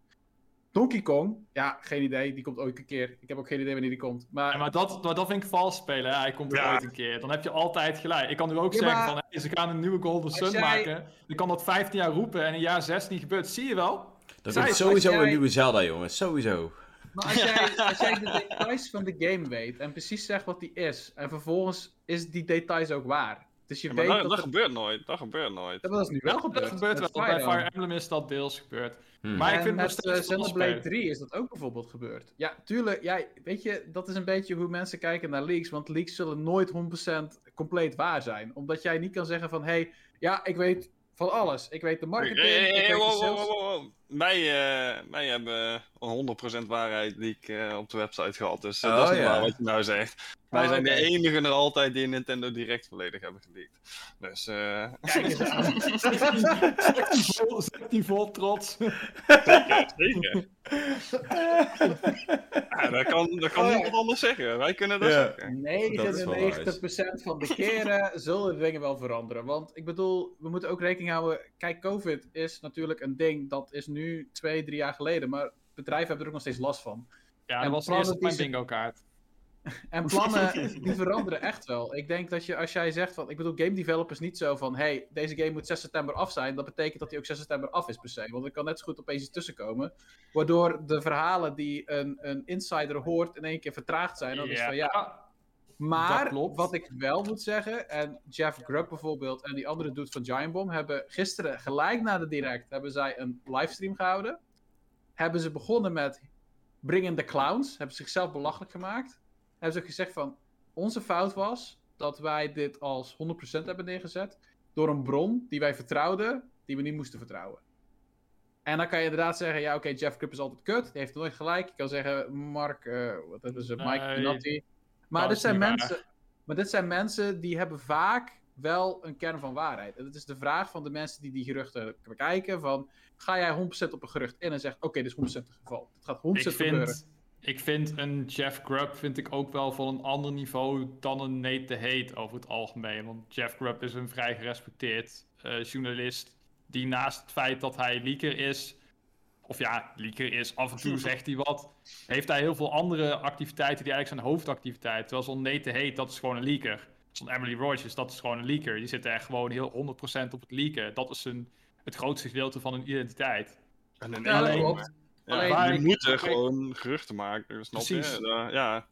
Donkey Kong, ja, geen idee. Die komt ooit een keer. Ik heb ook geen idee wanneer die komt. Maar, Ja, maar dat, maar dat vind ik vals spelen. hè. Hij komt er Ja. ooit een keer. Dan heb je altijd gelijk. Ik kan nu ook Ja, zeggen maar- van hey, ze gaan een nieuwe Golden Sun jij- maken. Je kan dat 15 jaar roepen en in jaar 6 niet gebeurt. Zie je wel? Dat wordt sowieso jij- een nieuwe Zelda, jongens. Sowieso. Maar als jij, (laughs) als jij de details van de game weet en precies zegt wat die is, en vervolgens is die details ook waar. Dus je Ja, weet dat, dat, dat er- gebeurt nooit. Dat gebeurt nooit. Dat is nu wel Dat gebeurd. gebeurt met wel. Bij Fire Emblem is dat deels gebeurd. Hmm. Maar ik en vind het nog met steeds eh, Xenoblade vals 3 is dat ook bijvoorbeeld gebeurd. Ja, tuurlijk. Ja, weet je, dat is een beetje hoe mensen kijken naar leaks. Want leaks zullen nooit 100% compleet waar zijn. Omdat jij niet kan zeggen van, hé, hey, ja, ik weet van alles. Ik weet de marketing, Hey, hey, ik weet de wow, wow, sales. wow, wow, wow. Wij, eh, wij hebben een 100% waarheid leak eh, op de website gehad. Dus eh, Oh, dat is niet ja. waar wat je nou zegt. Wij Oh, zijn de enige er altijd die Nintendo Direct volledig hebben geleakt. Dus eh Kijk eens aan. Zegt die vol, die trots. zeker. (laughs) ja, dat kan, dat kan Oh, ja. niemand anders zeggen. Wij kunnen dat zeggen. 99% van de keren zullen de dingen wel veranderen. Want ik bedoel, we moeten ook rekening houden. Kijk, COVID is natuurlijk een ding. Dat is nu twee, drie jaar geleden. Maar bedrijven hebben er ook nog steeds last van. Ja, En dat was eerst op die mijn bingo kaart. (laughs) En plannen, die veranderen echt wel. Ik denk dat je, als jij zegt van... Ik bedoel, game developers niet zo van... hey, deze game moet 6 september af zijn. Dat betekent dat hij ook 6 september af is per se. Want er kan net zo goed opeens iets tussenkomen. Waardoor de verhalen die een, een insider hoort... in één keer vertraagd zijn. Dan is van ja, Maar wat ik wel moet zeggen, en Jeff Grubb bijvoorbeeld en die andere dude van Giant Bomb hebben gisteren gelijk na de direct hebben zij een livestream gehouden. Hebben ze begonnen met Bring in the Clowns, hebben ze zichzelf belachelijk gemaakt. Hebben ze ook gezegd van onze fout was dat wij dit als 100% hebben neergezet door een bron die wij vertrouwden, die we niet moesten vertrouwen. En dan kan je inderdaad zeggen, ja oké, Jeff Grubb is altijd kut, die heeft nooit gelijk. Je kan zeggen, Mark, eh, wat hebben ze, Mike Nee. Maar Dat dit zijn waar. mensen, maar dit zijn mensen die hebben vaak wel een kern van waarheid. En het is de vraag van de mensen die die geruchten bekijken: van, ga jij 100% op een gerucht in en zegt: oké, dit is 100% het geval. Het gaat 100% Ik gebeuren. vind, ik vind een Jeff Grubb vind ik ook wel van een ander niveau dan een Nate de Hate over het algemeen. Want Jeff Grubb is een vrij gerespecteerd eh, journalist die naast het feit dat hij leaker is, of ja, leaker is, af en toe zegt hij wat, heeft hij heel veel andere activiteiten die eigenlijk zijn hoofdactiviteit. Terwijl zo'n Nate Hate, dat is gewoon een leaker. Zo'n Emily Rogers, dat is gewoon een leaker. Die zit er gewoon heel 100% op het leaken. Dat is een, het grootste gedeelte van hun identiteit. En een Ja, dat ene- klopt. Ja, Alleen- maar je Maar- moet er Kijk- gewoon geruchten maken, snap Precies. je? Ja.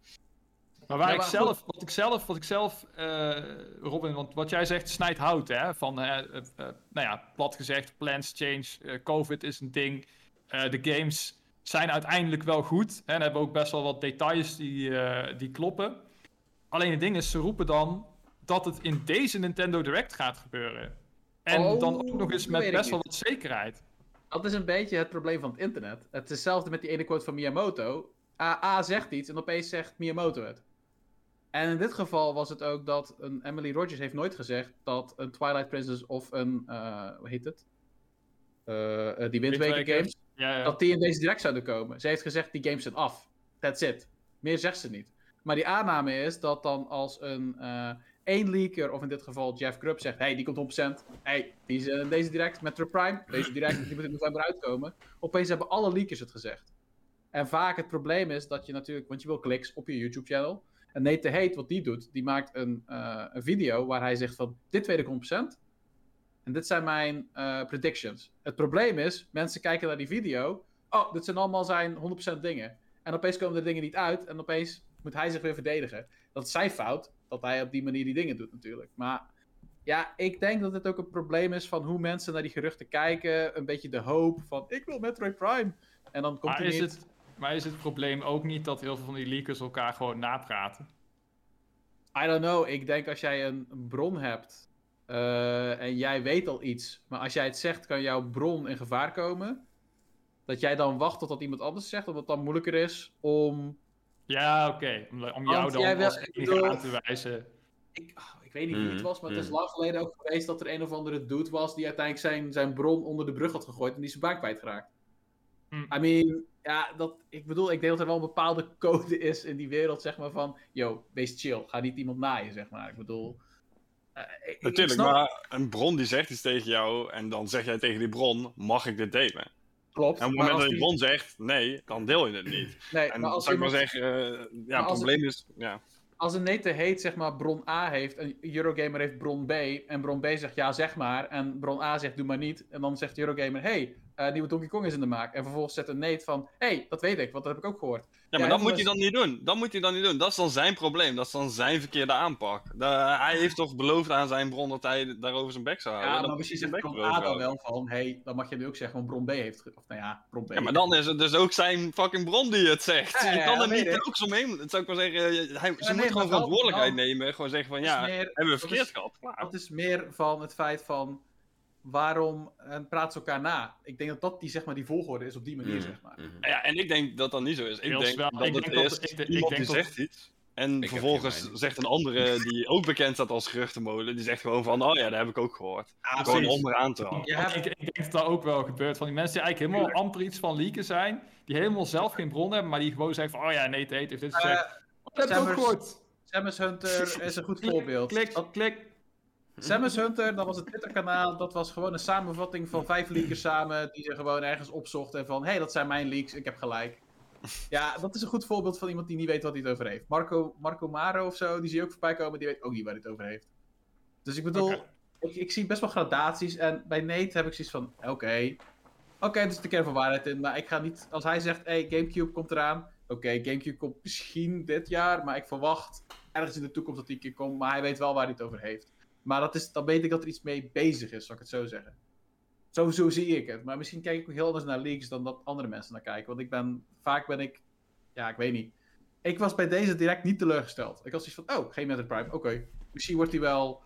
Maar waar Ja, ik zelf, wat ik zelf, wat ik zelf, eh, Robin, want wat jij zegt snijdt hout, hè? Van, eh, eh, nou ja, plat gezegd, plans change, COVID is een ding. Eh, de games zijn uiteindelijk wel goed en hebben ook best wel wat details die, eh, die kloppen. Alleen het ding is, ze roepen dan dat het in deze Nintendo Direct gaat gebeuren. En Oh, dan ook nog eens met best wel wat zekerheid. Dat is een beetje het probleem van het internet. Het is hetzelfde met die ene quote van Miyamoto. A, A zegt iets en opeens zegt Miyamoto het. En in dit geval was het ook dat een Emily Rogers heeft nooit gezegd dat een Twilight Princess of een, eh, hoe heet het? Die Wind Waker Waker. games, Ja, dat die in deze direct zouden komen. Ze heeft gezegd die games zijn af. That's it. Meer zegt ze niet. Maar die aanname is dat dan als een eh één leaker, of in dit geval Jeff Grubb, zegt: hey, die komt 100%. hey, die is in deze direct met True Prime. Deze direct, die moet in november uitkomen. Opeens hebben alle leakers het gezegd. En vaak het probleem is dat je natuurlijk, want je wil kliks op je YouTube-channel. En Nate de Hate, wat die doet, die maakt een, eh, een video waar hij zegt van, dit weet ik 100%. En dit zijn mijn eh, predictions. Het probleem is, mensen kijken naar die video. Oh, dit zijn allemaal zijn 100% dingen. En opeens komen de dingen niet uit. En opeens moet hij zich weer verdedigen. Dat is zijn fout, dat hij op die manier die dingen doet natuurlijk. Maar ja, ik denk dat het ook een probleem is van hoe mensen naar die geruchten kijken. Een beetje de hoop van, ik wil Metroid Prime. En dan komt Maar hij is, niet. het, maar is het probleem ook niet dat heel veel van die leakers elkaar gewoon napraten? I don't know. Ik denk als jij een bron hebt eh, en jij weet al iets, maar als jij het zegt, kan jouw bron in gevaar komen. Dat jij dan wacht totdat iemand anders zegt, omdat het dan moeilijker is om. Ja, oké. Om, om jou dan jij wil- als ik enige bedoel- aan te wijzen. Ik, ah, ik weet niet wie het Mhm, was, maar het is mhm. lang geleden ook geweest dat er een of andere dude was die uiteindelijk zijn, zijn bron onder de brug had gegooid en die zijn baan kwijtgeraakt. Hm. I mean, ja, dat, ik bedoel, ik denk dat er wel een bepaalde (laughs) code is in die wereld, zeg maar, van, yo, wees chill, ga niet iemand naaien, zeg maar. Ik bedoel... eh, ik Natuurlijk, snap- maar een bron die zegt iets tegen jou en dan zeg jij tegen die bron, mag ik dit delen? Klopt. En op het maar moment dat die bron zegt nee, dan deel je het niet. Nee, En maar als, zou ik maar iemand- zeggen, eh, ja, het probleem is, ja. als een nete heet, zeg maar, bron A heeft, en Eurogamer heeft bron B, en bron B zegt ja, zeg maar, en bron A zegt doe maar niet, en dan zegt Eurogamer, hey, eh, nieuwe Donkey Kong is in de maak. En vervolgens zet een Nate van, hey, dat weet ik, want dat heb ik ook gehoord. Ja, Ja, maar dat moet hij dan niet doen. Dat moet hij dan niet doen. Dat is dan zijn probleem. Dat is dan zijn verkeerde aanpak. Hij heeft toch beloofd aan zijn bron dat hij daarover zijn bek zou houden. Ja, maar moet misschien zegt bron A dan wel van, hey, dan mag je nu ook zeggen, want bron B heeft, of nou ja, bron B. Ja, maar dan is het dus ook zijn fucking bron die het zegt. Ja, je kan er niet telkens omheen. Dat zou ik maar zeggen. Hij, ze nee, moet gewoon wel- verantwoordelijkheid wel- nemen. Gewoon zeggen van ja, meer- hebben we verkeerd gehad. Klaar. Dat is meer van het feit van, waarom en praat ze elkaar na? Ik denk dat dat die, zeg maar, die volgorde is op die manier, Mhm, zeg maar. mhm. Ja, en ik denk dat dat niet zo is. Ik denk dat het is ik iemand die zegt iets. En vervolgens zegt een andere die ook bekend staat als geruchtenmolen, die zegt gewoon van, oh ja, dat heb ik ook gehoord. Ja, gewoon precies. onderaan te halen. Hebt- ik, ik denk dat dat ook wel gebeurt. Van die mensen die eigenlijk helemaal amper iets van leaken zijn. Die helemaal zelf geen bron hebben, maar die gewoon zeggen van... Oh ja, nee, het heeft dit gezegd. Eh, oh, dat heb ik ook gehoord. Samus Hunter (laughs) is een goed voorbeeld. Klik, klik. Samus Hunter, dat was een Twitter-kanaal. Dat was gewoon een samenvatting van vijf leakers samen. Die ze gewoon ergens opzochten. En van: hé, hey, dat zijn mijn leaks, ik heb gelijk. Ja, dat is een goed voorbeeld van iemand die niet weet wat hij het over heeft. Marco, Marco Maro of zo, die zie je ook voorbij komen. Die weet ook niet waar hij het over heeft. Dus ik bedoel, ik, ik zie best wel gradaties. En bij Nate heb ik zoiets van: oké. Oké, er zit een kern van waarheid in. Maar ik ga niet, als hij zegt: hey, Gamecube komt eraan. Oké, Gamecube komt misschien dit jaar. Maar ik verwacht ergens in de toekomst dat die een keer komt. Maar hij weet wel waar hij het over heeft. Maar dat is, dan weet ik dat er iets mee bezig is, zal ik het zo zeggen. Zo, zo zie ik het. Maar misschien kijk ik heel anders naar leaks dan dat andere mensen naar kijken. Want ik ben, vaak ben ik, ja, ik weet niet. Ik was bij deze direct niet teleurgesteld. Ik was zoiets van, oh, geen Metroid Prime, oké. Misschien wordt hij wel,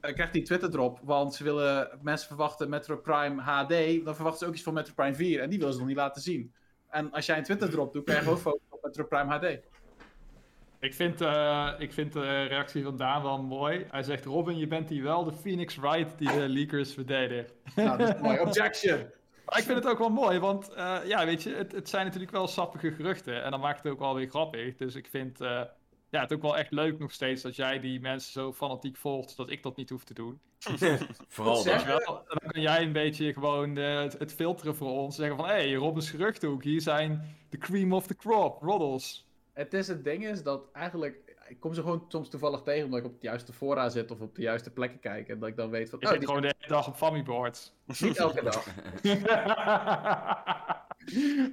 eh, krijgt hij Twitter drop, want ze willen, mensen verwachten Metroid Prime HD, dan verwachten ze ook iets van Metroid Prime 4 en die willen ze nog niet laten zien. En als jij een Twitter drop doet, kan je gewoon focussen op Metroid Prime HD. Ik vind, eh, ik vind de reactie van Daan wel mooi. Hij zegt, Robin, je bent hier wel de Phoenix Wright die de leakers verdedigt. Nou, dat is mooi. Objection! Maar ik vind het ook wel mooi, want eh, ja, weet je, het, het zijn natuurlijk wel sappige geruchten. En dan maakt het ook wel weer grappig. Dus ik vind eh, ja, het ook wel echt leuk nog steeds dat jij die mensen zo fanatiek volgt, dat ik dat niet hoef te doen. (laughs) Vooral dat. zeg Weet je wel? En dan kan jij een beetje gewoon eh, het, het filteren voor ons. Zeggen van, hé, hey, Robin's geruchtenhoek, hier zijn de cream of the crop, roddles. Het is het ding is dat eigenlijk. Ik kom ze gewoon soms toevallig tegen omdat ik op de juiste fora zit of op de juiste plekken kijk. En dat ik dan weet van. Je Oh, zit gewoon de hele dag op Famiboards. (laughs) niet elke dag. (laughs)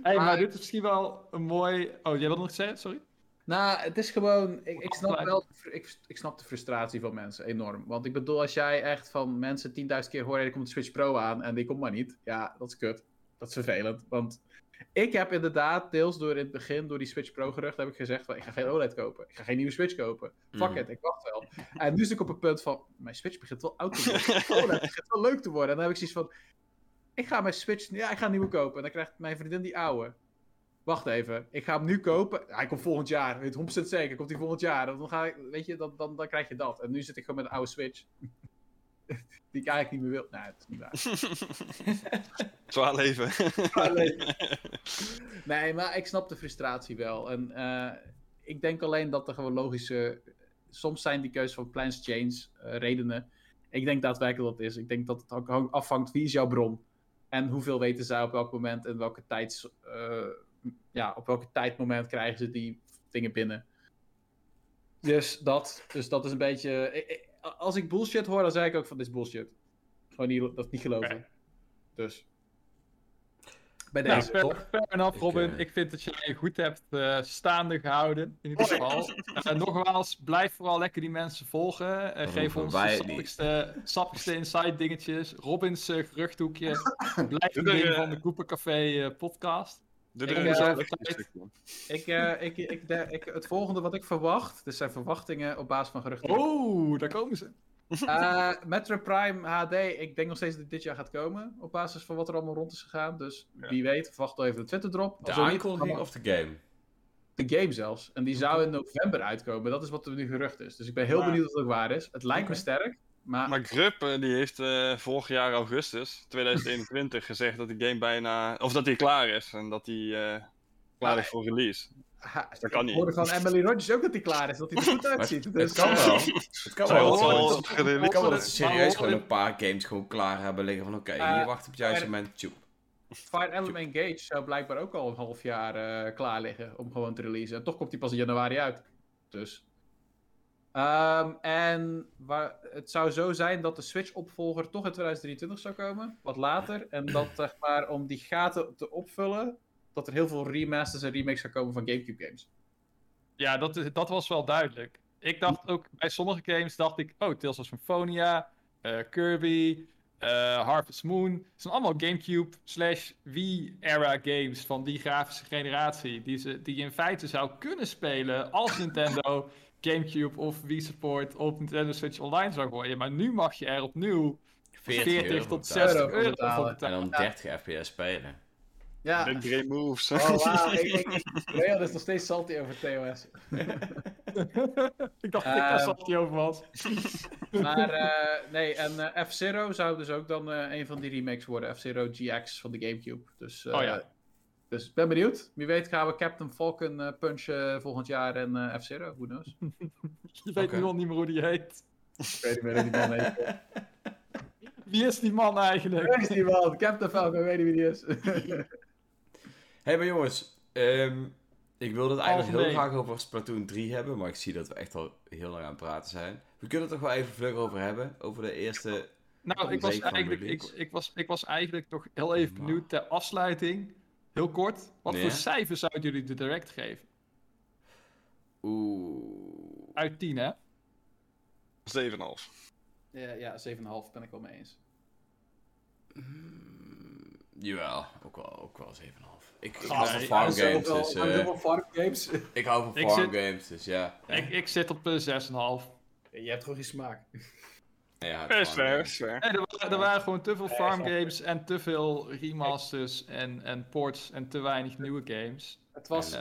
hey, maar Maar- dit is misschien wel een mooi... Oh, jij wilde nog zeggen? Sorry? Nou, het is gewoon. Ik, ik snap wel. Ik, ik snap de frustratie van mensen enorm. Want ik bedoel, als jij echt van mensen 10.000 keer hoort. Er komt de Switch Pro aan en die komt maar niet. Ja, dat is kut. Dat is vervelend. Want ik heb inderdaad, deels door in het begin, door die Switch Pro gerucht, heb ik gezegd: van, ik ga geen OLED kopen. Ik ga geen nieuwe Switch kopen. Fuck Mhm. it, ik wacht wel. En nu zit ik op een punt van: mijn Switch begint wel oud te worden. (laughs) OLED begint wel leuk te worden. En dan heb ik zoiets van: ik ga mijn Switch, ja, ik ga een nieuwe kopen. En dan krijgt mijn vriendin die oude. Wacht even, ik ga hem nu kopen. Hij komt volgend jaar, weet je, 100% zeker. Komt hij volgend jaar. Dan, ga ik, weet je, dan, dan, dan krijg je dat. En nu zit ik gewoon met een oude Switch. (laughs) die ik eigenlijk niet meer wil. Nee, het is niet waar. (laughs) Zwaar leven. (laughs) Nee, maar ik snap de frustratie wel. En eh, ik denk alleen dat er gewoon logische. Soms zijn die keuzes van plans change eh, redenen. Ik denk daadwerkelijk dat het is. Ik denk dat het ook afhangt wie is jouw bron. En hoeveel weten zij op welk moment en welke tijds, eh, ja, op welke tijdmoment krijgen ze die dingen binnen. Dus dat, dus dat is een beetje. ik- als ik bullshit hoor, dan zeg ik ook van dit is bullshit. Gewoon niet, dat niet geloven. Dus. Bij Nou, deze, fair, toch? fair enough, Ik, Robin. eh, Ik vind dat je je goed hebt eh, staande gehouden, in ieder geval. En nogmaals, blijf vooral lekker die mensen volgen. Geef ons de sappigste, sappigste inside dingetjes. Robins geruchthoekje. (laughs) Blijf Doe de ding van de Coopercafé eh, podcast. Doe Ik, tijd. man. Ik, eh, ik, ik, de- ik, het volgende wat ik verwacht, dus zijn verwachtingen op basis van geruchten. Oh, daar komen ze. Eh, (laughs) Metro Prime HD, ik denk nog steeds dat het dit jaar gaat komen. Op basis van wat er allemaal rond is gegaan. Dus Ja. wie weet, verwacht wel even de Twitter drop. De aankondiging of de game? de game zelfs. En die zou in november uitkomen. Dat is wat er nu gerucht is. Dus ik ben heel Maar- benieuwd of het ook waar is. Het lijkt me sterk. Maar, Maar Grupp, eh, die heeft eh, vorig jaar augustus 2021 gezegd dat de game bijna... Of dat hij klaar is. En dat hij eh, klaar is voor release. ha, dat kan ik niet. hoorde van Emily Rogers ook dat hij klaar is, dat hij er goed (laughs) uitziet. het Dus, kan eh, (laughs) wel. Het kan wel. dat Het kan wel dat ze serieus gewoon een paar games gewoon klaar hebben liggen van oké, Eh, hier wacht op het juiste moment. Tjoep. Fire Emblem Engage zou blijkbaar ook al een half jaar eh, klaar liggen om gewoon te releasen. En toch komt hij pas in januari uit. Dus. Ehm, en waar, het zou zo zijn dat de Switch-opvolger toch in 2023 zou komen, wat later. En dat, zeg maar, om die gaten te opvullen, dat er heel veel remasters en remakes gaan komen van GameCube-games. Ja, dat, dat was wel duidelijk. Ik dacht ook, bij sommige games dacht ik, oh, Tales of Symphonia, eh, Kirby, eh, Harvest Moon. Het zijn allemaal GameCube slash Wii-era games van die grafische generatie. Die, ze, die je in feite zou kunnen spelen als Nintendo (laughs) GameCube of Wii Support op Nintendo Switch Online zou gooien. Maar nu mag je er opnieuw 40, 40 euro tot betalen. 60 euro voor betalen. En dan 30 fps spelen. Ja. Big great moves. Oh, wauw. (laughs) ik, ik, Leon is nog steeds salty over TOS. (laughs) ik dacht dat ik Ehm, daar zat die over was. (laughs) Maar eh, nee, en eh, F-Zero zou dus ook dan eh, een van die remakes worden. F-Zero GX van de Gamecube. Dus, eh, Oh ja. Dus ik ben benieuwd. Wie weet gaan we Captain Falcon eh, punchen volgend jaar en eh, F-Zero. Who knows? (laughs) Je weet nu al niet meer hoe die heet. Ik weet niet meer hoe die man heet. (laughs) Wie is die man eigenlijk? Waar is die man? Captain Falcon, ik weet niet wie die is. Hé, (laughs) hey, maar jongens. ehm, ik wilde het eigenlijk heel graag over Splatoon 3 hebben, maar ik zie dat we echt al heel lang aan het praten zijn. We kunnen het toch wel even vlug over hebben, over de eerste... Nou, ik was, eigenlijk, ik, ik, was, ik was eigenlijk nog heel even benieuwd ter afsluiting. Heel kort. Wat Ja? voor cijfers zouden jullie de direct geven? Oeh... Uit 10, hè? 7,5. ja, ja 7,5 ben ik wel mee eens. Mm, jawel, ook wel, ook wel 7,5. Ik, ik hou van farm games, dus... ik hou van Ik farm zit- games, dus ja. Ik, ik zit op eh, 6,5. Je hebt gewoon geen smaak. Ja, Is farm fair, games. is fair. Nee, er, waren, er waren gewoon te veel farm games en te veel remasters en, en ports en te weinig nieuwe games. Het was...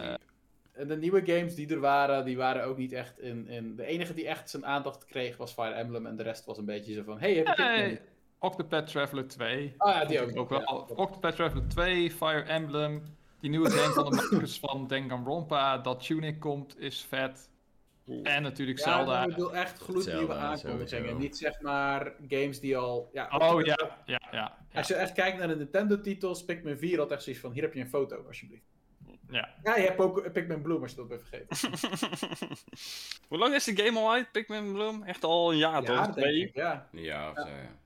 En, de nieuwe games die er waren, die waren ook niet echt in, in... De enige die echt zijn aandacht kreeg was Fire Emblem. En de rest was een beetje zo van... Hey, heb je nog? Octopath Traveler 2. Oh ja, die ook. ook wel. ja. Octopath Traveler 2, Fire Emblem. Die nieuwe game van de makers van Danganronpa. Dat Tunic komt, is vet. En natuurlijk Ja, Zelda. ik bedoel echt gloednieuwe aankondigingen. Niet zeg maar games die al... Ja, Oh ja, ja, ja. ja. Als je echt kijkt naar de Nintendo-titels, Pikmin 4 had echt zoiets van: hier heb je een foto, alsjeblieft. ja. Ja, je hebt ook Pikmin Bloom, als je dat bent vergeten. (laughs) Hoe lang is de game al uit, Pikmin Bloom? Echt al een jaar, toch? ja, dat denk Twee? ik, ja. Ja, of zo, ja.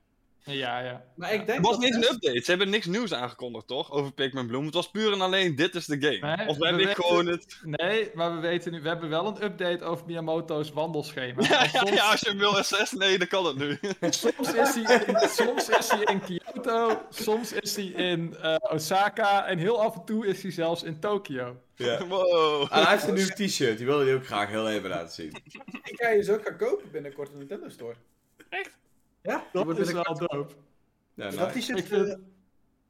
Ja, ja. Maar ik denk Het was dat niet eens een update. Ze hebben niks nieuws aangekondigd, toch? Over Pikmin Bloom. Het was puur en alleen, dit is de game. Nee, of we ben ik weten- gewoon het... Nee, maar we weten nu, we hebben wel een update over Miyamoto's wandelschema. Ja, soms, ja, als je hem wil SS, nee, dan kan het nu. soms, is hij in, soms is hij in Kyoto, soms is hij in eh, Osaka en heel af en toe is hij zelfs in Tokio. ja. (laughs) Wow. En hij heeft een nieuw t-shirt, die wilde hij ook graag heel even laten zien. Ik ga je zo ook gaan kopen binnenkort in de Nintendo Store. Echt? Ja, Dat wordt is wel dope. Ja, Dat nice. t-shirt Ik vind- eh,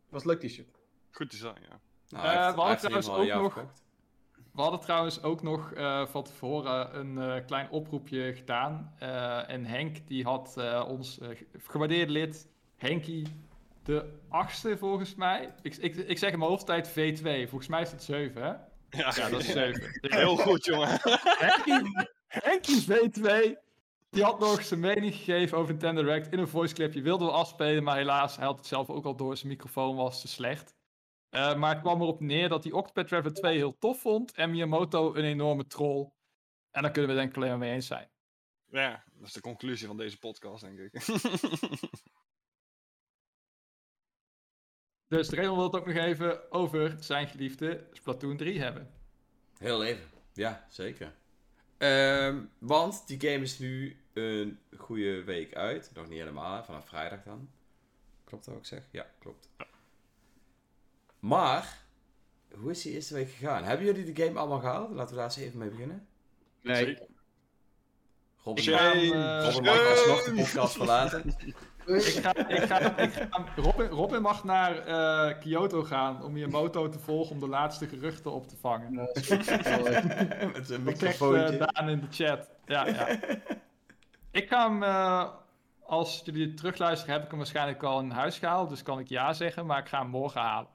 was een leuk t-shirt. Goed design, ja. Nou, Eh, heeft- we hadden trouwens ook nog- verkocht. We hadden trouwens ook nog eh, van tevoren een eh, klein oproepje gedaan. Eh, en Henk die had eh, ons eh, ge- gewaardeerd lid, Henkie de achtste volgens mij. Ik, ik, ik zeg in mijn hoofdtijd V2, volgens mij is het 7 hè? Ja, Ja, dat is 7. (laughs) Heel goed, jongen. (laughs) Henkie, Henkie V2, die had nog zijn mening gegeven over Nintendo Direct in een voice clipje. Wilden we afspelen, maar helaas, hij had het zelf ook al door. Zijn microfoon was te slecht. Eh, maar het kwam erop neer dat hij Octopath Traveler 2 heel tof vond en Miyamoto een enorme troll. En daar kunnen we denk ik alleen maar mee eens zijn. Ja, dat is de conclusie van deze podcast, denk ik. (laughs) Dus Raymond wil het ook nog even over zijn geliefde Splatoon 3 hebben. Heel even. Ja, zeker. Ehm, want die game is nu een goede week uit. Nog niet helemaal, hè, vanaf vrijdag dan. Klopt dat ook zeg? Ja, klopt. Maar, hoe is die eerste week gegaan? Hebben jullie de game allemaal gehaald? Laten we daar eens even mee beginnen. Zeker. Robin, Ik ga hem, Shame. eh, Robin mag alsnog de (laughs) podcast verlaten. Ik ga, ik ga, ik ga, Robin, Robin mag naar eh, Kyoto gaan om Miyamoto te volgen om de laatste geruchten op te vangen. (laughs) Met zijn zegt microfoontje. eh, Daan in de chat. Ja, ja. (laughs) Ik ga hem eh, als jullie het terugluisteren, heb ik hem waarschijnlijk al in huis gehaald. Dus kan ik ja zeggen, maar ik ga hem morgen halen.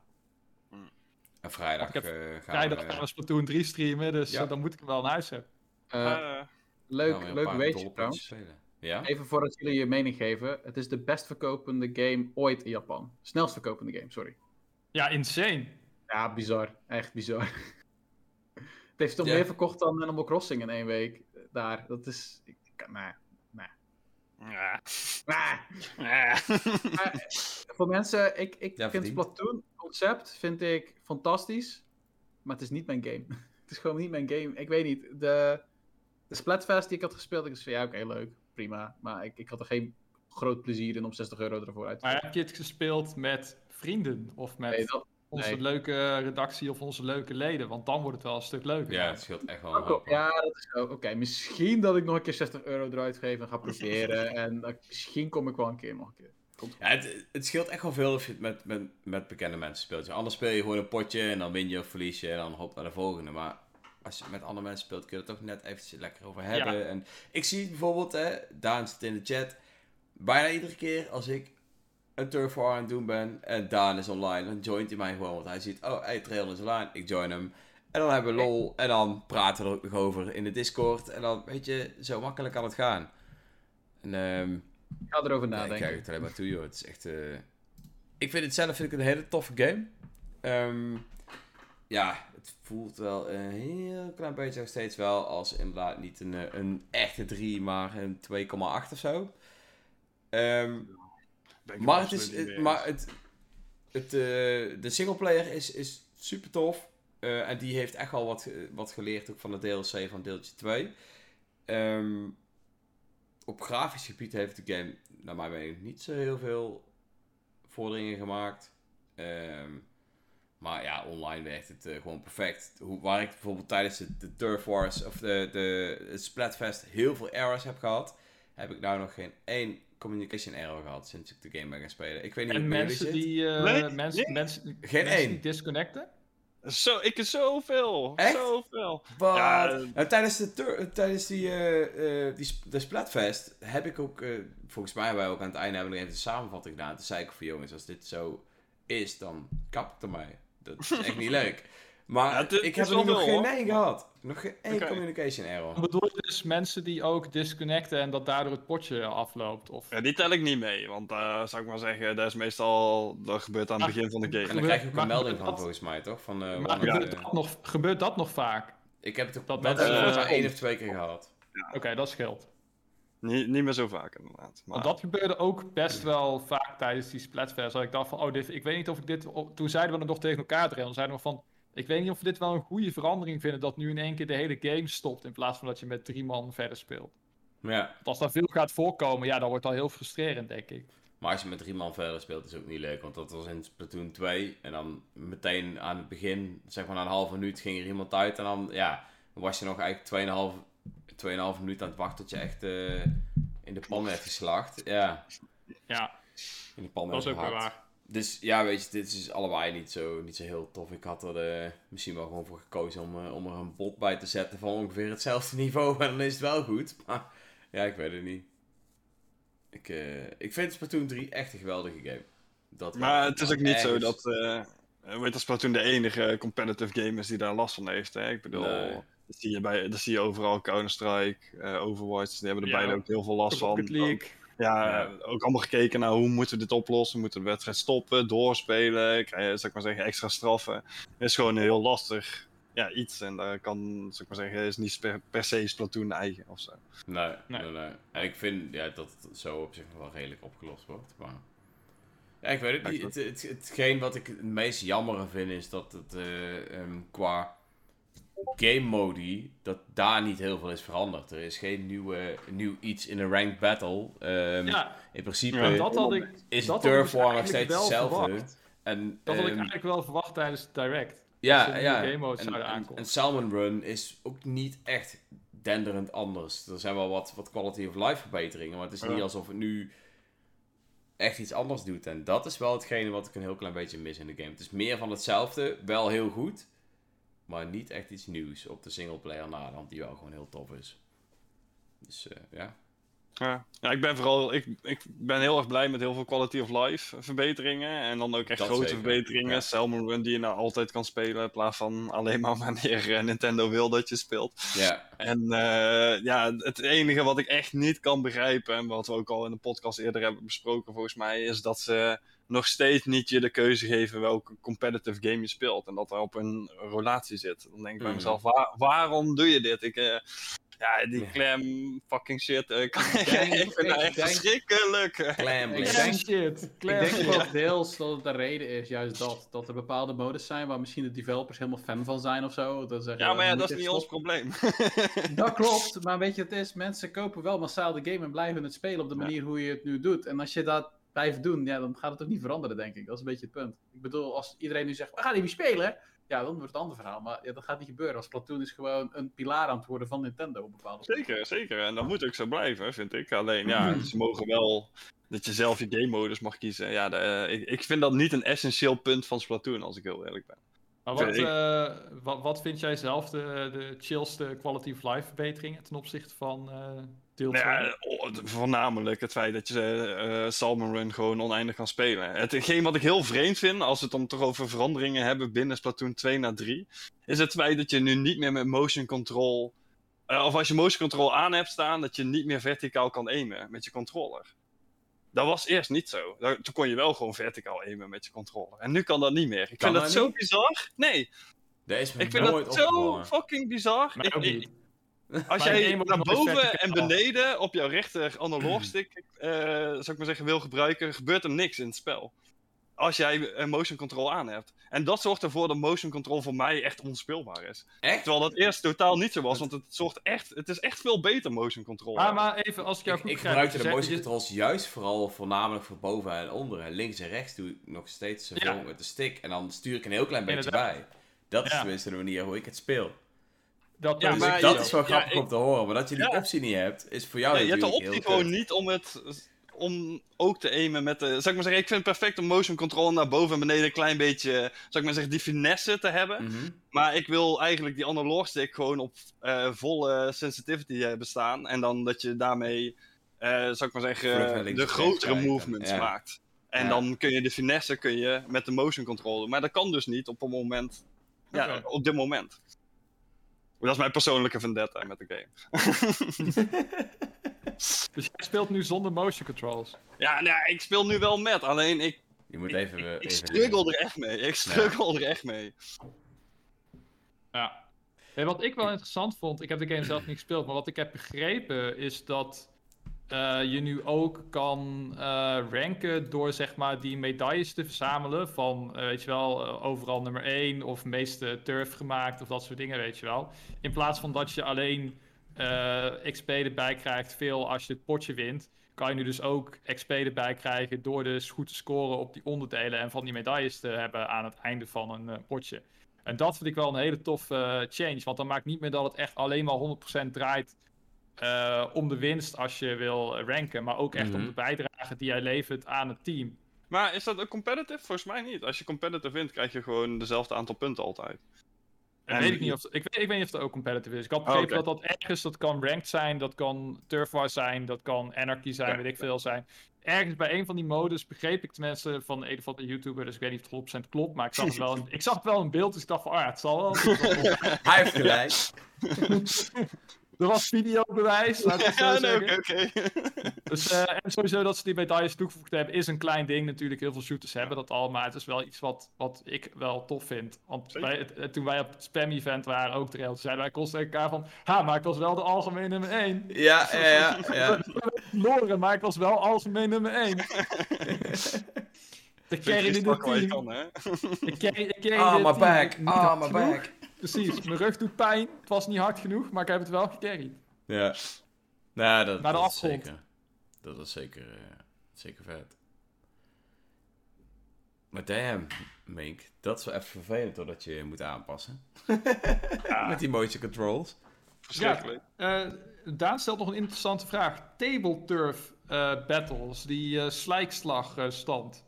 En vrijdag Ik heb eh, gaan Vrijdag we... gaan we Splatoon 3 streamen, dus Ja. eh, dan moet ik hem wel in huis hebben. Eh, Eh, leuk, een leuk weetje trouwens. Ja? Even voordat jullie je mening geven. Het is de best verkopende game ooit in Japan. Snelst verkopende game, sorry. Ja, insane. Ja, bizar. Echt bizar. (laughs) Het heeft toch Ja. meer verkocht dan Animal Crossing in één week eh, daar. Dat is... Ik, nee. Ja. (laughs) Ja. Maar voor mensen, ik, ik Ja, vind. Splatoon concept vind ik fantastisch, maar het is niet mijn game. (laughs) het is gewoon niet mijn game. Ik weet niet, de, de Splatfest die ik had gespeeld, ik was van ja, oké, leuk, prima. Maar ik, ik had er geen groot plezier in om 60 euro ervoor uit te Maar geven. heb je het gespeeld met vrienden of met Nee, dat, onze nee. leuke redactie of onze leuke leden? Want dan wordt het wel een stuk leuker. Ja, het scheelt echt wel Oh, ja, dat is zo. Oké, misschien dat ik nog een keer 60 euro eruit geef en ga proberen. (laughs) en misschien kom ik wel een keer nog een keer. Komt Ja, het, het scheelt echt wel veel als je het met, met, met bekende mensen speelt. Anders speel je gewoon een potje en dan win je of verlies je en dan hop naar de volgende. Maar als je met andere mensen speelt, kun je het toch net eventjes lekker over hebben. Ja. En ik zie bijvoorbeeld, hè, Daan zit in de chat, bijna iedere keer als ik een turf war aan het doen ben en Daan is online, dan joint hij mij gewoon. Want hij ziet, oh, hey, Trail is online, ik join hem. En dan hebben we lol en dan praten we er ook nog over in de Discord. En dan, weet je, zo makkelijk kan het gaan. En ehm Ik ga erover ja, ik nadenken. kijk het alleen maar toe, joh. Het is echt... eh, Ik vind het zelf vind ik een hele toffe game. Ehm, ja, het voelt wel een heel klein beetje nog steeds wel als inderdaad niet een, eh, een echte 3, maar een 2,8 of zo. Ehm, Ben ik maar het is, het- mee maar het, het, eh, de singleplayer is, is super tof. Eh, en die heeft echt wel wat, wat geleerd ook van de DLC van deeltje 2. Ehm, op grafisch gebied heeft de game, naar mijn mening, niet zo heel veel vorderingen gemaakt. Ehm, maar ja, online werkt het eh, gewoon perfect. Hoe, waar ik bijvoorbeeld tijdens de, de Turf Wars of de, de, Splatfest heel veel errors heb gehad, heb ik nou nog geen één communication error gehad sinds ik de game ben gaan spelen. Ik weet niet En hoe het mensen die, eh, Nee, mensen, nee. mensen, Geen mensen één. die disconnecten? Zo, ik is zoveel. Echt? Zoveel. Wat? Ja, eh, Nou, tijdens de, tur- tijdens die, eh, eh, die sp- de Splatfest heb ik ook, eh, volgens mij hebben wij ook aan het einde hebben we nog even de samenvatting gedaan. Toen zei ik van jongens, als dit zo is, dan kap ik ermee. Dat is echt niet (laughs) leuk. Maar Ja, het ik het heb er nog geen één gehad. Nog geen één communication error. Dan bedoel je dus mensen die ook disconnecten en dat daardoor het potje afloopt? Of... Ja, die tel ik niet mee, want eh zou ik maar zeggen, dat is meestal, dat gebeurt aan het Ah, begin van de En game. dan krijg je ook een melding van dat- volgens mij, toch? Van, eh, maar gebeurt eh, dat, nog, gebeurt dat nog vaak? ik heb het ook dat dat mensen- Eh, één of twee keer gehad. Oké, dat scheelt. Niet, niet meer zo vaak inderdaad. Maar, Want dat gebeurde ook best wel vaak tijdens die Splatfest. Dat ik dacht van, oh, dit, ik weet niet of ik dit... oh, toen zeiden we het nog tegen elkaar erin. Dan zeiden we van, ik weet niet of we dit wel een goede verandering vinden... dat nu in één keer de hele game stopt... in plaats van dat je met drie man verder speelt. Ja, Want als dat veel gaat voorkomen, ja, dan wordt dat heel frustrerend, denk ik. Maar als je met drie man verder speelt, is ook niet leuk. Want dat was in Splatoon 2. En dan meteen aan het begin, zeg maar na een halve minuut, ging er iemand uit. En dan, ja, was je nog eigenlijk 2,5 2,5 minuut aan het wachten tot je echt eh, in de pan werd geslacht. Ja, Ja, in de pan dat is werd ook wel waar. Dus ja, weet je, dit is allebei niet zo, niet zo heel tof. Ik had er eh, misschien wel gewoon voor gekozen om, eh, om er een bot bij te zetten van ongeveer hetzelfde (laughs) niveau. En dan is het wel goed. Maar ja, ik weet het niet. Ik, eh, ik vind Splatoon 3 echt een geweldige game. Dat maar het is ook niet zo dat, eh weet dat Splatoon de enige competitive game is die daar last van heeft. Hè? Ik bedoel, Nee. dat, zie je bij, dat zie je overal, Counter-Strike, eh, Overwatch, die hebben er Ja, beide ook heel veel last van. Rocket League. Ja, Ja. eh, ook allemaal gekeken naar hoe moeten we dit oplossen. Moeten we de wedstrijd stoppen, doorspelen, krijgen, zou ik maar zeggen, extra straffen. Het is gewoon heel lastig ja, iets. En daar kan, zou ik maar zeggen, is niet per, per se Splatoon eigen of zo. Nee, Nee. nee, nee. En ik vind ja, dat het zo op zich nog wel redelijk opgelost wordt. Maar... Ja, ik weet het Ja, niet. Het, het, hetgeen wat ik het meest jammer vind is dat het eh, ehm, qua game modi, dat daar niet heel veel is veranderd. Er is geen nieuwe, nieuw iets in een ranked battle. Ehm, Ja, In principe Ja, dat had ik, is dat turf dus war nog steeds hetzelfde. verwacht. En, Dat had ik ehm, eigenlijk wel verwacht tijdens direct. ja, ja. game En, zouden en, Salmon Run is ook niet echt denderend anders. Er zijn wel wat, wat quality of life verbeteringen, maar het is niet alsof het nu echt iets anders doet. En dat is wel hetgene wat ik een heel klein beetje mis in de game. Het is meer van hetzelfde, wel heel goed, maar niet echt iets nieuws op de singleplayer na, want die wel gewoon heel tof is. Dus eh, ja. Ja. ja, ik ben vooral ik, ik ben heel erg blij met heel veel quality of life verbeteringen. En dan ook echt Dat grote zeker, verbeteringen. ja. Salmon Run die je nou altijd kan spelen. In plaats van alleen maar (laughs) wanneer eh, Nintendo wil dat je speelt. Ja, En eh, ja, het enige wat ik echt niet kan begrijpen. En wat we ook al in de podcast eerder hebben besproken volgens mij. Is dat ze nog steeds niet je de keuze geven welke competitive game je speelt. En dat er op een relatie zit. Dan denk ik bij Mhm. mezelf, waar- waarom doe je dit? Ik, eh, ja, die clam fucking shit. eh, (laughs) ik vind dat echt denk- verschrikkelijk. Clam Ik denk- shit. Ik denk wel deels dat het de reden is, juist dat. Dat er bepaalde modus zijn waar misschien de developers helemaal fan van zijn of zo. Dat zeggen, Ja, maar ja, "Je dat is niet ons stoppen." probleem. (laughs) Dat klopt, (laughs) maar weet je, het is, mensen kopen wel massaal de game en blijven het spelen op de Ja. manier hoe je het nu doet. En als je dat blijft doen, ja, dan gaat het ook niet veranderen, denk ik. Dat is een beetje het punt. Ik bedoel, als iedereen nu zegt, we gaan niet meer spelen, ja, dan wordt het een ander verhaal. Maar ja, dat gaat niet gebeuren. Als Splatoon is gewoon een pilaar aan het worden van Nintendo op bepaalde punten. Zeker, zeker. En dat moet ook zo blijven, vind ik. Alleen, ja, ze mogen wel dat je zelf je game modus mag kiezen. Ja, de, eh, ik, ik vind dat niet een essentieel punt van Splatoon, als ik heel eerlijk ben. Maar wat, eh, wat, wat vind jij zelf de, de chillste quality of life verbeteringen ten opzichte van eh, deel 2? Nou ja, voornamelijk het feit dat je eh Salmon Run gewoon oneindig kan spelen. Hetgeen wat ik heel vreemd vind, als we het dan toch over veranderingen hebben binnen Splatoon 2 naar 3, is het feit dat je nu niet meer met motion control, eh, of als je motion control aan hebt staan, dat je niet meer verticaal kan aimen met je controller. Dat was eerst niet zo. Daar- Toen kon je wel gewoon verticaal aimen met je controller. En nu kan dat niet meer. Ik Kan vind dat dat zo bizar. Nee, Dat is me ik vind nooit dat zo opgevallen. fucking bizar. Mij Ik- ook ik- niet. Als Maar jij naar boven en beneden op jouw rechter analogstick, eh zou ik maar zeggen, wil gebruiken, gebeurt er niks in het spel. Als jij een motion control aan hebt. En dat zorgt ervoor dat motion control voor mij echt onspeelbaar is. Echt? Terwijl dat eerst totaal niet zo was, want het, zorgt echt, het is echt veel beter motion control. Maar, maar even, als ik jou Ik, goed ik gebruikte je de motion je- controls juist vooral voornamelijk voor boven en onder. En links en rechts doe ik nog steeds zoveel Ja. met de stick. En dan stuur ik een heel klein beetje Inderdaad. bij. Dat is Ja. tenminste de manier hoe ik het speel. Dat, Ja, dat dus maar is wel grappig om te horen. Maar dat je die Ja. optie niet hebt, is voor jou Nee, je hebt de natuurlijk optie gewoon niet om het. Om ook te aimen met de. Zou ik maar zeggen, ik vind het perfect om motion control naar boven en beneden een klein beetje. Zou ik maar zeggen, die finesse te hebben. Mhm. Maar ik wil eigenlijk die analog stick gewoon op eh, volle sensitivity hebben staan. En dan dat je daarmee, eh zou ik maar zeggen, de grotere movements Ja. maakt. En Ja. dan kun je de finesse kun je met de motion controller. Maar dat kan dus niet op een moment. Ja, op dit moment. Dat is mijn persoonlijke vendetta met de game. (laughs) Dus jij speelt nu zonder motion controls. Ja, nou, ik speel nu wel met. Alleen ik, Je moet ik, even... ik, ik even struggle er echt mee. Ik struggle er echt mee. Ja. En wat ik wel interessant vond, ik heb de game zelf niet gespeeld, maar wat ik heb begrepen is dat eh, je nu ook kan eh, ranken door zeg maar die medailles te verzamelen van, eh, weet je wel, overal nummer 1 of meeste turf gemaakt of dat soort dingen, weet je wel. In plaats van dat je alleen XP erbij krijgt, veel als je het potje wint, kan je nu dus ook XP erbij krijgen door dus goed te scoren op die onderdelen en van die medailles te hebben aan het einde van een potje. En dat vind ik wel een hele toffe change. Want dan maakt niet meer dat het echt alleen maar 100% draait eh, om de winst als je wil eh, ranken. Maar ook echt om Mhm. de bijdrage die jij levert aan het team. Maar is dat ook competitive? Volgens mij niet. Als je competitive wint, krijg je gewoon dezelfde aantal punten altijd. Dat En- weet ik, niet of, ik, weet, ik weet niet of dat ook competitive is. Ik had Oh, begrepen dat dat ergens, dat kan ranked zijn, dat kan turf war zijn, dat kan anarchy zijn, Ja, weet ik veel zijn. Ergens bij een van die modus begreep ik tenminste van een of andere YouTuber, dus ik weet niet of het 100% klopt, maar ik zag, het wel, in- ik zag het wel in beeld, dus ik dacht van, ah ja, het zal wel. (laughs) Hij heeft gelijk. (laughs) er was videobewijs, laat ik het (laughs) zo Ja, nee, zeggen. oké. (laughs) Dus, eh, en sowieso dat ze die medailles toegevoegd hebben, is een klein ding. Natuurlijk, heel veel shooters hebben dat al, maar het is wel iets wat, wat ik wel tof vind. Want bij het, eh, toen wij op het spam-event waren, ook trail, zeiden wij constant elkaar van, ha, maar ik was wel de algemeen nummer 1. Ja, ja, ja. ja. (laughs) Verloren, maar ik was wel algemeen nummer 1. De carry in het je team. kan, hè? Carry, carry Ah, my team. back. Ah, my back. Precies, mijn rug doet pijn. Het was niet hard genoeg, maar ik heb het wel gecarried. Ja. Nou, dat, Naar de dat is zeker. Dat is zeker, eh, zeker vet. Maar damn, Mink, dat is wel even vervelend doordat je je moet aanpassen. (laughs) (laughs) Met die motion controls. Verschrikkelijk. Eh, Daan stelt nog een interessante vraag. Table turf eh, battles, die eh slijkslag eh, stand.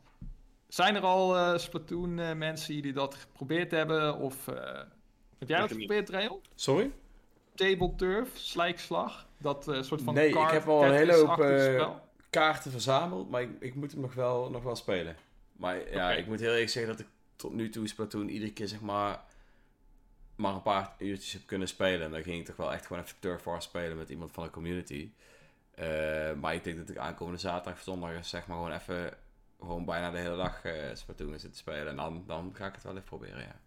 Zijn er al eh, Splatoon eh, mensen die dat geprobeerd hebben? Of eh, heb jij dat geprobeerd? Sorry? Table Turf, slijkslag? Dat eh, soort van Nee, ik heb al een hele hoop, eh, spel? kaarten verzameld, maar ik, ik moet hem nog wel, nog wel spelen. Maar ja, ik moet heel eerlijk zeggen dat ik tot nu toe Splatoon iedere keer zeg maar maar een paar uurtjes heb kunnen spelen. En dan ging ik toch wel echt gewoon even Turf War spelen met iemand van de community. Eh, maar ik denk dat ik aankomende zaterdag of zondag zeg maar gewoon even gewoon bijna de hele dag eh Splatoon ga zitten spelen. En dan, dan ga ik het wel even proberen, ja.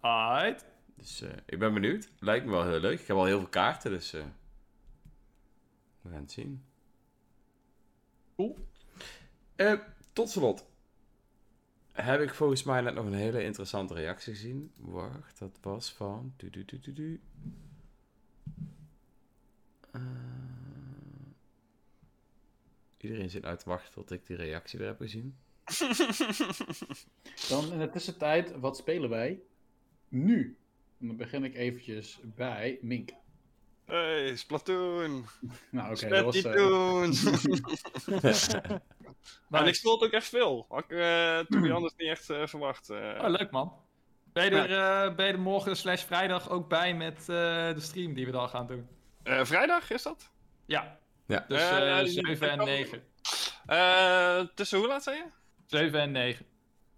Alright. Dus eh, ik ben benieuwd. Lijkt me wel heel leuk. Ik heb al heel veel kaarten, dus eh, we gaan het zien. Cool. Eh, tot slot heb ik volgens mij net nog een hele interessante reactie gezien. Wacht, dat was van... Du, du, du, du, du. Eh, iedereen zit uit te wachten tot ik die reactie weer heb gezien. (laughs) Dan in de tussentijd, wat spelen wij? Nu. En dan begin ik eventjes bij Mink. Hey, Splatoon! (laughs) Nou, oké, dat was... eh, Splatoon! Nou, (laughs) En ik speel het ook echt veel. Had ik eh toen die (clears throat) anders niet echt eh, verwacht. eh. Oh, leuk man. Ben je, er, eh, ben je er morgen slash vrijdag ook bij met eh, de stream die we dan gaan doen? Eh, vrijdag is dat? Ja. Ja. Dus Eh, eh die- 7 en die- 9. Eh, tussen hoe laat zei je? 7 en 9.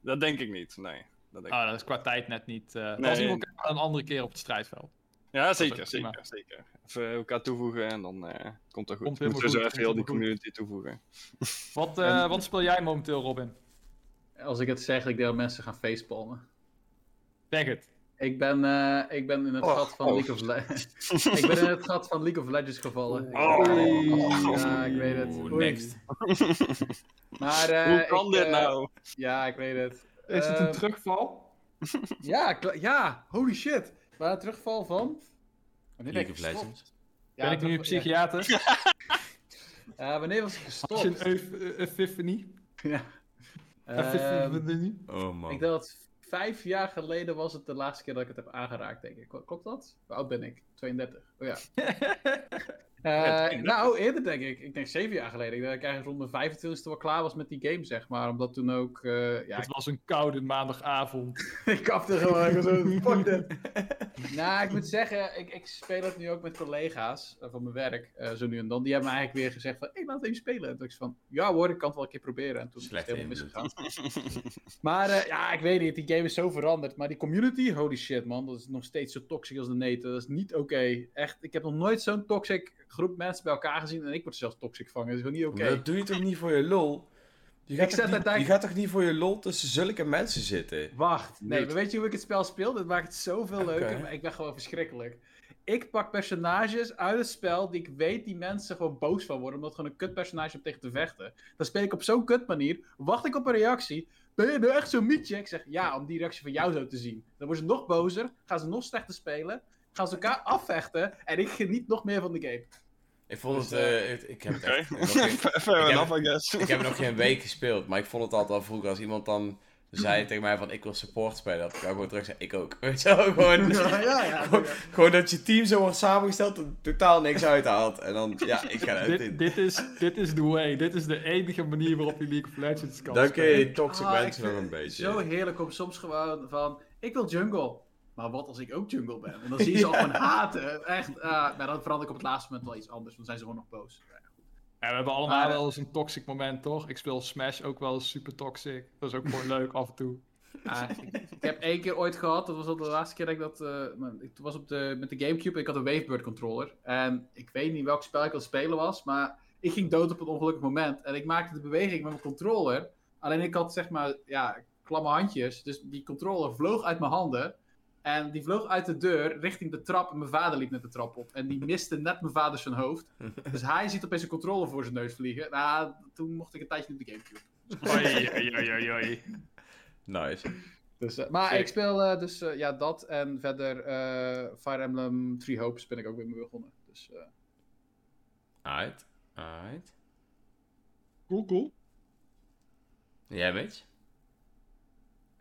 Dat denk ik niet, nee. Dat denk ik. Ah, dat is qua tijd net niet. eh Nee. Dan zien we elkaar een andere keer op het strijdveld. Ja, zeker, zeker, zeker. Even elkaar toevoegen en dan eh, komt dat goed. Komt Moeten we zo even heel die community toevoegen. Wat, eh, wat speel jij momenteel, Robin? Als ik het zeg, ik denk dat mensen gaan facepalmen. Zeg het. Ik ben, eh, ik ben in het Oh, gat van oh. League of Legends. (laughs) ik ben in het gat van League of Legends gevallen. Oh. Ja, ik weet het. Oei. next. Maar, eh, Hoe kan ik, dit nou? Ja, ik weet het. Is het een terugval? (laughs) Ja, ja, holy shit. Maar een terugval van... Wanneer ben ik gestopt? Ja, ben ik nu een psychiater? (laughs) Ja. Wanneer was ik gestopt? je een epiphany? (laughs) Ja. Ehm, Ehm, Epiphany? Oh man. ik denk dat vijf jaar geleden was het de laatste keer dat ik het heb aangeraakt, denk ik. Kl- Klopt dat? Hoe oud ben ik? 32. Oh ja. Eh, nou, eerder denk ik. Ik denk zeven jaar geleden. Ik denk dat ik eigenlijk rond mijn 25e wel klaar was met die game, zeg maar. Omdat toen ook... eh, ja, Het was een koude maandagavond. (laughs) ik kapte gewoon. Ik was zo, fuck (laughs) that. nou, ik moet zeggen, ik, ik speel het nu ook met collega's eh, van mijn werk, eh, zo nu en dan. Die hebben me eigenlijk weer gezegd van, hé, hey, laten we even spelen. En toen ik van, ja hoor, ik kan het wel een keer proberen. En toen is het helemaal misgegaan. (laughs) Maar ja, ik weet niet, die game is zo veranderd. Maar die community, holy shit man, dat is nog steeds zo toxic als de neten. Dat is niet oké. Echt, ik heb nog nooit zo'n toxic groep mensen bij elkaar gezien. En ik word zelfs toxic van. Dat is gewoon niet oké. Maar dat doe je toch niet voor je lol? Je gaat, niet, je gaat toch niet voor je lol tussen zulke mensen zitten? Wacht, nee, Niet. maar weet je hoe ik het spel speel? Dat maakt het zoveel leuker, maar ik ben gewoon verschrikkelijk. Ik pak personages uit het spel die ik weet die mensen gewoon boos van worden, omdat het gewoon een kut personage om tegen te vechten. Dan speel ik op zo'n kut manier, wacht ik op een reactie. Ben je nou echt zo'n mietje? Ik zeg ja, om die reactie van jou zo te zien. Dan worden ze nog bozer, gaan ze nog slechter spelen, gaan ze elkaar afvechten en ik geniet nog meer van de game. Ik vond het... Dus, eh, eh, het- ik heb het echt... fair Ik heb- (laughs) enough, I guess. Ik heb nog geen week (laughs) gespeeld, maar ik vond het altijd al vroeger als iemand dan zei tegen mij van ik wil support spelen, dat ik ook gewoon terug zei, ik ook. (laughs) Weet je wel, gewoon, ja, ja, ja. gewoon, gewoon dat je team zo wordt samengesteld en totaal niks uithaalt. En dan, ja, ik ga eruit dit, in. dit, is, dit is the way. Dit is de enige manier waarop je League of Legends kan Dan kun je spelen. toxic Ah, mensen nog een beetje. Zo heerlijk om soms gewoon van, ik wil jungle. Maar wat als ik ook jungle ben? En dan (laughs) zie je ze al gewoon haten. Echt, ah, maar dan verander ik op het laatste moment wel iets anders, want dan zijn ze gewoon nog boos. Ja, we hebben allemaal Maar- wel eens een toxic moment, toch? Ik speel Smash ook wel eens super toxic. Dat is ook gewoon leuk af en toe. Ah, ik, ik heb één keer ooit gehad, dat was al de laatste keer dat ik dat... eh, nou, ik was op de, met de Gamecube, ik had een Wavebird controller. En ik weet niet welk spel ik aan het spelen was, maar ik ging dood op een ongelukkig moment. En ik maakte de beweging met mijn controller. Alleen ik had zeg maar, ja, klamme handjes. Dus die controller vloog uit mijn handen. En die vloog uit de deur richting de trap. En mijn vader liep net de trap op. En die miste net mijn vader zijn hoofd. (laughs) Dus hij ziet opeens een controller voor zijn neus vliegen. Nou, toen mocht ik een tijdje niet op de Gamecube. Oei, oei, oei, oei, oei. Nice. Dus, eh, maar Sick. ik speel eh, dus ja, dat en verder eh, Fire Emblem Three Hopes ben ik ook weer mee begonnen. Dus, eh, Alright, alright. Cool, cool. Jij weet?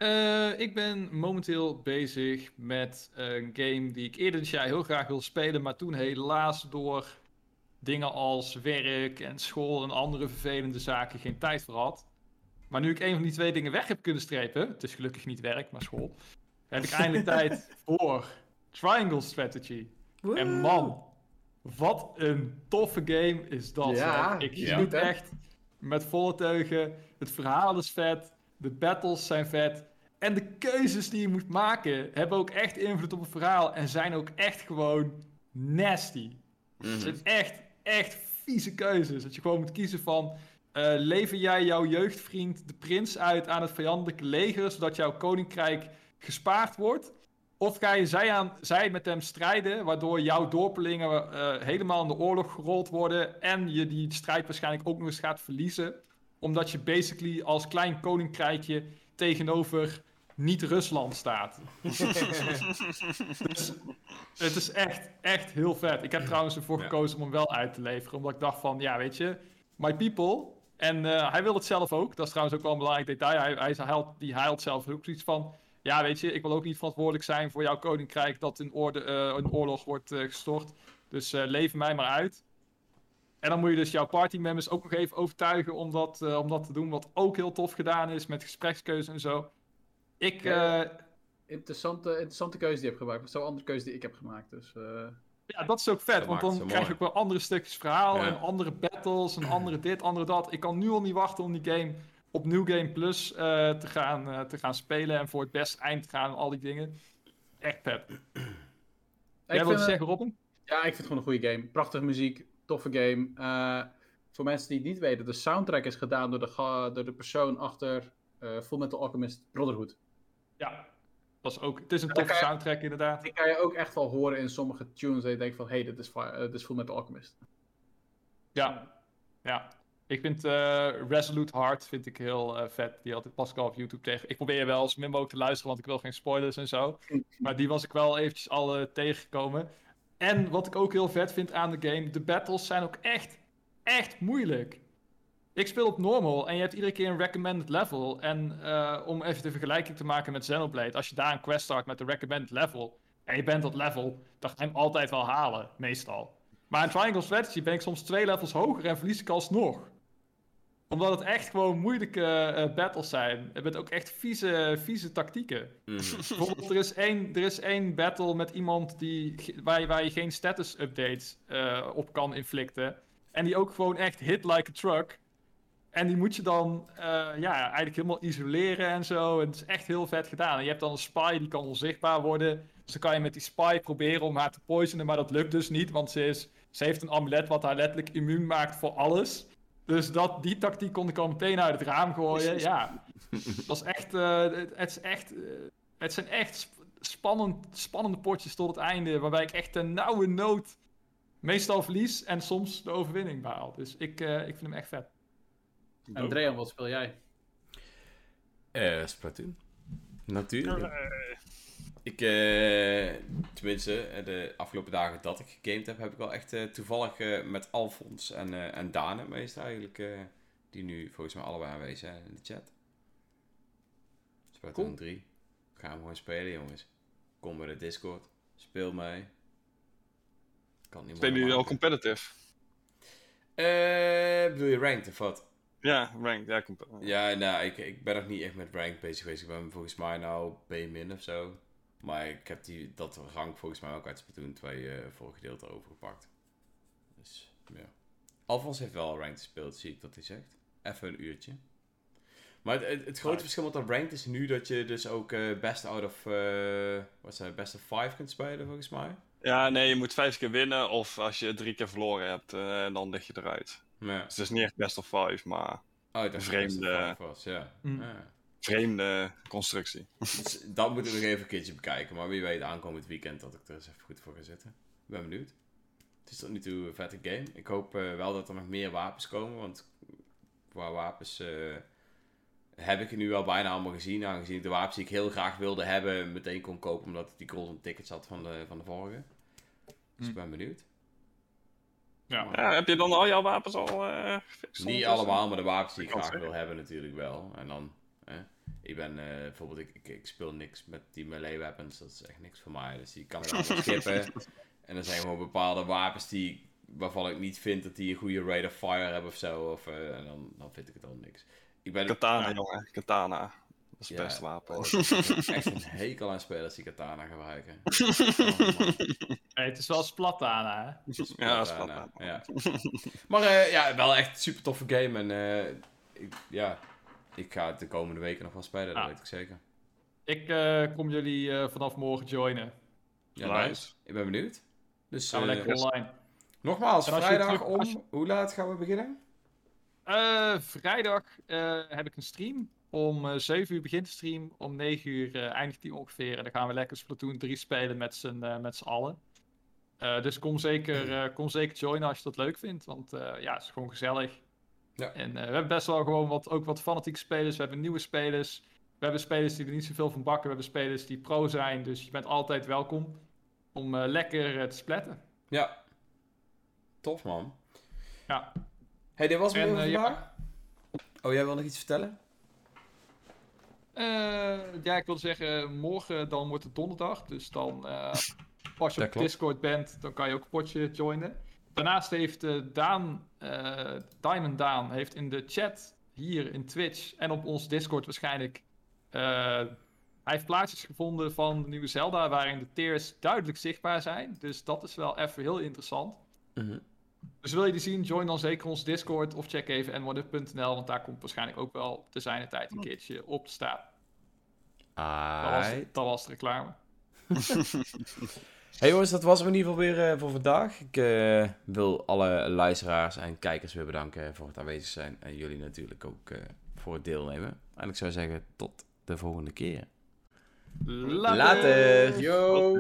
Eh, ik ben momenteel bezig met een game die ik eerder dit jaar heel graag wil spelen, maar toen helaas door dingen als werk en school en andere vervelende zaken geen tijd voor had. Maar nu ik een van die twee dingen weg heb kunnen strepen, het is gelukkig niet werk, maar school, heb ik eindelijk (laughs) tijd voor Triangle Strategy. En man, wat een toffe game is dat. Ja, hè. ik ja. hè? echt met volle teugen. Het verhaal is vet. De battles zijn vet. En de keuzes die je moet maken hebben ook echt invloed op het verhaal. En zijn ook echt gewoon nasty. Het Mhm. zijn echt, echt vieze keuzes. Dat je gewoon moet kiezen van... eh, lever jij jouw jeugdvriend de prins uit aan het vijandelijke leger... zodat jouw koninkrijk gespaard wordt? Of ga je zij, aan, zij met hem strijden... waardoor jouw dorpelingen eh, helemaal in de oorlog gerold worden... en je die strijd waarschijnlijk ook nog eens gaat verliezen... omdat je basically als klein koninkrijkje tegenover niet-Rusland staat. (laughs) Dus het is echt, echt heel vet. Ik heb trouwens ervoor Ja. gekozen om hem wel uit te leveren. Omdat ik dacht van, ja, weet je, my people. En eh, hij wil het zelf ook. Dat is trouwens ook wel een belangrijk detail. Hij, hij, haalt, die, hij haalt zelf ook zoiets van... Ja, weet je, ik wil ook niet verantwoordelijk zijn voor jouw koninkrijk... dat in, orde, in oorlog wordt eh, gestort. Dus lever mij maar uit. En dan moet je dus jouw partymembers ook nog even overtuigen om dat, om dat te doen. Wat ook heel tof gedaan is met gesprekskeuze en zo. Ik, eh, Interessante, interessante keuze die je hebt gemaakt. Maar zo'n andere keuze die ik heb gemaakt. Dus, eh, Ja, dat is ook vet, Dat want dan krijg je ook mooi. wel andere stukjes verhaal Ja. en andere battles en andere dit, andere dat. Ik kan nu al niet wachten om die game op New Game Plus eh, te, gaan, eh, te gaan spelen en voor het beste eind te gaan en al die dingen. Echt vet. ik Jij wil het- zeggen, Robin? Ja, ik vind het gewoon een goede game. Prachtige muziek, toffe game. Eh, voor mensen die het niet weten, de soundtrack is gedaan door de, door de persoon achter eh Full Metal Alchemist Brotherhood. Ja, dat is ook. Het is een toffe je- soundtrack inderdaad. Die kan je ook echt wel horen in sommige tunes. Dat je denkt van, hé, hey, dit, is eh, dit is Full Metal Alchemist. Ja, ja. Ik vind eh, Resolute Heart vind ik heel eh, vet. Die had ik pas al op YouTube tegen. Ik probeer wel eens min mogelijk te luisteren, want ik wil geen spoilers en zo. (laughs) Maar die was ik wel eventjes al eh, tegengekomen. En wat ik ook heel vet vind aan de game, de battles zijn ook echt, echt moeilijk. Ik speel op normal en je hebt iedere keer een recommended level. En eh, om even de vergelijking te maken met Xenoblade, als je daar een quest start met de recommended level en je bent dat level, dan ga je hem altijd wel halen, meestal. Maar in Triangle Strategy ben ik soms twee levels hoger en verlies ik alsnog. Omdat het echt gewoon moeilijke eh, battles zijn. Met ook echt vieze, vieze tactieken. Mhm. (laughs) Bijvoorbeeld, er is één, er is één battle met iemand die, ge- waar, je, waar je geen status updates eh, op kan inflicten. En die ook gewoon echt hit like a truck. En die moet je dan eh, ja, eigenlijk helemaal isoleren en zo. En het is echt heel vet gedaan. En je hebt dan een spy die kan onzichtbaar worden. Dus dan kan je met die spy proberen om haar te poisonen. Maar dat lukt dus niet, want ze, is, ze heeft een amulet wat haar letterlijk immuun maakt voor alles. Dus dat, die tactiek kon ik al meteen uit het raam gooien. Ja, dat is echt, eh, het, is echt, eh, het zijn echt sp- spannend, spannende potjes tot het einde. Waarbij ik echt een nauwe nood meestal verlies en soms de overwinning behaal. Dus ik, ik vind hem echt vet. En wat speel jij? Eh, Splatoon. Natuurlijk. Eh, Ik, eh, tenminste, eh, de afgelopen dagen dat ik gegamed heb, heb ik wel echt eh, toevallig eh, met Alfons en, eh en Daan het meest eigenlijk, eh, die nu volgens mij allebei aanwezig zijn in de chat. Splatoon Cool. 3. Gaan we gewoon spelen, jongens. Kom bij de Discord. Speel mee. Kan niet Spelen jullie al competitive? Eh, bedoel je ranked of wat? Ja, ranked. Ja. Ja, nou, ik, ik ben nog niet echt met rank bezig geweest. Ik ben volgens mij nou B- of zo. Maar ik heb die, dat rank volgens mij ook uit Splatoon 2 eh voor gedeelte overgepakt. Dus, ja. Alfons heeft wel rank gespeeld, zie ik dat hij zegt. Even een uurtje. Maar het, het, het grote verschil met dat ranked is nu dat je dus ook eh, best out of, eh wat zei, best of 5 kunt spelen volgens mij. Ja, nee, je moet vijf keer winnen. Of als je drie keer verloren hebt, dan lig je eruit. Dus het is niet echt best of five, maar oh, ik het of Vreemde- was, ja. Mm. ja. vreemde constructie. Dus dat moet ik nog even een keertje bekijken. Maar wie weet aankomend weekend dat ik er eens even goed voor ga zitten. Ik ben benieuwd. Het is tot nu toe een vette game. Ik hoop eh, wel dat er nog meer wapens komen. Want qua wapens eh, heb ik er nu al bijna allemaal gezien. Aangezien ik de wapens die ik heel graag wilde hebben meteen kon kopen. Omdat ik die golden tickets had van de, van de vorige. Dus ik Hm. ben benieuwd. Ja. Ja, heb je dan al jouw wapens al eh gefixt? Niet allemaal, maar de wapens die ik graag wil hebben natuurlijk wel. En dan, hè, ik ben eh, bijvoorbeeld, ik, ik, ik speel niks met die melee weapons, dat is echt niks voor mij. Dus die kan ik wel (laughs) skippen. En er zijn gewoon bepaalde wapens die, waarvan ik niet vind dat die een goede rate of fire hebben of zo. Of, eh, en dan, dan vind ik het al niks. Ik ben, Katana, jongen. Katana. Is het Ja, beste wapen. oh, ik heb echt een (laughs) hekel aan spelers die katana gebruiken. (laughs) Oh. Hey, het is wel Splatana, hè? ja, is wel- ja. Maar eh, ja, wel echt een super toffe game. En eh, ik, ja, ik ga het de komende weken nog wel spelen, dat weet ik zeker. Ik eh, kom jullie eh, vanaf morgen joinen. Ja, Nice. nice. Ik ben benieuwd. Dus Gaan we lekker online. nogmaals, vrijdag terug- om... Hoe laat gaan we beginnen? Eh, vrijdag eh, heb ik een stream. Om eh 7 uur begint de stream. Om 9 uur eh, eindigt die ongeveer. En dan gaan we lekker Splatoon 3 spelen met z'n eh, met z'n allen. Eh, dus kom zeker, eh, kom zeker joinen als je dat leuk vindt. Want eh, ja, het is gewoon gezellig. Ja. En eh, we hebben best wel gewoon wat, ook wat fanatieke spelers. We hebben nieuwe spelers. We hebben spelers die er niet zoveel van bakken. We hebben spelers die pro zijn. Dus je bent altijd welkom om eh, lekker eh, te spletten. Ja. Tof, man. Ja. hey, dit was eh, ja. vandaag. Oh, jij wil nog iets vertellen? Eh, ja, ik wil zeggen, morgen dan wordt het donderdag. Dus dan, eh, (laughs) als je op klopt. Discord bent, dan kan je ook een potje joinen. Daarnaast heeft eh, Daan, eh, Diamond Daan, heeft in de chat hier in Twitch en op ons Discord waarschijnlijk... eh, hij heeft plaatjes gevonden van de nieuwe Zelda waarin de tiers duidelijk zichtbaar zijn. Dus dat is wel even heel interessant. Mhm. Dus wil je die zien, join dan zeker ons Discord of check even n1up.nl, want daar komt waarschijnlijk ook wel te zijn tijd een keertje op te staan. Dat was, Aight. dat was de reclame. (laughs) Hey jongens, dat was hem in ieder geval weer eh, voor vandaag. Ik eh, wil alle luisteraars en kijkers weer bedanken voor het aanwezig zijn. En jullie natuurlijk ook eh, voor het deelnemen. En ik zou zeggen, tot de volgende keer. Later! Later. Yo!